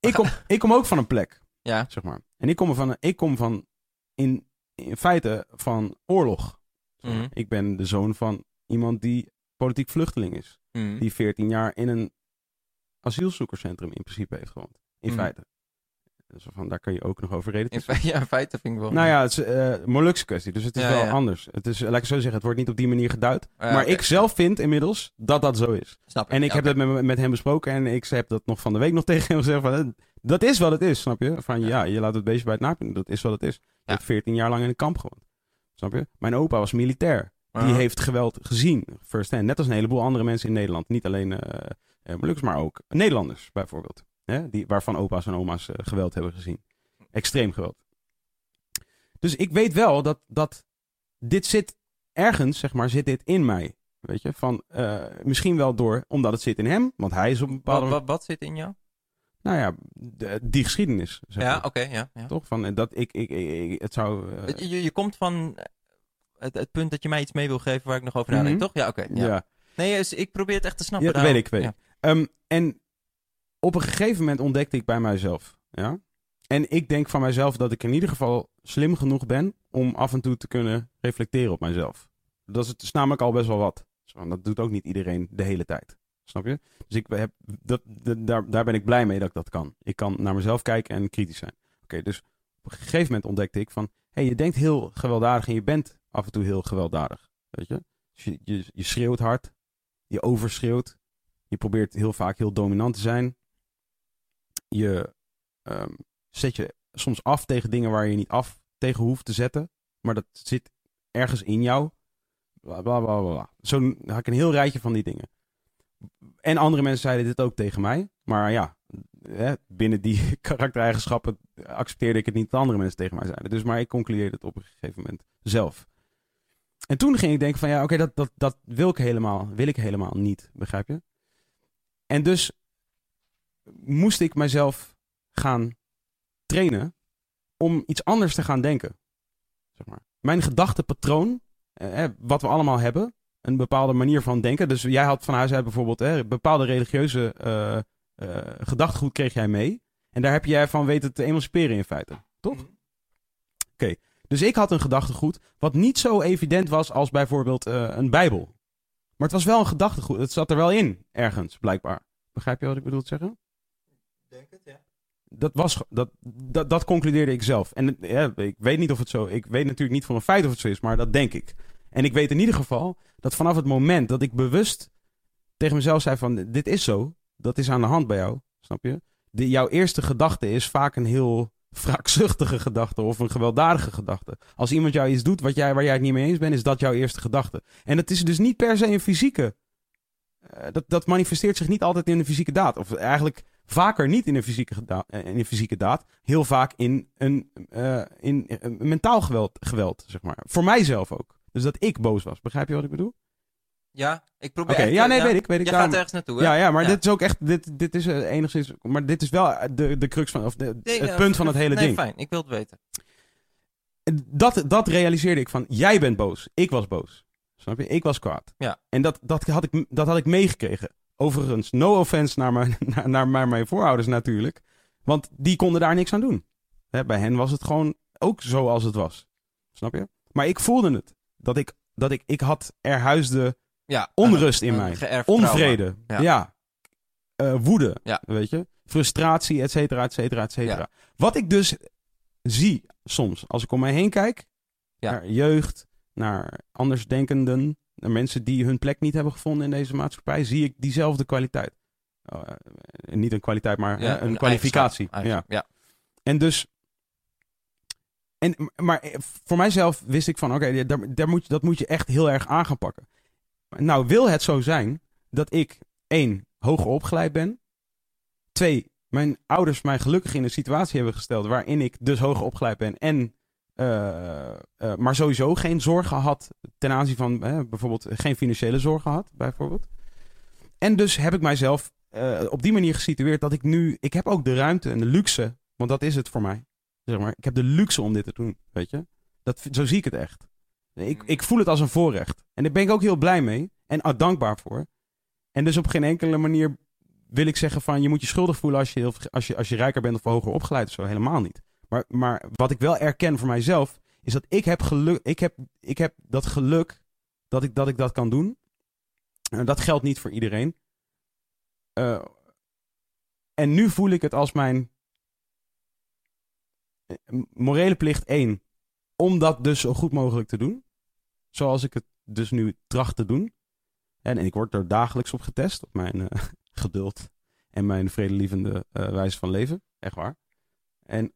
ik, kom, ik kom ook van een plek, ja. zeg maar. En ik kom, van, een- ik kom van, in, in feite, van oorlog. Mhm. Ik ben de zoon van iemand die politiek vluchteling is. Mhm. Die 14 jaar in een asielzoekerscentrum in principe heeft gewoond. In Mhm. feite. Dus van, daar kun je ook nog over reden. In ja, in feite vind ik wel. Nou ja, het is eh, een Molukse kwestie, dus het is Ja, wel ja. anders. Het is, laat ik zo zeggen, het wordt niet op die manier geduid. Ja, maar ik zelf vind inmiddels dat dat zo is. Snap ik. En ik heb dat met, met hem besproken en ik heb dat nog van de week nog tegen hem gezegd. Van, eh, dat is wat het is, snap je? Van ja, je laat het beestje bij het naampje. Dat is wat het is. Ja. hebt 14 jaar lang in een kamp gewoond. Snap je? Mijn opa was militair. Die heeft geweld gezien, first hand. Net als een heleboel andere mensen in Nederland. Niet alleen eh eh, Molukkers, maar ook Nederlanders bijvoorbeeld. Hè? Die, waarvan opa's en oma's eh, geweld hebben gezien. Extreem geweld. Dus ik weet wel dat, dat dit zit ergens, zeg maar, zit dit in mij. Weet je, van eh, misschien wel door, omdat het zit in hem, want hij is op een bepaalde. Wat, wat, wat zit in jou? Nou ja, de- die geschiedenis. Zeg Ja, oké, ja. ja. Toch? Van eh, dat ik, ik, ik, het zou. Je, je komt van het, het punt dat je mij iets mee wil geven waar ik nog over Mhm. nadenk, toch? Ja, oké. ja. ja. Nee, dus ik probeer het echt te snappen. Ja, dat weet ik, weet Ja. Ehm, en op een gegeven moment ontdekte ik bij mijzelf. Ja? En ik denk van mijzelf dat ik in ieder geval slim genoeg ben om af en toe te kunnen reflecteren op mijzelf. Dat is, het namelijk al best wel wat. Dat doet ook niet iedereen de hele tijd. Snap je? Dus ik heb, dat, daar, daar ben ik blij mee dat ik dat kan. Ik kan naar mezelf kijken en kritisch zijn. Oké, dus op een gegeven moment ontdekte ik van... Hey, je denkt heel gewelddadig en je bent af en toe heel gewelddadig. Weet je? Dus je, je, je schreeuwt hard. Je overschreeuwt. Je probeert heel vaak heel dominant te zijn. Je ehm, zet je soms af tegen dingen waar je niet af tegen hoeft te zetten. Maar dat zit ergens in jou. Bla bla bla bla. Zo had ik een heel rijtje van die dingen. En andere mensen zeiden dit ook tegen mij. Maar ja, hè, binnen die karaktereigenschappen accepteerde ik het niet dat andere mensen tegen mij zeiden. Dus maar ik concludeerde het op een gegeven moment zelf. En toen ging ik denken van ja, oké, dat, dat, dat wil ik helemaal, wil ik helemaal niet, begrijp je? En dus moest ik mezelf gaan trainen om iets anders te gaan denken. Zeg maar. Mijn gedachtepatroon, eh, wat we allemaal hebben, een bepaalde manier van denken. Dus jij had van huis uit bijvoorbeeld een bepaalde religieuze uh, uh, gedachtegoed kreeg jij mee. En daar heb jij van weten te emanciperen in feite, toch? Oké. Okay. Dus ik had een gedachtegoed wat niet zo evident was als bijvoorbeeld uh, een Bijbel. Maar het was wel een gedachtegoed. Het zat er wel in, ergens, blijkbaar. Begrijp je wat ik bedoel te zeggen? Dat, was, dat, dat, dat concludeerde ik zelf. En ja, ik weet niet of het zo Ik weet natuurlijk niet voor een feit of het zo is, maar dat denk ik. En ik weet in ieder geval dat vanaf het moment dat ik bewust tegen mezelf zei van dit is zo, dat is aan de hand bij jou, snap je? De, jouw eerste gedachte is vaak een heel wraakzuchtige gedachte of een gewelddadige gedachte. Als iemand jou iets doet wat jij, waar jij het niet mee eens bent, is dat jouw eerste gedachte. En het is dus niet per se een fysieke. Uh, dat, dat manifesteert zich niet altijd in de fysieke daad. Of eigenlijk vaker niet in een fysieke, in een fysieke daad. Heel vaak in een, uh, in, uh, mentaal geweld, geweld, zeg maar. Voor mijzelf ook. Dus dat ik boos was. Begrijp je wat ik bedoel? Ja, ik probeer. Oké, okay, ja, nee, ja. weet ik. Weet ik Jij daarom... gaat ergens naartoe, hè? Ja, ja maar ja. dit is ook echt. Dit, dit is uh, enigszins. Maar dit is wel de, de crux van. Of de, nee, het punt van het hele nee, ding. fijn. Ik wil het weten. Dat, dat realiseerde ik van. Jij bent boos. Ik was boos. Snap je? Ik was kwaad. Ja. En dat, dat, had ik, dat had ik meegekregen. Overigens, no offense naar mijn, naar, naar, mijn voorouders natuurlijk. Want die konden daar niks aan doen. Hè, bij hen was het gewoon ook zoals het was. Snap je? Maar ik voelde het. Dat ik, dat ik, ik had er huisde Ja, onrust een- in een mij. Onvrede. Ja. Ja. Eh, woede. Ja. Weet je? Frustratie, et cetera, et cetera, et cetera. Wat ik dus zie soms, als ik om mij heen kijk, Ja. naar jeugd, naar andersdenkenden, naar mensen die hun plek niet hebben gevonden in deze maatschappij, zie ik diezelfde kwaliteit. Oh, eh, niet een kwaliteit, maar Ja, een, kwalificatie. eigenschap, Ja. Ja. En dus. En, maar eh, voor mijzelf wist ik van, oké, daar, daar moet, je- dat moet je echt heel erg aan gaan pakken. Nou, wil het zo zijn dat ik, één, hoger opgeleid ben. Twee, mijn ouders mij gelukkig in een situatie hebben gesteld waarin ik dus hoger opgeleid ben. En, maar sowieso geen zorgen had ten aanzien van eh, bijvoorbeeld geen financiële zorgen had, bijvoorbeeld. En dus heb ik mijzelf eh, op die manier gesitueerd dat ik nu, ik heb ook de ruimte en de luxe, want dat is het voor mij. Zeg maar, ik heb de luxe om dit te doen, weet je. Dat, zo zie ik het echt. Ik, ik voel het als een voorrecht. En daar ben ik ook heel blij mee en ah, dankbaar voor. En dus op geen enkele manier wil ik zeggen van je moet je schuldig voelen als je, heel, als je, als je rijker bent of hoger opgeleid of zo. Helemaal niet. Maar, maar wat ik wel erken voor mijzelf is dat ik heb geluk, ik heb, ik heb dat geluk dat ik, dat ik dat kan doen. En dat geldt niet voor iedereen. Eh, en nu voel ik het als mijn eh, morele plicht één. Om dat dus zo goed mogelijk te doen. Zoals ik het dus nu tracht te doen. En, en ik word er dagelijks op getest. Op mijn eh, geduld. En mijn vredelievende wijze van leven. Echt waar. En,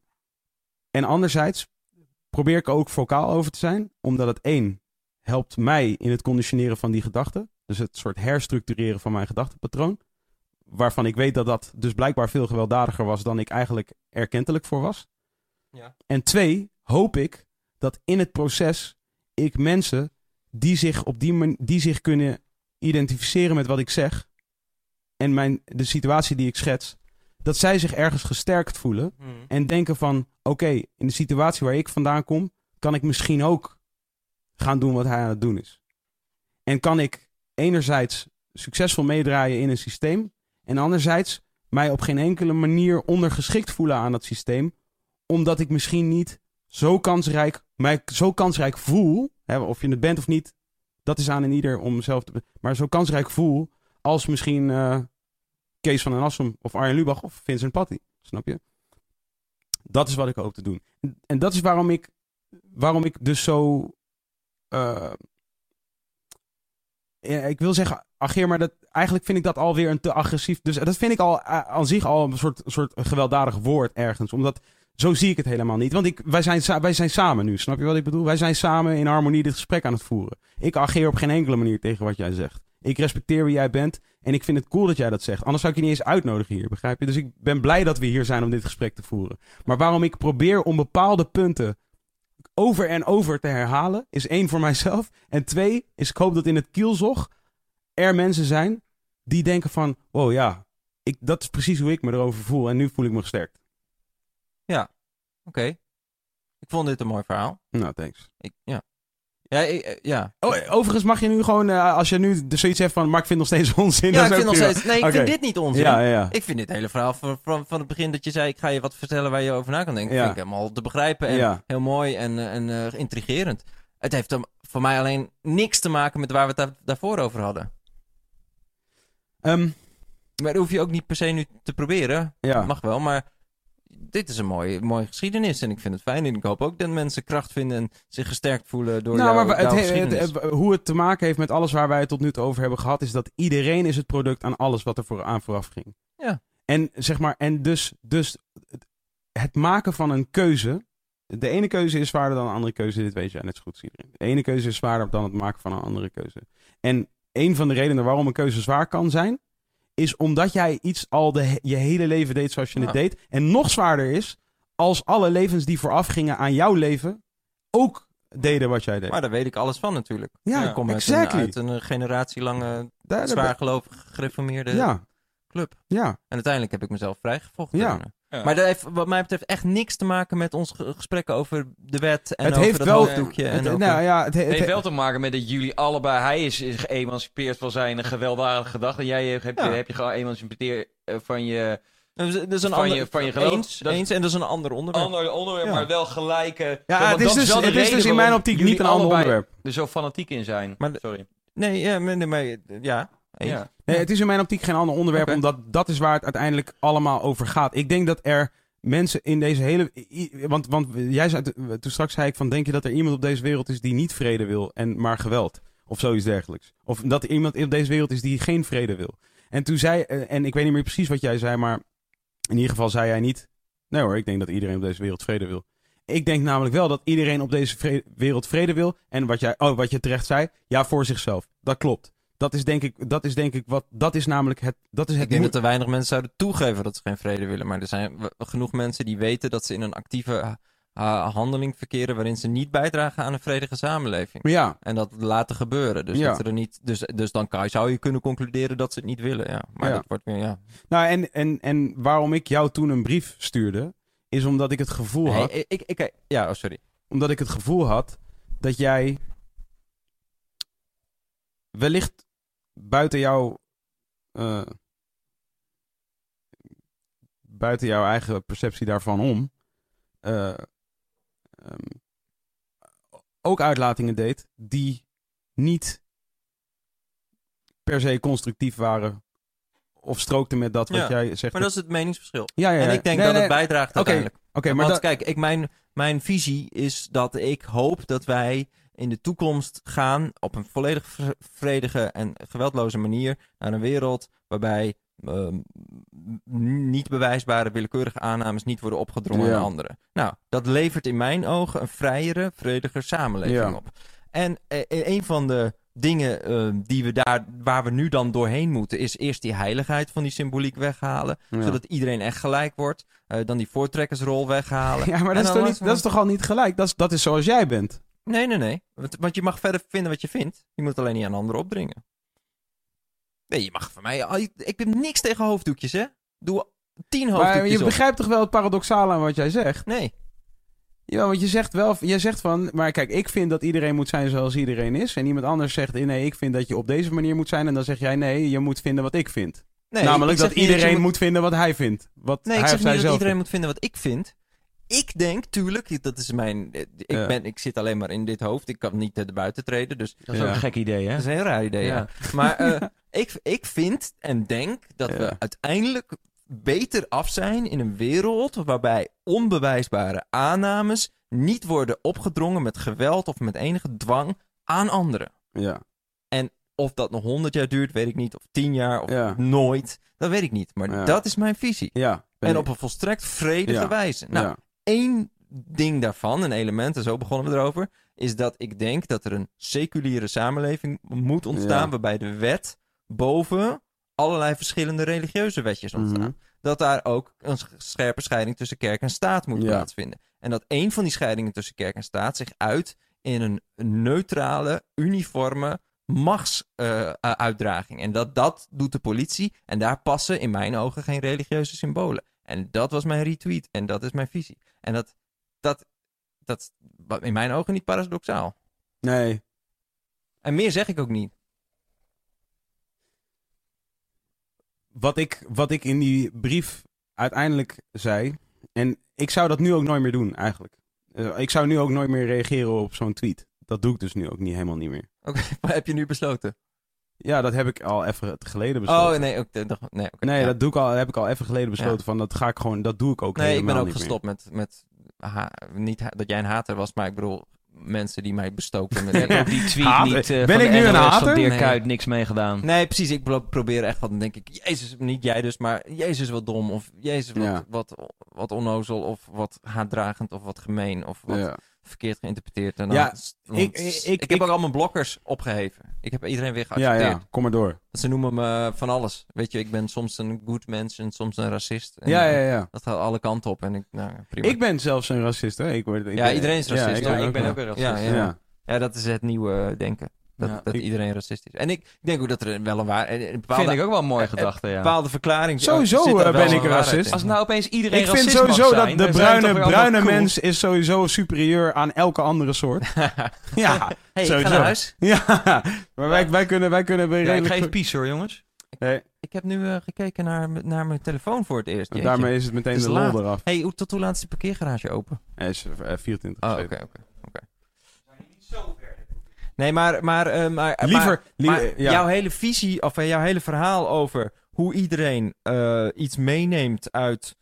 en anderzijds probeer ik ook vocaal over te zijn. Omdat het één helpt mij in het conditioneren van die gedachten. Dus het soort herstructureren van mijn gedachtenpatroon. Waarvan ik weet dat dat dus blijkbaar veel gewelddadiger was dan ik eigenlijk erkentelijk voor was. Ja. En twee, hoop ik dat in het proces ik mensen die zich op die man- die zich kunnen identificeren met wat ik zeg en mijn, de situatie die ik schets, dat zij zich ergens gesterkt voelen Hmm. en denken van oké, in de situatie waar ik vandaan kom, kan ik misschien ook gaan doen wat hij aan het doen is. En kan ik enerzijds succesvol meedraaien in een systeem en anderzijds mij op geen enkele manier ondergeschikt voelen aan dat systeem, omdat ik misschien niet zo kansrijk, mij zo kansrijk voel, hè, of je het bent of niet, dat is aan een ieder om zelf te, maar zo kansrijk voel als misschien eh, Kees van den Assem of Arjen Lubach of Vincent Patty, snap je? Dat is wat ik hoop te doen. En, dat is waarom ik, waarom ik dus zo, eh, ik wil zeggen ageer, maar dat, eigenlijk vind ik dat alweer een te agressief. Dus dat vind ik al eh, aan zich al een soort, soort gewelddadig woord ergens. Omdat zo zie ik het helemaal niet. Want ik, wij, zijn, wij zijn samen nu, snap je wat ik bedoel? Wij zijn samen in harmonie dit gesprek aan het voeren. Ik ageer op geen enkele manier tegen wat jij zegt. Ik respecteer wie jij bent. En ik vind het cool dat jij dat zegt. Anders zou ik je niet eens uitnodigen hier, begrijp je? Dus ik ben blij dat we hier zijn om dit gesprek te voeren. Maar waarom ik probeer om bepaalde punten over en over te herhalen, is één voor mijzelf. En twee, is ik hoop dat in het kielzog er mensen zijn die denken van, wow ja, ik, dat is precies hoe ik me erover voel. En nu voel ik me gesterkt. Oké. Ik vond dit een mooi verhaal. Nou, thanks. Ik, ja. Ja, ik- eh, ja. Oh, overigens mag je nu gewoon, eh, als je nu zoiets hebt van, maar ik vind nog steeds onzin. ja, ik vind nog prima. steeds... Nee, ik vind dit niet onzin. Ja, ja, ja. Ik vind dit hele verhaal van, van, van het begin dat je zei... ik ga je wat vertellen waar je over na kan denken... Ja. vind ik helemaal te begrijpen en Ja. heel mooi en, eh, en intrigerend. Het heeft dan voor mij alleen niks te maken met waar we het daar, daarvoor over hadden. Ehm, Maar dat hoef je ook niet per se nu te proberen. ja. Mag wel, maar dit is een mooie, mooie geschiedenis. En ik vind het fijn. En ik hoop ook dat mensen kracht vinden en zich gesterkt voelen door nou, jouw, maar het, jouw het- hoe het te maken heeft met alles waar wij het tot nu toe over hebben gehad, is dat iedereen is het product aan alles wat er voor, aan vooraf ging. Ja. En zeg maar, en dus, dus het- maken van een keuze. De ene keuze is zwaarder dan de andere keuze, dit weet jij net zo goed iedereen. De ene keuze is zwaarder dan het maken van een andere keuze. En een van de redenen waarom een keuze zwaar kan zijn, is omdat jij iets al de, je hele leven deed zoals je Ja. het deed. En nog zwaarder is, als alle levens die vooraf gingen aan jouw leven, ook deden wat jij deed. Maar daar weet ik alles van natuurlijk. Ja, ik kom uit een, uit een generatielange, zwaargelovig gereformeerde Ja, club. ja. En uiteindelijk heb ik mezelf vrijgevochten. Ja. Ja. Maar dat heeft wat mij betreft echt niks te maken met ons ge- gesprekken over de wet en Het over heeft dat wel- hoofddoekje. En Het, over- nou ja, het, het, Het heeft wel te maken met dat jullie allebei... Hij is, is geëmancipeerd van zijn gewelddadige gedachten. En jij hebt, Ja. heb je geëmancipeerd eh, van je een van ander, je- van je geloof. Eens, Dat- eens, en dat is een ander onderwerp. andere onderwerp, Ja. maar wel gelijke... ja, het is dus, het is dus in mijn optiek niet een ander onderwerp. er zo fanatiek in zijn. Maar Sorry. Nee, ja, maar, nee, maar ja. Eens. Ja. Nee, het is in mijn optiek geen ander onderwerp, omdat dat is waar het uiteindelijk allemaal over gaat. Ik denk dat er mensen in deze hele... Want, want jij zei, toen straks zei ik van, denk je dat er iemand op deze wereld is die niet vrede wil en maar geweld? Of zoiets dergelijks. Of dat er iemand op deze wereld is die geen vrede wil. En toen zei, eh, en ik weet niet meer precies wat jij zei, maar in ieder geval zei jij niet... Nee hoor, ik denk dat iedereen op deze wereld vrede wil. Ik denk namelijk wel dat iedereen op deze wereld vrede wil. En wat, jij, oh, wat je terecht zei, ja, voor zichzelf. Dat klopt. Dat is denk ik, dat is denk ik wat, dat is namelijk het, dat is het Ik denk dat er weinig mensen zouden toegeven dat ze geen vrede willen. Maar er zijn genoeg mensen die weten dat ze in een actieve handeling verkeren waarin ze niet bijdragen aan een vredige samenleving. Ja, En dat laten gebeuren. Dus, Ja. dat ze er niet, dus, dus dan kan, zou je kunnen concluderen dat ze het niet willen. Ja. Maar Ja. dat wordt weer, ja. nou en, en, en waarom ik jou toen een brief stuurde, is omdat ik het gevoel had, Hey, ik, ik, ik- ja, oh, sorry. omdat ik het gevoel had dat jij wellicht buiten jouw eh, buiten jouw eigen perceptie daarvan om eh, ehm, ook uitlatingen deed die niet per se constructief waren of strookten met dat wat Ja, jij zegt. Maar dat is het meningsverschil. ja, ja, ja. En ik denk Nee, dat nee, het bijdraagt uiteindelijk. Oké, maar Want kijk, ik, mijn, mijn visie is dat ik hoop dat wij in de toekomst gaan op een volledig vre- vredige en geweldloze manier naar een wereld waarbij ehm, niet bewijsbare willekeurige aannames niet worden opgedrongen Ja. aan anderen. Nou, dat levert in mijn ogen een vrijere, vrediger samenleving Ja. op. En eh, een van de dingen ehm, die we daar, waar we nu dan doorheen moeten, is eerst die heiligheid van die symboliek weghalen, Ja. zodat iedereen echt gelijk wordt. Eh, dan die voortrekkersrol weghalen. ja, maar dat is, toch niet, dat is toch al niet gelijk? Dat is, dat is zoals jij bent. Nee, nee, nee. Want, want je mag verder vinden wat je vindt. Je moet het alleen niet aan anderen opdringen. Nee, je mag van mij... Ik heb niks tegen hoofddoekjes, hè? Doe tien Maar hoofddoekjes je op. begrijpt toch wel het paradoxale aan wat jij zegt? Nee. Ja, want je zegt wel, je zegt van, maar kijk, ik vind dat iedereen moet zijn zoals iedereen is. En iemand anders zegt, nee, ik vind dat je op deze manier moet zijn. En dan zeg jij, nee, je moet vinden wat ik vind. nee Namelijk dat iedereen je moet... vinden wat hij vindt. Wat Nee, ik zeg niet dat iedereen vindt. moet vinden wat ik vind. Ik denk, tuurlijk, dat is mijn... eh, Ik, Ja. ben, ik zit alleen maar in dit hoofd. Ik kan niet er buiten treden, dus Dat is ook een gek idee, hè? dat is een heel raar idee, ja. Maar eh, ik, ik vind en denk dat we uiteindelijk beter af zijn in een wereld waarbij onbewijsbare aannames niet worden opgedrongen met geweld of met enige dwang aan anderen. Ja, Of dat nog honderd jaar duurt, weet ik niet. Of tien jaar, of Ja. nooit. Dat weet ik niet. Maar Ja. dat is mijn visie. ja. En op een volstrekt vredige Ja. wijze. Nou. Één ding daarvan, een element, en zo begonnen we erover, is dat ik denk dat er een seculiere samenleving moet ontstaan. Ja. waarbij de wet boven allerlei verschillende religieuze wetjes ontstaan. Mhm. Dat daar ook een sch- scherpe scheiding tussen kerk en staat moet Ja. plaatsvinden. En dat een van die scheidingen tussen kerk en staat zich uit in een neutrale, uniforme machtsuitdraging. en dat, dat doet de politie. En daar passen in mijn ogen geen religieuze symbolen. En dat was mijn retweet. En dat is mijn visie. En dat, dat, dat is in mijn ogen niet paradoxaal. Nee. En meer zeg ik ook niet. Wat ik, wat ik in die brief uiteindelijk zei. En ik zou dat nu ook nooit meer doen, eigenlijk. Eh, ik zou nu ook nooit meer reageren op zo'n tweet. Dat doe ik dus nu ook niet, helemaal niet meer. Oké, maar heb je nu besloten? Ja, dat heb ik al even geleden besloten. Oh, nee, ook, nee, Nee, ja. dat doe ik al, heb ik al even geleden besloten Ja. van dat ga ik gewoon, dat doe ik ook Nee, ik ben ook gestopt met, met ha- niet ha- dat jij een hater was, maar ik bedoel mensen die mij bestoken met... Ik heb ook die tweet Hater? niet eh, Ben ik nu een hater? van Dirk Nee. Kuyt niks meegedaan. Nee, precies. Ik pro- probeer echt wat. Dan denk ik, Jezus, niet jij dus, maar Jezus wat dom. Of Jezus wat, Ja. wat, wat onnozel. Of wat haatdragend. Of wat gemeen. Of wat Ja. Verkeerd geïnterpreteerd. En dan, Ja, ik- ik, ik- heb ook al mijn blokkers opgeheven. Ik heb iedereen weer Ja, geaccepteerd. ja, kom maar door. Ze noemen me van alles. Weet je, ik ben soms een good mens en soms een racist. En, Ja, ja, ja. Dat gaat alle kanten op. En ik, nou, prima. Ik ben zelfs een racist, hè? Ik word, Ja, ben- iedereen is racist, Ja, ik ben, ik ben ook een racist. ja, ja. Ja. Ja, dat is het nieuwe denken. Dat, Ja. dat Ik- iedereen racist is. En ik, ik denk ook dat er wel een waar... Een bepaalde, Vind ik ook wel een mooie eh, gedachte, ja. bepaalde verklaring... Sowieso, eh, wel ben ik een racist. Als nou opeens iedereen Ik vind racist sowieso mag dat zijn, de zijn bruine, bruine cool. mens is sowieso superieur aan elke andere soort. ja, hey, ik ga sowieso. naar huis. ja. Maar wij, wij kunnen, wij kunnen Ja, ik geef pies hoor, jongens. Nee, Ik heb nu eh, gekeken naar, naar mijn telefoon voor het eerst. Jeetje. daarmee is het meteen Het is de lol eraf. Hey, hoe, tot hoe laat is de parkeergarage open? Hij is eh, 24. Oh, oké, oké. oké. Nee, maar... maar, eh, maar Liever... maar- lie- maar ja. jouw hele visie, of eh, jouw hele verhaal over hoe iedereen eh, iets meeneemt uit,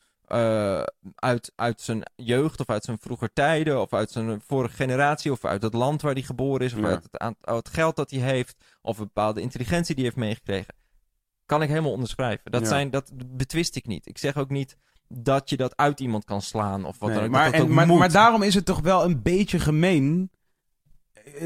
uit, uit zijn jeugd of uit zijn vroeger tijden of uit zijn vorige generatie of uit het land waar hij geboren is of Ja. uit het, uit het geld dat hij heeft of een bepaalde intelligentie die hij heeft meegekregen, kan ik helemaal onderschrijven. Dat, Ja. zijn, dat betwist ik niet. Ik zeg ook niet dat je dat uit iemand kan slaan of wat Nee, dan ook. maar, dat en, maar daarom is het toch wel een beetje gemeen.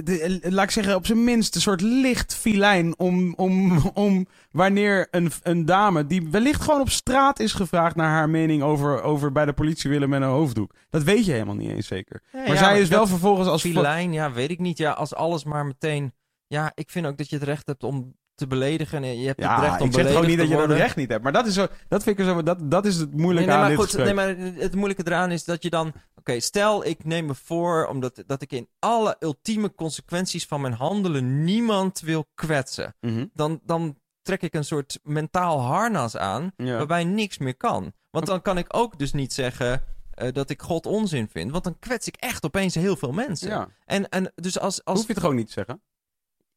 De- laat ik zeggen, op zijn minst een soort licht filijn om, om, om wanneer een, een dame die wellicht gewoon op straat is gevraagd naar haar mening over, over bij de politie willen met een hoofddoek. Dat weet je helemaal niet eens zeker. Ja, maar ja, zij is wel vervolgens als... Filijn, ja, weet ik niet. Ja, als alles maar meteen... Ja, ik vind ook dat je het recht hebt om te beledigen. En je hebt het Ja, recht om ik zeg gewoon niet dat je dat recht niet hebt. Maar dat is zo, dat vind ik zo, dat, dat is het moeilijke nee, aan maar dit goed, nee, maar het moeilijke eraan is dat je dan... Oké, stel ik neem me voor omdat, dat ik in alle ultieme consequenties van mijn handelen niemand wil kwetsen. Mhm. Dan, dan trek ik een soort mentaal harnas aan Ja. waarbij niks meer kan. Want dan kan ik ook dus niet zeggen eh, dat ik God onzin vind. Want dan kwets ik echt opeens heel veel mensen. Ja. En, en dus als, als, Hoef je het gewoon niet te zeggen.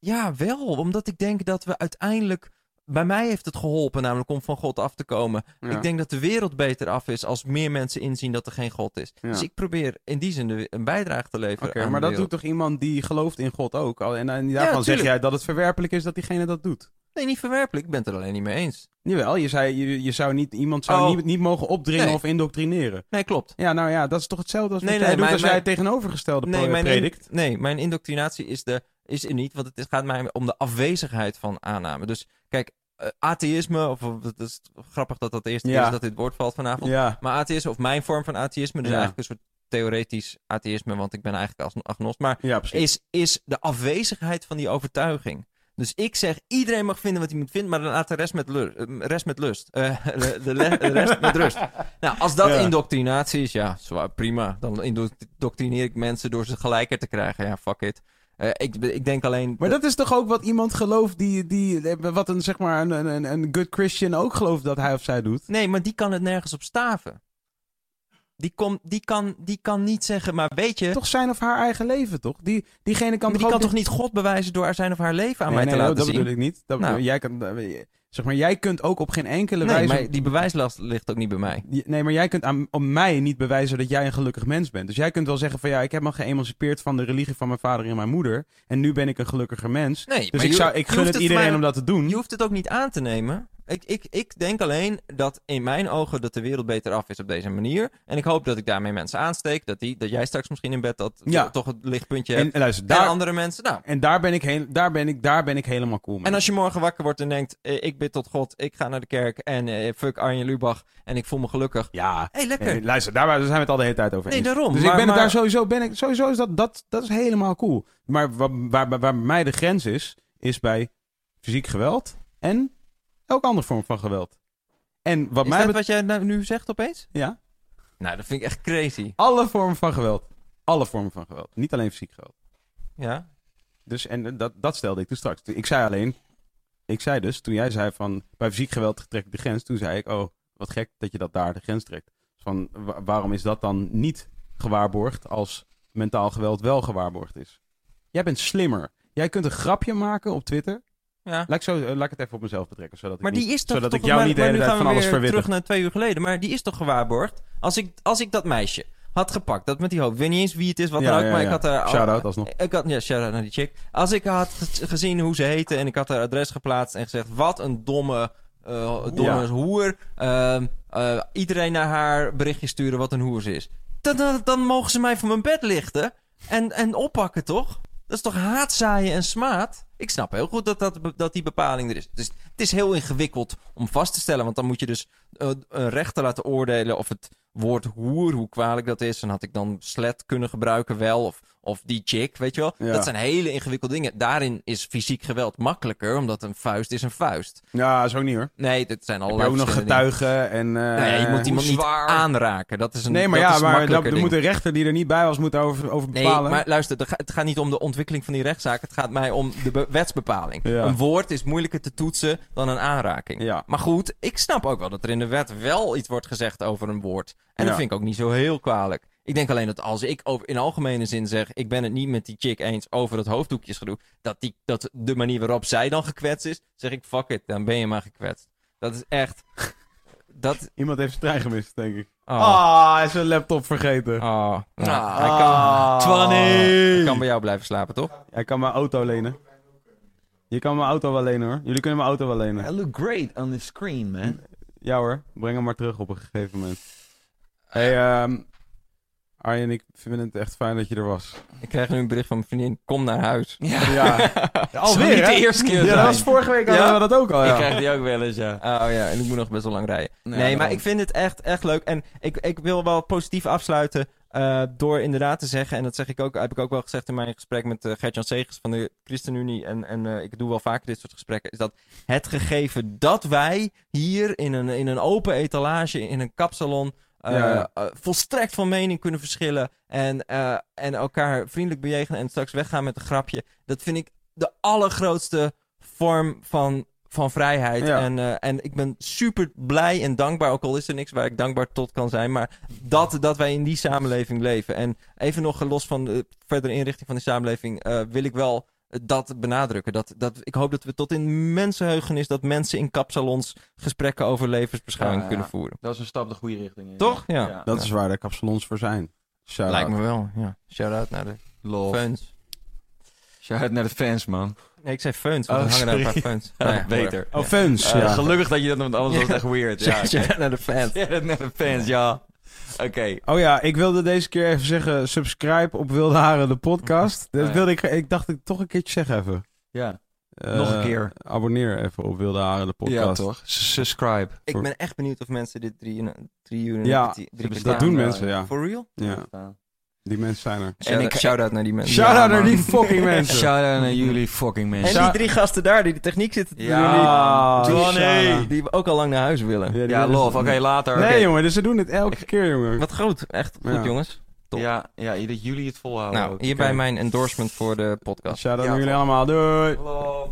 Ja, wel. Omdat ik denk dat we uiteindelijk. Bij mij heeft het geholpen, namelijk om van God af te komen. Ja. Ik denk dat de wereld beter af is als meer mensen inzien dat er geen God is. Ja. Dus ik probeer in die zin een bijdrage te leveren. Oké, aan maar dat doet toch iemand die gelooft in God ook? En, en daarvan zeg jij dat het verwerpelijk is dat diegene dat doet. Nee, niet verwerpelijk. Ik ben het er alleen niet mee eens. Jawel, je zei, je, je zou niet, iemand zou Oh. niet, niet mogen opdringen Nee. of indoctrineren. Nee, klopt. Ja, nou ja, dat is toch hetzelfde als wat Nee, jij nee, doet maar- als jij maar- het tegenovergestelde Nee, pro- mijn, predikt. in- nee, mijn indoctrinatie is, de, is er niet, want het gaat mij om de afwezigheid van aanname. Dus kijk, eh, atheïsme, of het is grappig dat dat eerste Ja. keer is dat dit woord valt vanavond. Ja, Maar atheïsme, of mijn vorm van atheïsme, dus Ja. eigenlijk een soort theoretisch atheïsme, want ik ben eigenlijk als agnost. Maar is, is de afwezigheid van die overtuiging. Dus ik zeg, iedereen mag vinden wat hij moet vinden, maar dan laat de rest met, eh, rest met lust. Eh, de, de rest met rust. Nou, als dat indoctrinatie is, ja, prima. Dan indoctrineer ik mensen door ze gelijker te krijgen. Ja, fuck it. Eh, ik, ik denk alleen... Maar dat is toch ook wat iemand gelooft die, die wat een, zeg maar, een, een, een good Christian ook gelooft dat hij of zij doet. Nee, maar die kan het nergens op staven. Die, kom, die, kan, die kan niet zeggen, maar weet je... Toch zijn of haar eigen leven, toch? Die, diegene kan maar die toch kan toch niet God bewijzen door zijn of haar leven aan Nee, mij nee, te laten dat zien? bedoel ik niet. Dat Nou. bedoel- jij, kan, zeg maar, jij kunt ook op geen enkele Nee, wijze... maar die bewijslast ligt ook niet bij mij. Nee, maar jij kunt aan, om mij niet bewijzen dat jij een gelukkig mens bent. Dus jij kunt wel zeggen van ja, ik heb me geëmancipeerd van de religie van mijn vader en mijn moeder. En nu ben ik een gelukkiger mens. Nee, Dus maar ik, je- zou, ik gun het het iedereen mij- om dat te doen. Je hoeft het ook niet aan te nemen. Ik, ik, ik denk alleen dat in mijn ogen dat de wereld beter af is op deze manier. En ik hoop dat ik daarmee mensen aansteek. Dat, die, dat jij straks misschien in bed dat Ja. toch het lichtpuntje hebt. en luister, En daar, andere mensen, nou. en daar, ben ik heel, daar, ben ik, daar ben ik helemaal cool mee. En als je morgen wakker wordt en denkt, eh, ik bid tot God, ik ga naar de kerk en eh, fuck Arjen Lubach en ik voel me gelukkig. Ja, hey, lekker. nee, luister, daar, zijn we het al de hele tijd over Nee, daarom. Dus Maar- ik ben het maar- daar sowieso, ben ik, sowieso is dat, dat, dat is helemaal cool. Maar waar, waar, waar bij mij de grens is, is bij fysiek geweld en elke andere vorm van geweld. En wat Is mij dat wat jij nou nu zegt opeens? ja, Nou, dat vind ik echt crazy. alle vormen van geweld. Alle vormen van geweld. Niet alleen fysiek geweld. Ja? Dus, en dat, dat stelde ik toen straks. Ik zei alleen, ik zei dus, toen jij zei van, bij fysiek geweld trek ik de grens, toen zei ik, oh, wat gek dat je dat daar de grens trekt. Van, wa- waarom is dat dan niet gewaarborgd als mentaal geweld wel gewaarborgd is? Jij bent slimmer. Jij kunt een grapje maken op Twitter. Ja. Laat ik, zo, eh, laat ik het even op mezelf betrekken. Zodat ik Maar die niet, is toch zodat toch, ik jou maar- niet de hele tijd van alles verwittig. terug naar twee uur geleden. Maar die is toch gewaarborgd? Als ik, als ik dat meisje had gepakt, dat met die hoofd. Ik weet niet eens wie het is, wat Ja, dan ook. ja, maar ja. ik had haar... Shout-out alsnog. Ik had, ja, shout-out naar die chick. Als ik had ge- gezien hoe ze heette en ik had haar adres geplaatst en gezegd... Wat een domme, eh, domme hoer. Ehm, eh, iedereen naar haar berichtje sturen wat een hoer ze is. Dan, dan, dan mogen ze mij van mijn bed lichten en, en oppakken, toch? Dat is toch haatzaaien en smaad? Ik snap heel goed dat, dat, dat die bepaling er is. Dus het is heel ingewikkeld om vast te stellen. Want dan moet je dus eh, een rechter laten oordelen of het woord hoer, hoe kwalijk dat is. En had ik dan slet kunnen gebruiken wel. Of, of die chick, weet je wel. Ja. Dat zijn hele ingewikkelde dingen. Daarin is fysiek geweld makkelijker. Omdat een vuist is een vuist. Ja, zo niet hoor. Nee, dat zijn Heb je allerlei ook nog verschillende dingen. getuigen en... Nou ja, je moet iemand niet aanraken. Dat is een Nee, maar dat ja, maar dat, er moet een rechter die er niet bij was, moet over, over Nee, bepalen. maar luister, het gaat- niet om de ontwikkeling van die rechtszaak. Het gaat mij om de be- wetsbepaling. Ja. Een woord is moeilijker te toetsen dan een aanraking. Ja. Maar goed, ik snap ook wel dat er in de wet wel iets wordt gezegd over een woord. En Ja. dat vind ik ook niet zo heel kwalijk. Ik denk alleen dat als ik over, in algemene zin zeg... ik ben het niet met die chick eens over het hoofddoekjesgedoe... Dat, die, dat de manier waarop zij dan gekwetst is... zeg ik, fuck it, dan ben je maar gekwetst. Dat is echt... Dat... Iemand heeft zijn trein gemist, denk ik. Oh, Ah, hij is zijn laptop vergeten. oh. Nou, Ah. hij, kan, Twanny! hij kan bij jou blijven slapen, toch? Hij kan mijn auto lenen. Je kan mijn auto wel lenen hoor. Jullie kunnen mijn auto wel lenen. I look great on the screen, man. Ja hoor, breng hem maar terug op een gegeven moment. Hey, ehm Arjen, ik vind het echt fijn dat je er was. Ik krijg nu een bericht van mijn vriendin. Kom naar huis. Ja. Ja, Zou niet de eerste keer Ja, dat was vorige week hadden Ja? we dat ook al. Ik Ja. krijg die ook wel eens, ja. Oh ja, en ik moet nog best wel lang rijden. Nee, Nee, maar ik vind het echt, echt leuk. En ik, ik wil wel positief afsluiten eh, door inderdaad te zeggen... en dat zeg ik ook, heb ik ook wel gezegd in mijn gesprek met uh, Gert-Jan Segers van de ChristenUnie... en, en eh, ik doe wel vaker dit soort gesprekken... is dat het gegeven dat wij hier in een, in een open etalage, in een kapsalon... eh, Ja, eh, volstrekt van mening kunnen verschillen en, eh, en elkaar vriendelijk bejegenen en straks weggaan met een grapje. Dat vind ik de allergrootste vorm van, van vrijheid. Ja. En, en ik ben super blij en dankbaar, ook al is er niks waar ik dankbaar tot kan zijn, maar dat, dat wij in die samenleving leven. En even nog los van de verdere inrichting van die samenleving, wil ik wel dat benadrukken. Dat, dat, ik hoop dat we tot in mensenheugenis dat mensen in kapsalons gesprekken over levensbeschouwing Ja, ja. kunnen voeren. Dat is een stap de goede richting in. Toch? Ja. Dat is waar de kapsalons voor zijn. Shout Lijkt out. me wel, ja. Shout-out naar de Love. feuns. Shout-out naar de fans, man. Nee, ik zei feuns, want Oh, hangen daar een paar ja, beter. Oh, fans. Eh, ja. Gelukkig dat je dat, want anders was het echt weird. Ja, Ja, shout-out naar de fans. Shout-out naar de fans, ja. Oké. Oh ja, ik wilde deze keer even zeggen, subscribe op Wilde Haren, de podcast. Dat Oh ja. wilde ik, ik dacht ik toch een keertje zeggen even. Ja. Eh, Nog een keer. Abonneer even op Wilde Haren, de podcast. Ja, toch? S- Subscribe. Ik ben echt benieuwd of mensen dit drie, drie uur en Ja, drie, Dat doen mensen, ja. For real? ja. Die mensen zijn er. En ik shout-out naar die mensen. Shout-out Ja, naar die fucking mensen. Shout-out naar jullie fucking mensen. En die drie gasten daar die de techniek zitten te Ja, doen. Die, Johnny. die, die we ook al lang naar huis willen. Ja, willen- love. Oké, later. Nee jongen, dus ze doen het elke keer jongen. Wat goed. Echt goed, Ja. jongens. top. Ja, ja, dat jullie het volhouden Nou, ook. hierbij mijn endorsement voor de podcast. Shout-out Ja, naar jullie allemaal. Doei. Love.